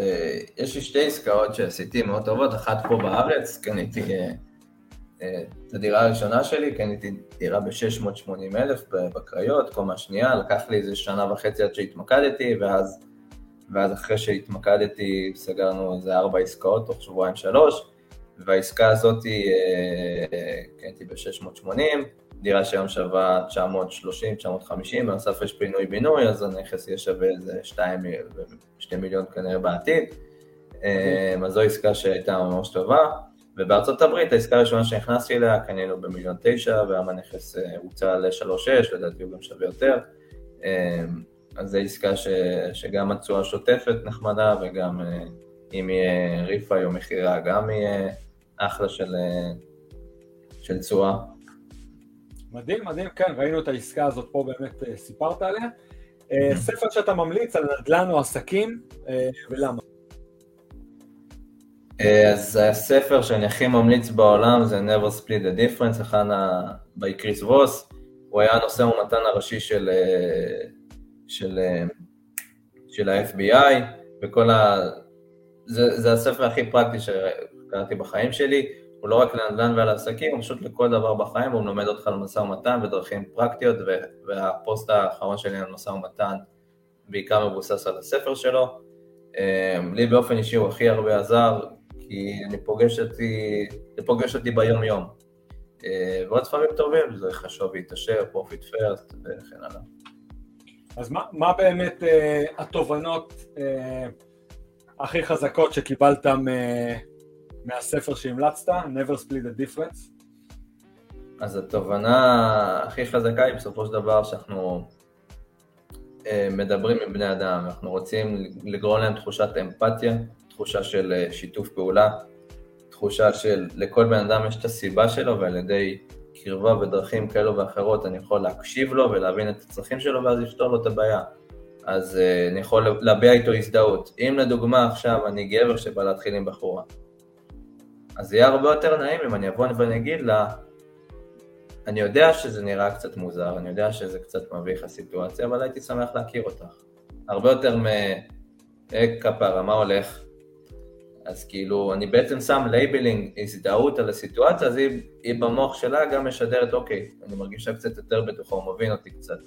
יש לי שתי עסקאות שעשיתי מאוד טובות, אחת פה בארץ, קניתי את הדירה הראשונה שלי, קניתי דירה ב-680 אלף בקריות, קומה שנייה, לקח לי איזה שנה וחצי עד שהתמקדתי, ואז, ואז אחרי שהתמקדתי סגרנו איזה ארבע עסקאות תוך שבועיים שלוש, והעסקה הזאת אה, קניתי ב-680, דירה שהיום שווה 930-950, בנוסף יש פינוי בינוי, אז הנכס יהיה שווה איזה 2, 2 מיליון כנראה בעתיד, אה, אז זו עסקה שהייתה ממש טובה. ובארצות הברית העסקה הראשונה שנכנסתי אליה קנינו במיליון תשע והיום הנכס אה, הוצע לשלוש שש, לדעתי הוא גם שווה יותר. אה, אז זו עסקה ש, שגם התשואה שוטפת נחמדה וגם אה, אם יהיה ריפאי או מכירה גם יהיה אחלה של, של תשואה. מדהים, מדהים, כן, ראינו את העסקה הזאת פה, באמת סיפרת עליה. ספר שאתה ממליץ על נדל"ן או עסקים, ולמה? אה, אז הספר שאני הכי ממליץ בעולם זה never split the difference, אחד by קריס ווס, הוא היה נושא ומתן הראשי של, אה, של, אה, של ה-FBI, וכל ה... זה, זה הספר הכי פרקטי שקראתי בחיים שלי, הוא לא רק לנדל"ן ועל עסקים, הוא פשוט לכל דבר בחיים, הוא מלמד אותך על משא ומתן ודרכים פרקטיות, והפוסט האחרון שלי על משא ומתן בעיקר מבוסס על הספר שלו. לי באופן אישי הוא הכי הרבה עזר, כי אני פוגש אותי, זה פוגש אותי ביום יום. אה, ועוד ספרים טובים, זה חשוב והתעשר, Profit First וכן הלאה. אז מה, מה באמת uh, התובנות uh, הכי חזקות שקיבלת מ, מהספר שהמלצת, Never Split the Difference? אז התובנה הכי חזקה היא בסופו של דבר שאנחנו uh, מדברים עם בני אדם, אנחנו רוצים לגרום להם תחושת אמפתיה, תחושה של אה, שיתוף פעולה, תחושה של לכל בן אדם יש את הסיבה שלו ועל ידי קרבה ודרכים כאלו ואחרות אני יכול להקשיב לו ולהבין את הצרכים שלו ואז לפתור לו את הבעיה. אז אה, אני יכול להביע איתו הזדהות. אם לדוגמה עכשיו אני גבר שבא להתחיל עם בחורה, אז יהיה הרבה יותר נעים אם אני אבוא ואני אגיד לה, אני יודע שזה נראה קצת מוזר, אני יודע שזה קצת מביך הסיטואציה, אבל הייתי שמח להכיר אותך. הרבה יותר מ... אה, כפרה, מה הולך? אז כאילו, אני בעצם שם labeling, הזדהות על הסיטואציה, אז היא, היא במוח שלה גם משדרת, אוקיי, אני מרגישה קצת יותר בטוחה, הוא מבין אותי קצת.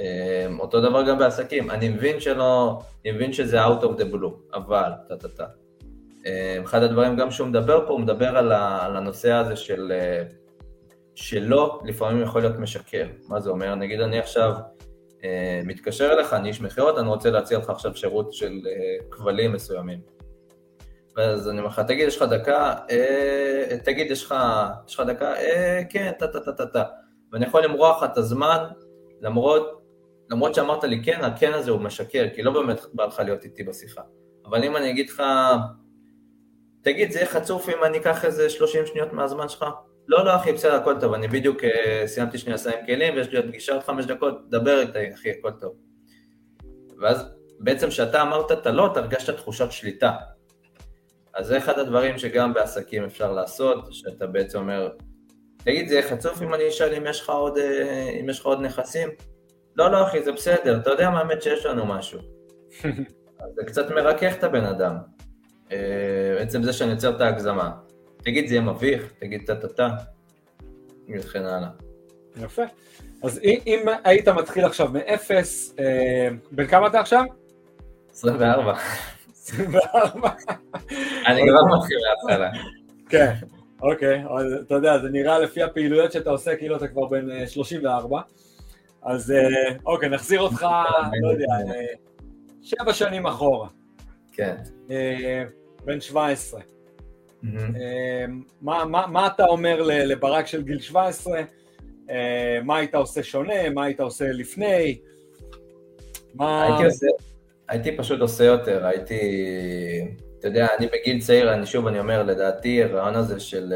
אמ, אותו דבר גם בעסקים, אני מבין שלא, אני מבין שזה out of the blue, אבל, טה טה טה. אמ, אחד הדברים גם שהוא מדבר פה, הוא מדבר על, ה, על הנושא הזה של אה, שלא, לפעמים יכול להיות משקר. מה זה אומר? נגיד אני עכשיו אה, מתקשר אליך, אני איש מכירות, אני רוצה להציע לך עכשיו שירות של אה, כבלים מסוימים. ואז אני אומר לך, תגיד, יש לך דקה? אה, תגיד, יש לך, יש לך דקה? אה, כן, טה טה טה טה טה. ואני יכול למרוח לך את הזמן, למרות, למרות שאמרת לי כן, הכן הזה הוא משקר, כי לא באמת בא לך להיות איתי בשיחה. אבל אם אני אגיד לך, תגיד, זה יהיה חצוף אם אני אקח איזה 30 שניות מהזמן שלך? לא, לא, אחי, בסדר, הכל טוב, אני בדיוק אה, סיימתי שנייה לסיים כלים, ויש לי עוד פגישה עוד חמש דקות, דבר איתי, אחי, הכל טוב. ואז בעצם כשאתה אמרת את הלא, אתה הרגשת תחושת שליטה. אז זה אחד הדברים שגם בעסקים אפשר לעשות, שאתה בעצם אומר, תגיד, זה יהיה חצוף אם אני אשאל אם יש לך עוד, אה, אם יש לך עוד נכסים? לא, לא אחי, זה בסדר, אתה יודע מה האמת שיש לנו משהו. זה קצת מרכך את הבן אדם. אה, בעצם זה שאני יוצר את ההגזמה. תגיד, זה יהיה מביך, תגיד טה-טה-טה, וכן הלאה. יפה. אז אם היית מתחיל עכשיו מאפס, אה, בן כמה אתה עכשיו? 24. 24. אני כבר מתחיל מההתחלה. כן, אוקיי, אתה יודע, זה נראה לפי הפעילויות שאתה עושה כאילו אתה כבר בן 34, אה, אז אה, אוקיי, נחזיר אותך, לא יודע, אה, שבע שנים אחורה. כן. בן 17. מה אתה אומר לברק של גיל 17? מה היית עושה שונה? מה היית עושה לפני? הייתי עושה... הייתי פשוט עושה יותר, הייתי, אתה יודע, אני בגיל צעיר, אני שוב, אני אומר, לדעתי הרעיון הזה של,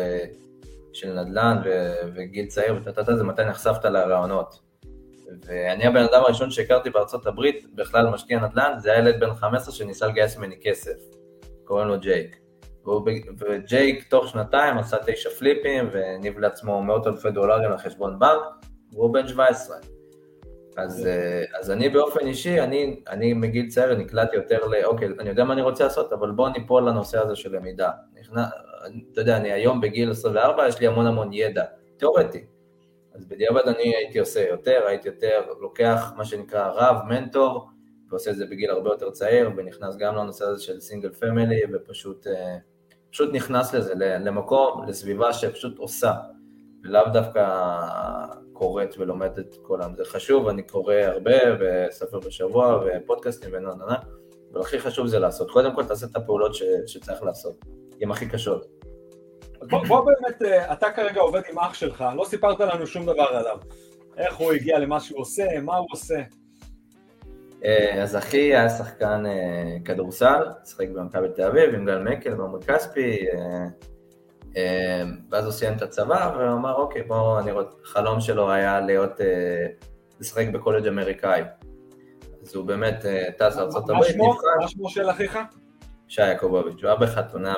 של נדל"ן ו, וגיל צעיר וטטטה זה מתי נחשפת לרעיונות. ואני הבן אדם הראשון שהכרתי בארצות הברית, בכלל משקיע נדל"ן, זה היה ילד בן 15 שניסה לגייס ממני כסף, קוראים לו ג'ייק. וג'ייק תוך שנתיים עשה תשע פליפים והניב לעצמו מאות אלפי דולרים לחשבון בנק, והוא בן 17. אז, אז אני באופן אישי, אני, אני מגיל צעיר נקלעתי יותר ל... אוקיי, אני יודע מה אני רוצה לעשות, אבל בוא ניפול לנושא הזה של למידה. נכנע, אתה יודע, אני היום בגיל 24, יש לי המון המון ידע, תיאורטי. אז בדיעבד אני הייתי עושה יותר, הייתי יותר לוקח מה שנקרא רב, מנטור, ועושה את זה בגיל הרבה יותר צעיר, ונכנס גם לנושא הזה של סינגל פמילי, ופשוט פשוט נכנס לזה, למקום, לסביבה שפשוט עושה, ולאו דווקא קוראת ולומדת את כולם. זה חשוב, אני קורא הרבה, וספר בשבוע, ופודקאסטים ונה נה נה, אבל הכי חשוב זה לעשות. קודם כל תעשה את הפעולות ש, שצריך לעשות, הן הכי קשות. בוא, בוא באמת, אה, אתה כרגע עובד עם אח שלך, לא סיפרת לנו שום דבר עליו. איך הוא הגיע למה שהוא עושה, מה הוא עושה. אה, אז אחי היה שחקן אה, כדורסל, שיחק במכבי תל אביב עם גל מקל בעמוד כספי, ואז הוא סיים את הצבא והוא אמר אוקיי בוא, אני רואה, חלום שלו היה להיות, לשחק בקולג' אמריקאי. אז הוא באמת טס לארה"ב, נבחן. מה שמו של אחיך? שי יעקובוביץ', הוא היה בחתונה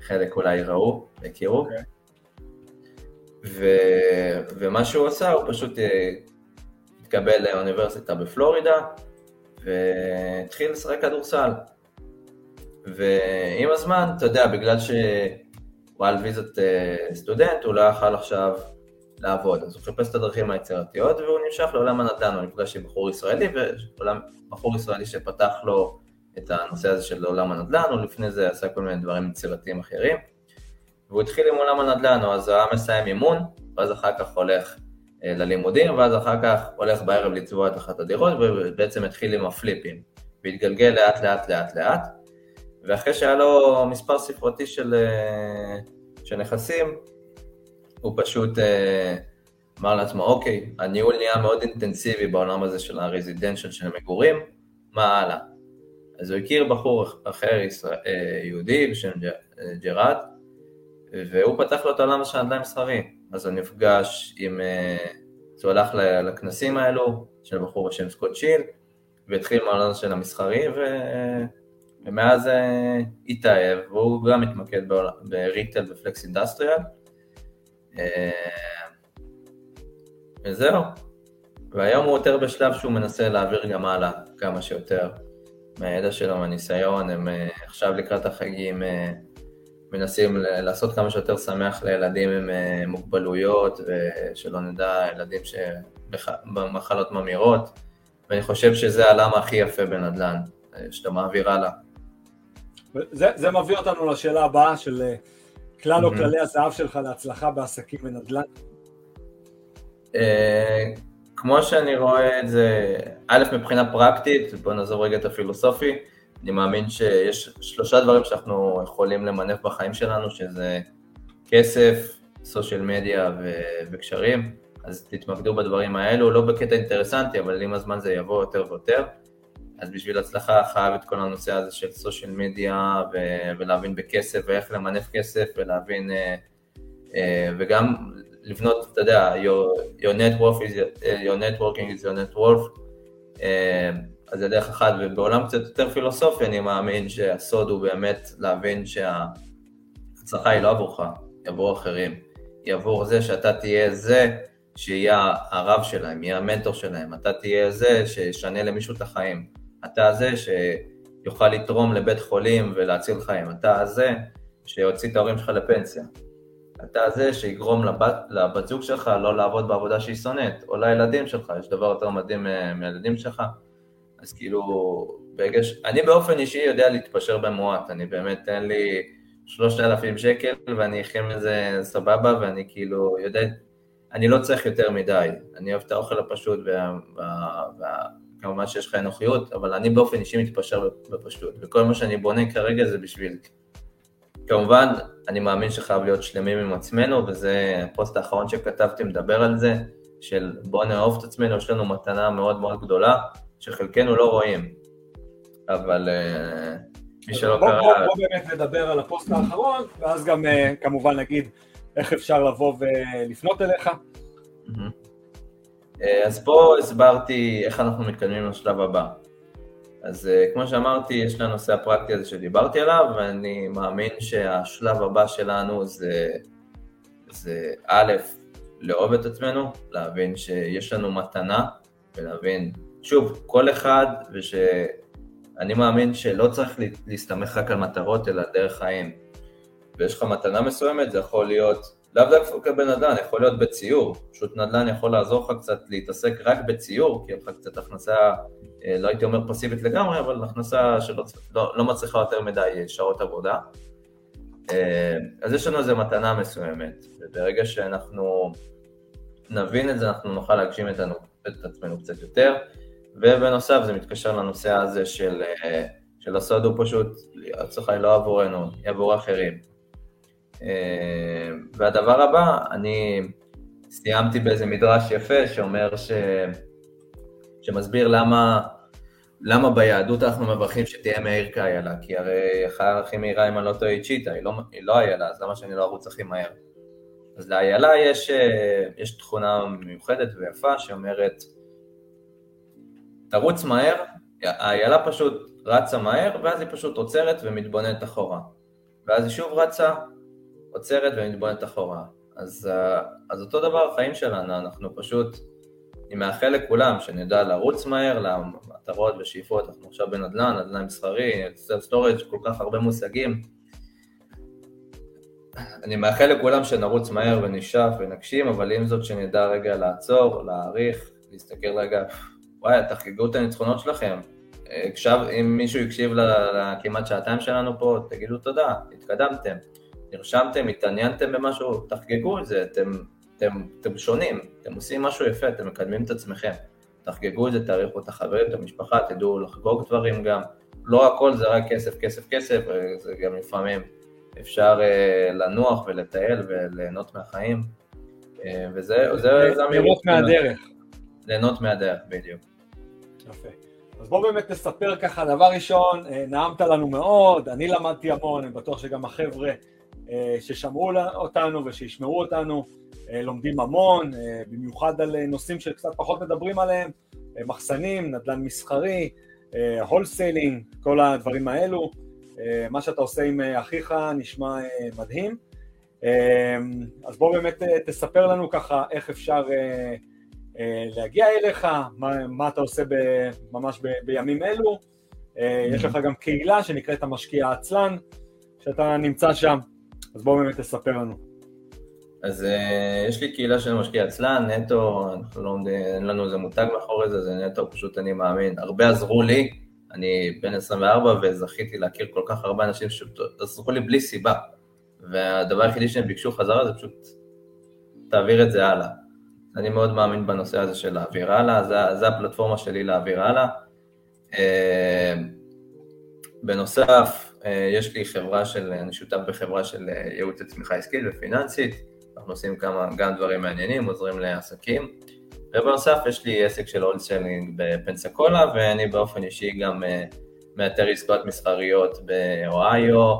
חלק אולי ראו, הכירו. Okay. אוקיי. ו... ומה שהוא עשה, הוא פשוט אה, התקבל לאוניברסיטה בפלורידה, והתחיל לשחק כדורסל. ועם הזמן, אתה יודע, בגלל שהוא היה על ויזת אה, סטודנט, הוא לא יכל עכשיו לעבוד, אז הוא חיפש את הדרכים היצירתיות, והוא נמשך לעולם הנדל"ן, הוא נפגש עם בחור ישראלי, ובחור ישראלי שפתח לו את הנושא הזה של עולם הנדל"ן, הוא לפני זה עשה כל מיני דברים יצירתיים אחרים. והוא התחיל עם עולם הנדל"ן, אז הוא היה מסיים אימון, ואז אחר כך הולך אה, ללימודים, ואז אחר כך הולך בערב לצבוע את אחת הדירות, ובעצם התחיל עם הפליפים, והתגלגל לאט לאט לאט לאט, ואחרי שהיה לו מספר ספרתי של, אה, של נכסים, הוא פשוט אה, אמר לעצמו, אוקיי, הניהול נהיה מאוד אינטנסיבי בעולם הזה של הרזידנציאל של המגורים, מה הלאה? אז הוא הכיר בחור אחר ישראל, אה, יהודי בשם ג'רד, והוא פתח לו את העולם של הנדל"ן מסחרי. אז הוא נפגש עם, אז הוא הלך לכנסים האלו, של בחור בשם סקוט שיל, והתחיל מהעולם של המסחרי, ו... ומאז אה, התאהב, והוא גם מתמקד בריטל ופלקס אינדסטריאל. וזהו. והיום הוא יותר בשלב שהוא מנסה להעביר גם הלאה כמה שיותר מהידע שלו, מהניסיון, הם אה, עכשיו לקראת החגים אה, מנסים לעשות כמה שיותר שמח לילדים עם מוגבלויות, ושלא נדע, ילדים במחלות ממאירות, ואני חושב שזה הלמה הכי יפה בנדל"ן, שאתה מעביר הלאה. זה, זה מביא אותנו לשאלה הבאה של כלל או כללי הזהב שלך להצלחה בעסקים בנדל"ן. כמו שאני רואה את זה, א', מבחינה פרקטית, בוא נעזוב רגע את הפילוסופי, אני מאמין שיש שלושה דברים שאנחנו יכולים למנף בחיים שלנו, שזה כסף, סושיאל מדיה וקשרים, אז תתמקדו בדברים האלו, לא בקטע אינטרסנטי, אבל עם הזמן זה יבוא יותר ויותר. אז בשביל הצלחה חייב את כל הנושא הזה של סושיאל מדיה ו- ולהבין בכסף ואיך למנף כסף ולהבין uh, uh, וגם לבנות, אתה יודע, your, your, network is, your networking is your net worth, אה, אז זה דרך אחת, ובעולם קצת יותר פילוסופי אני מאמין שהסוד הוא באמת להבין שההצלחה היא לא עבורך, היא עבור אחרים, היא עבור זה שאתה תהיה זה שיהיה הרב שלהם, יהיה המנטור שלהם, אתה תהיה זה שישנה למישהו את החיים, אתה זה שיוכל לתרום לבית חולים ולהציל חיים, אתה זה שיוציא את ההורים שלך לפנסיה. אתה זה שיגרום לבת, לבת זוג שלך לא לעבוד בעבודה שהיא שונאת, או לילדים שלך, יש דבר יותר מדהים אה, מהילדים שלך, אז כאילו, בגש... אני באופן אישי יודע להתפשר במועט, אני באמת, תן לי שלושת אלפים שקל ואני אחיה מזה סבבה, ואני כאילו יודע, אני לא צריך יותר מדי, אני אוהב את האוכל הפשוט, וכמובן שיש לך אנוכיות, אבל אני באופן אישי מתפשר בפשטות, וכל מה שאני בונה כרגע זה בשביל. כמובן, אני מאמין שחייב להיות שלמים עם עצמנו, וזה הפוסט האחרון שכתבתי מדבר על זה, של בוא נאהוב את עצמנו, יש לנו מתנה מאוד מאוד גדולה, שחלקנו לא רואים, אבל uh, מי שלא קרא... בוא, באמת נדבר על הפוסט האחרון, ואז גם uh, כמובן נגיד איך אפשר לבוא ולפנות אליך. Uh, אז פה הסברתי איך אנחנו מתקדמים לשלב הבא. אז uh, כמו שאמרתי, יש את הנושא הפרקטי הזה שדיברתי עליו, ואני מאמין שהשלב הבא שלנו זה, זה א', לאהוב את עצמנו, להבין שיש לנו מתנה, ולהבין, שוב, כל אחד, ושאני מאמין שלא צריך להסתמך רק על מטרות, אלא דרך חיים. ויש לך מתנה מסוימת, זה יכול להיות, לאו דווקא כבן נדל"ן, יכול להיות בציור, פשוט נדל"ן יכול לעזור לך קצת להתעסק רק בציור, כי יש לך קצת הכנסה, אה, לא הייתי אומר פסיבית לגמרי, אבל הכנסה שלא לא, לא מצליחה יותר מדי שעות עבודה. אה, אז יש לנו איזו מתנה מסוימת, וברגע שאנחנו נבין את זה, אנחנו נוכל להגשים את, את עצמנו קצת יותר, ובנוסף זה מתקשר לנושא הזה של, אה, של הסוד הוא פשוט, הצלחה היא לא עבורנו, היא עבור אחרים. אה, והדבר הבא, אני סיימתי באיזה מדרש יפה שאומר ש... שמסביר למה למה ביהדות אנחנו מברכים שתהיה מאיר כאיילה? כי הרי החיה הכי מהירה, אם אני לא טועה, היא צ'יטה, היא לא, היא לא איילה, אז למה שאני לא ארוץ הכי מהר? אז לאיילה יש, אה, יש תכונה מיוחדת ויפה שאומרת, תרוץ מהר, האיילה פשוט רצה מהר, ואז היא פשוט עוצרת ומתבוננת אחורה. ואז היא שוב רצה, עוצרת ומתבוננת אחורה. אז, אה, אז אותו דבר החיים שלנו, אנחנו פשוט, אני מאחל לכולם שנדע לרוץ מהר, מטרות ושאיפות, אנחנו עכשיו בנדל"ן, נדל"ן מסחרי, self storage, כל כך הרבה מושגים. אני מאחל לכולם שנרוץ מהר ונשאף ונגשים, אבל עם זאת שנדע רגע לעצור, להעריך, להסתכל רגע, וואי, תחגגו את הניצחונות שלכם. עכשיו, אם מישהו הקשיב לכמעט שעתיים שלנו פה, תגידו תודה, התקדמתם, נרשמתם, התעניינתם במשהו, תחגגו את זה, אתם, אתם, אתם שונים, אתם עושים משהו יפה, אתם מקדמים את עצמכם. תחגגו את זה, תעריכו את החברים, את המשפחה, תדעו לחגוג דברים גם. לא הכל זה רק כסף, כסף, כסף, זה גם לפעמים אפשר uh, לנוח ולטייל וליהנות מהחיים. Uh, וזה, זה, זה ליהנות מהדרך. ליהנות מהדרך, בדיוק. יפה. אז בוא באמת תספר ככה, דבר ראשון, אה, נעמת לנו מאוד, אני למדתי המון, אני בטוח שגם החבר'ה ששמעו אותנו ושישמעו אותנו, אה, לומדים המון, אה, במיוחד על אה, נושאים שקצת פחות מדברים עליהם, מחסנים, נדל"ן מסחרי, הולסיילינג, כל הדברים האלו. מה שאתה עושה עם אחיך נשמע מדהים. אז בוא באמת תספר לנו ככה איך אפשר להגיע אליך, מה, מה אתה עושה ב, ממש ב, בימים אלו. יש לך גם קהילה שנקראת המשקיע העצלן, שאתה נמצא שם, אז בוא באמת תספר לנו. אז uh, יש לי קהילה של משקיע עצלן, נטו, לא אין לנו איזה מותג מאחורי זה, זה נטו, פשוט אני מאמין. הרבה עזרו לי, אני בן 24 וזכיתי להכיר כל כך הרבה אנשים שעזרו לי בלי סיבה. והדבר היחידי שהם ביקשו חזרה זה פשוט, תעביר את זה הלאה. אני מאוד מאמין בנושא הזה של להעביר הלאה, זה, זה הפלטפורמה שלי להעביר הלאה. Uh, בנוסף, יש לי חברה של, אני שותף בחברה של ייעוץ לצמיחה עסקית ופיננסית. אנחנו עושים כמה, גם דברים מעניינים, עוזרים לעסקים. ובנוסף יש לי עסק של wholesaling בפנסקולה, ואני באופן אישי גם אה, מאתר עסקאות מסחריות באוהיו,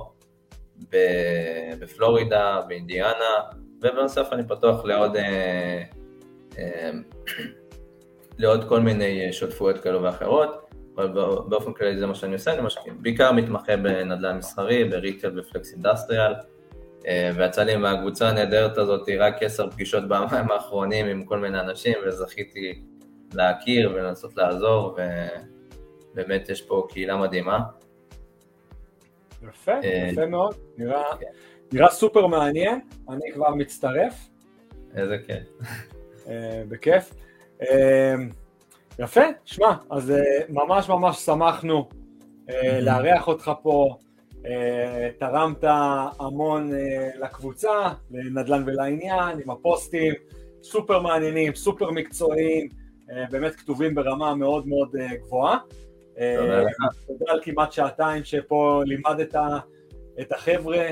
בפלורידה, באינדיאנה, ובנוסף אני פתוח לעוד, לעוד כל מיני שותפויות כאלו ואחרות, אבל באופן כללי זה מה שאני עושה, אני משקיע, בעיקר מתמחה בנדל"ן מסחרי, ב retail ו flex industrial, אה, ויצא לי מהקבוצה הנהדרת הזאת רק עשר פגישות ביומיים האחרונים עם כל מיני אנשים, וזכיתי להכיר ולנסות לעזור, ובאמת יש פה קהילה מדהימה. יפה, אה, יפה מאוד, נראה, כן. נראה סופר מעניין, אני כבר מצטרף. איזה כיף. אה, בכיף. יפה, שמע, אז ממש ממש שמחנו לארח אותך פה. אה, תרמת המון אה, לקבוצה, לנדל"ן ולעניין, עם הפוסטים, סופר מעניינים, סופר מקצועיים, אה, באמת כתובים ברמה מאוד מאוד גבוהה. תודה על כמעט שעתיים שפה לימדת את החבר'ה.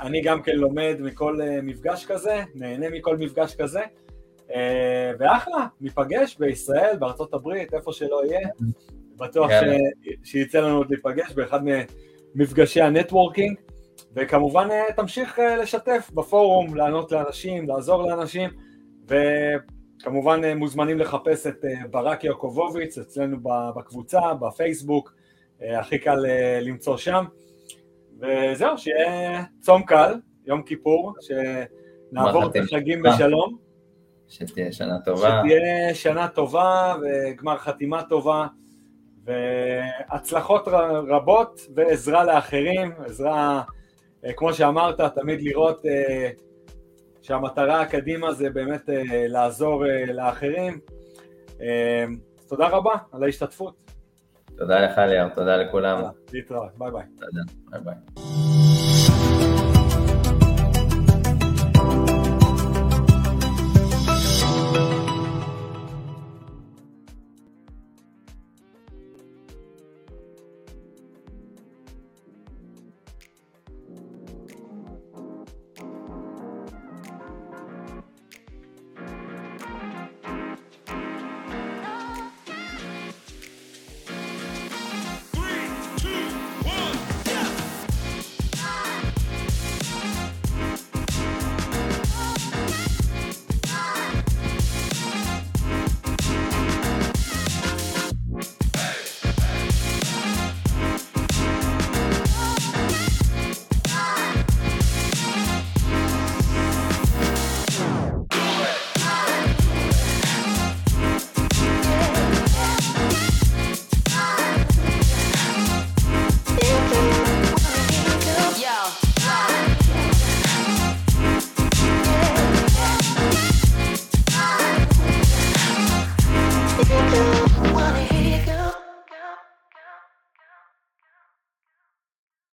אני גם כן לומד מכל מפגש כזה, נהנה מכל מפגש כזה. ואחלה, ניפגש בישראל, בארצות הברית, איפה שלא יהיה. בטוח שיצא לנו עוד להיפגש באחד מפגשי ה networking, וכמובן אה, תמשיך אה, לשתף בפורום, לענות לאנשים, לעזור לאנשים, וכמובן אה, מוזמנים לחפש את ברק יעקובוביץ אצלנו בקבוצה, בפייסבוק, הכי קל למצוא שם, וזהו, שיהיה צום קל, יום כיפור, שנעבור את החגים בשלום. שתהיה שנה טובה. שתהיה שנה טובה וגמר חתימה טובה, והצלחות רבות ועזרה לאחרים, עזרה, אה, כמו שאמרת, תמיד לראות אה, שהמטרה הקדימה זה באמת לעזור לאחרים. תודה רבה על ההשתתפות. תודה לך ליאור, תודה לכולם. להתראות, ביי ביי. תודה, ביי ביי.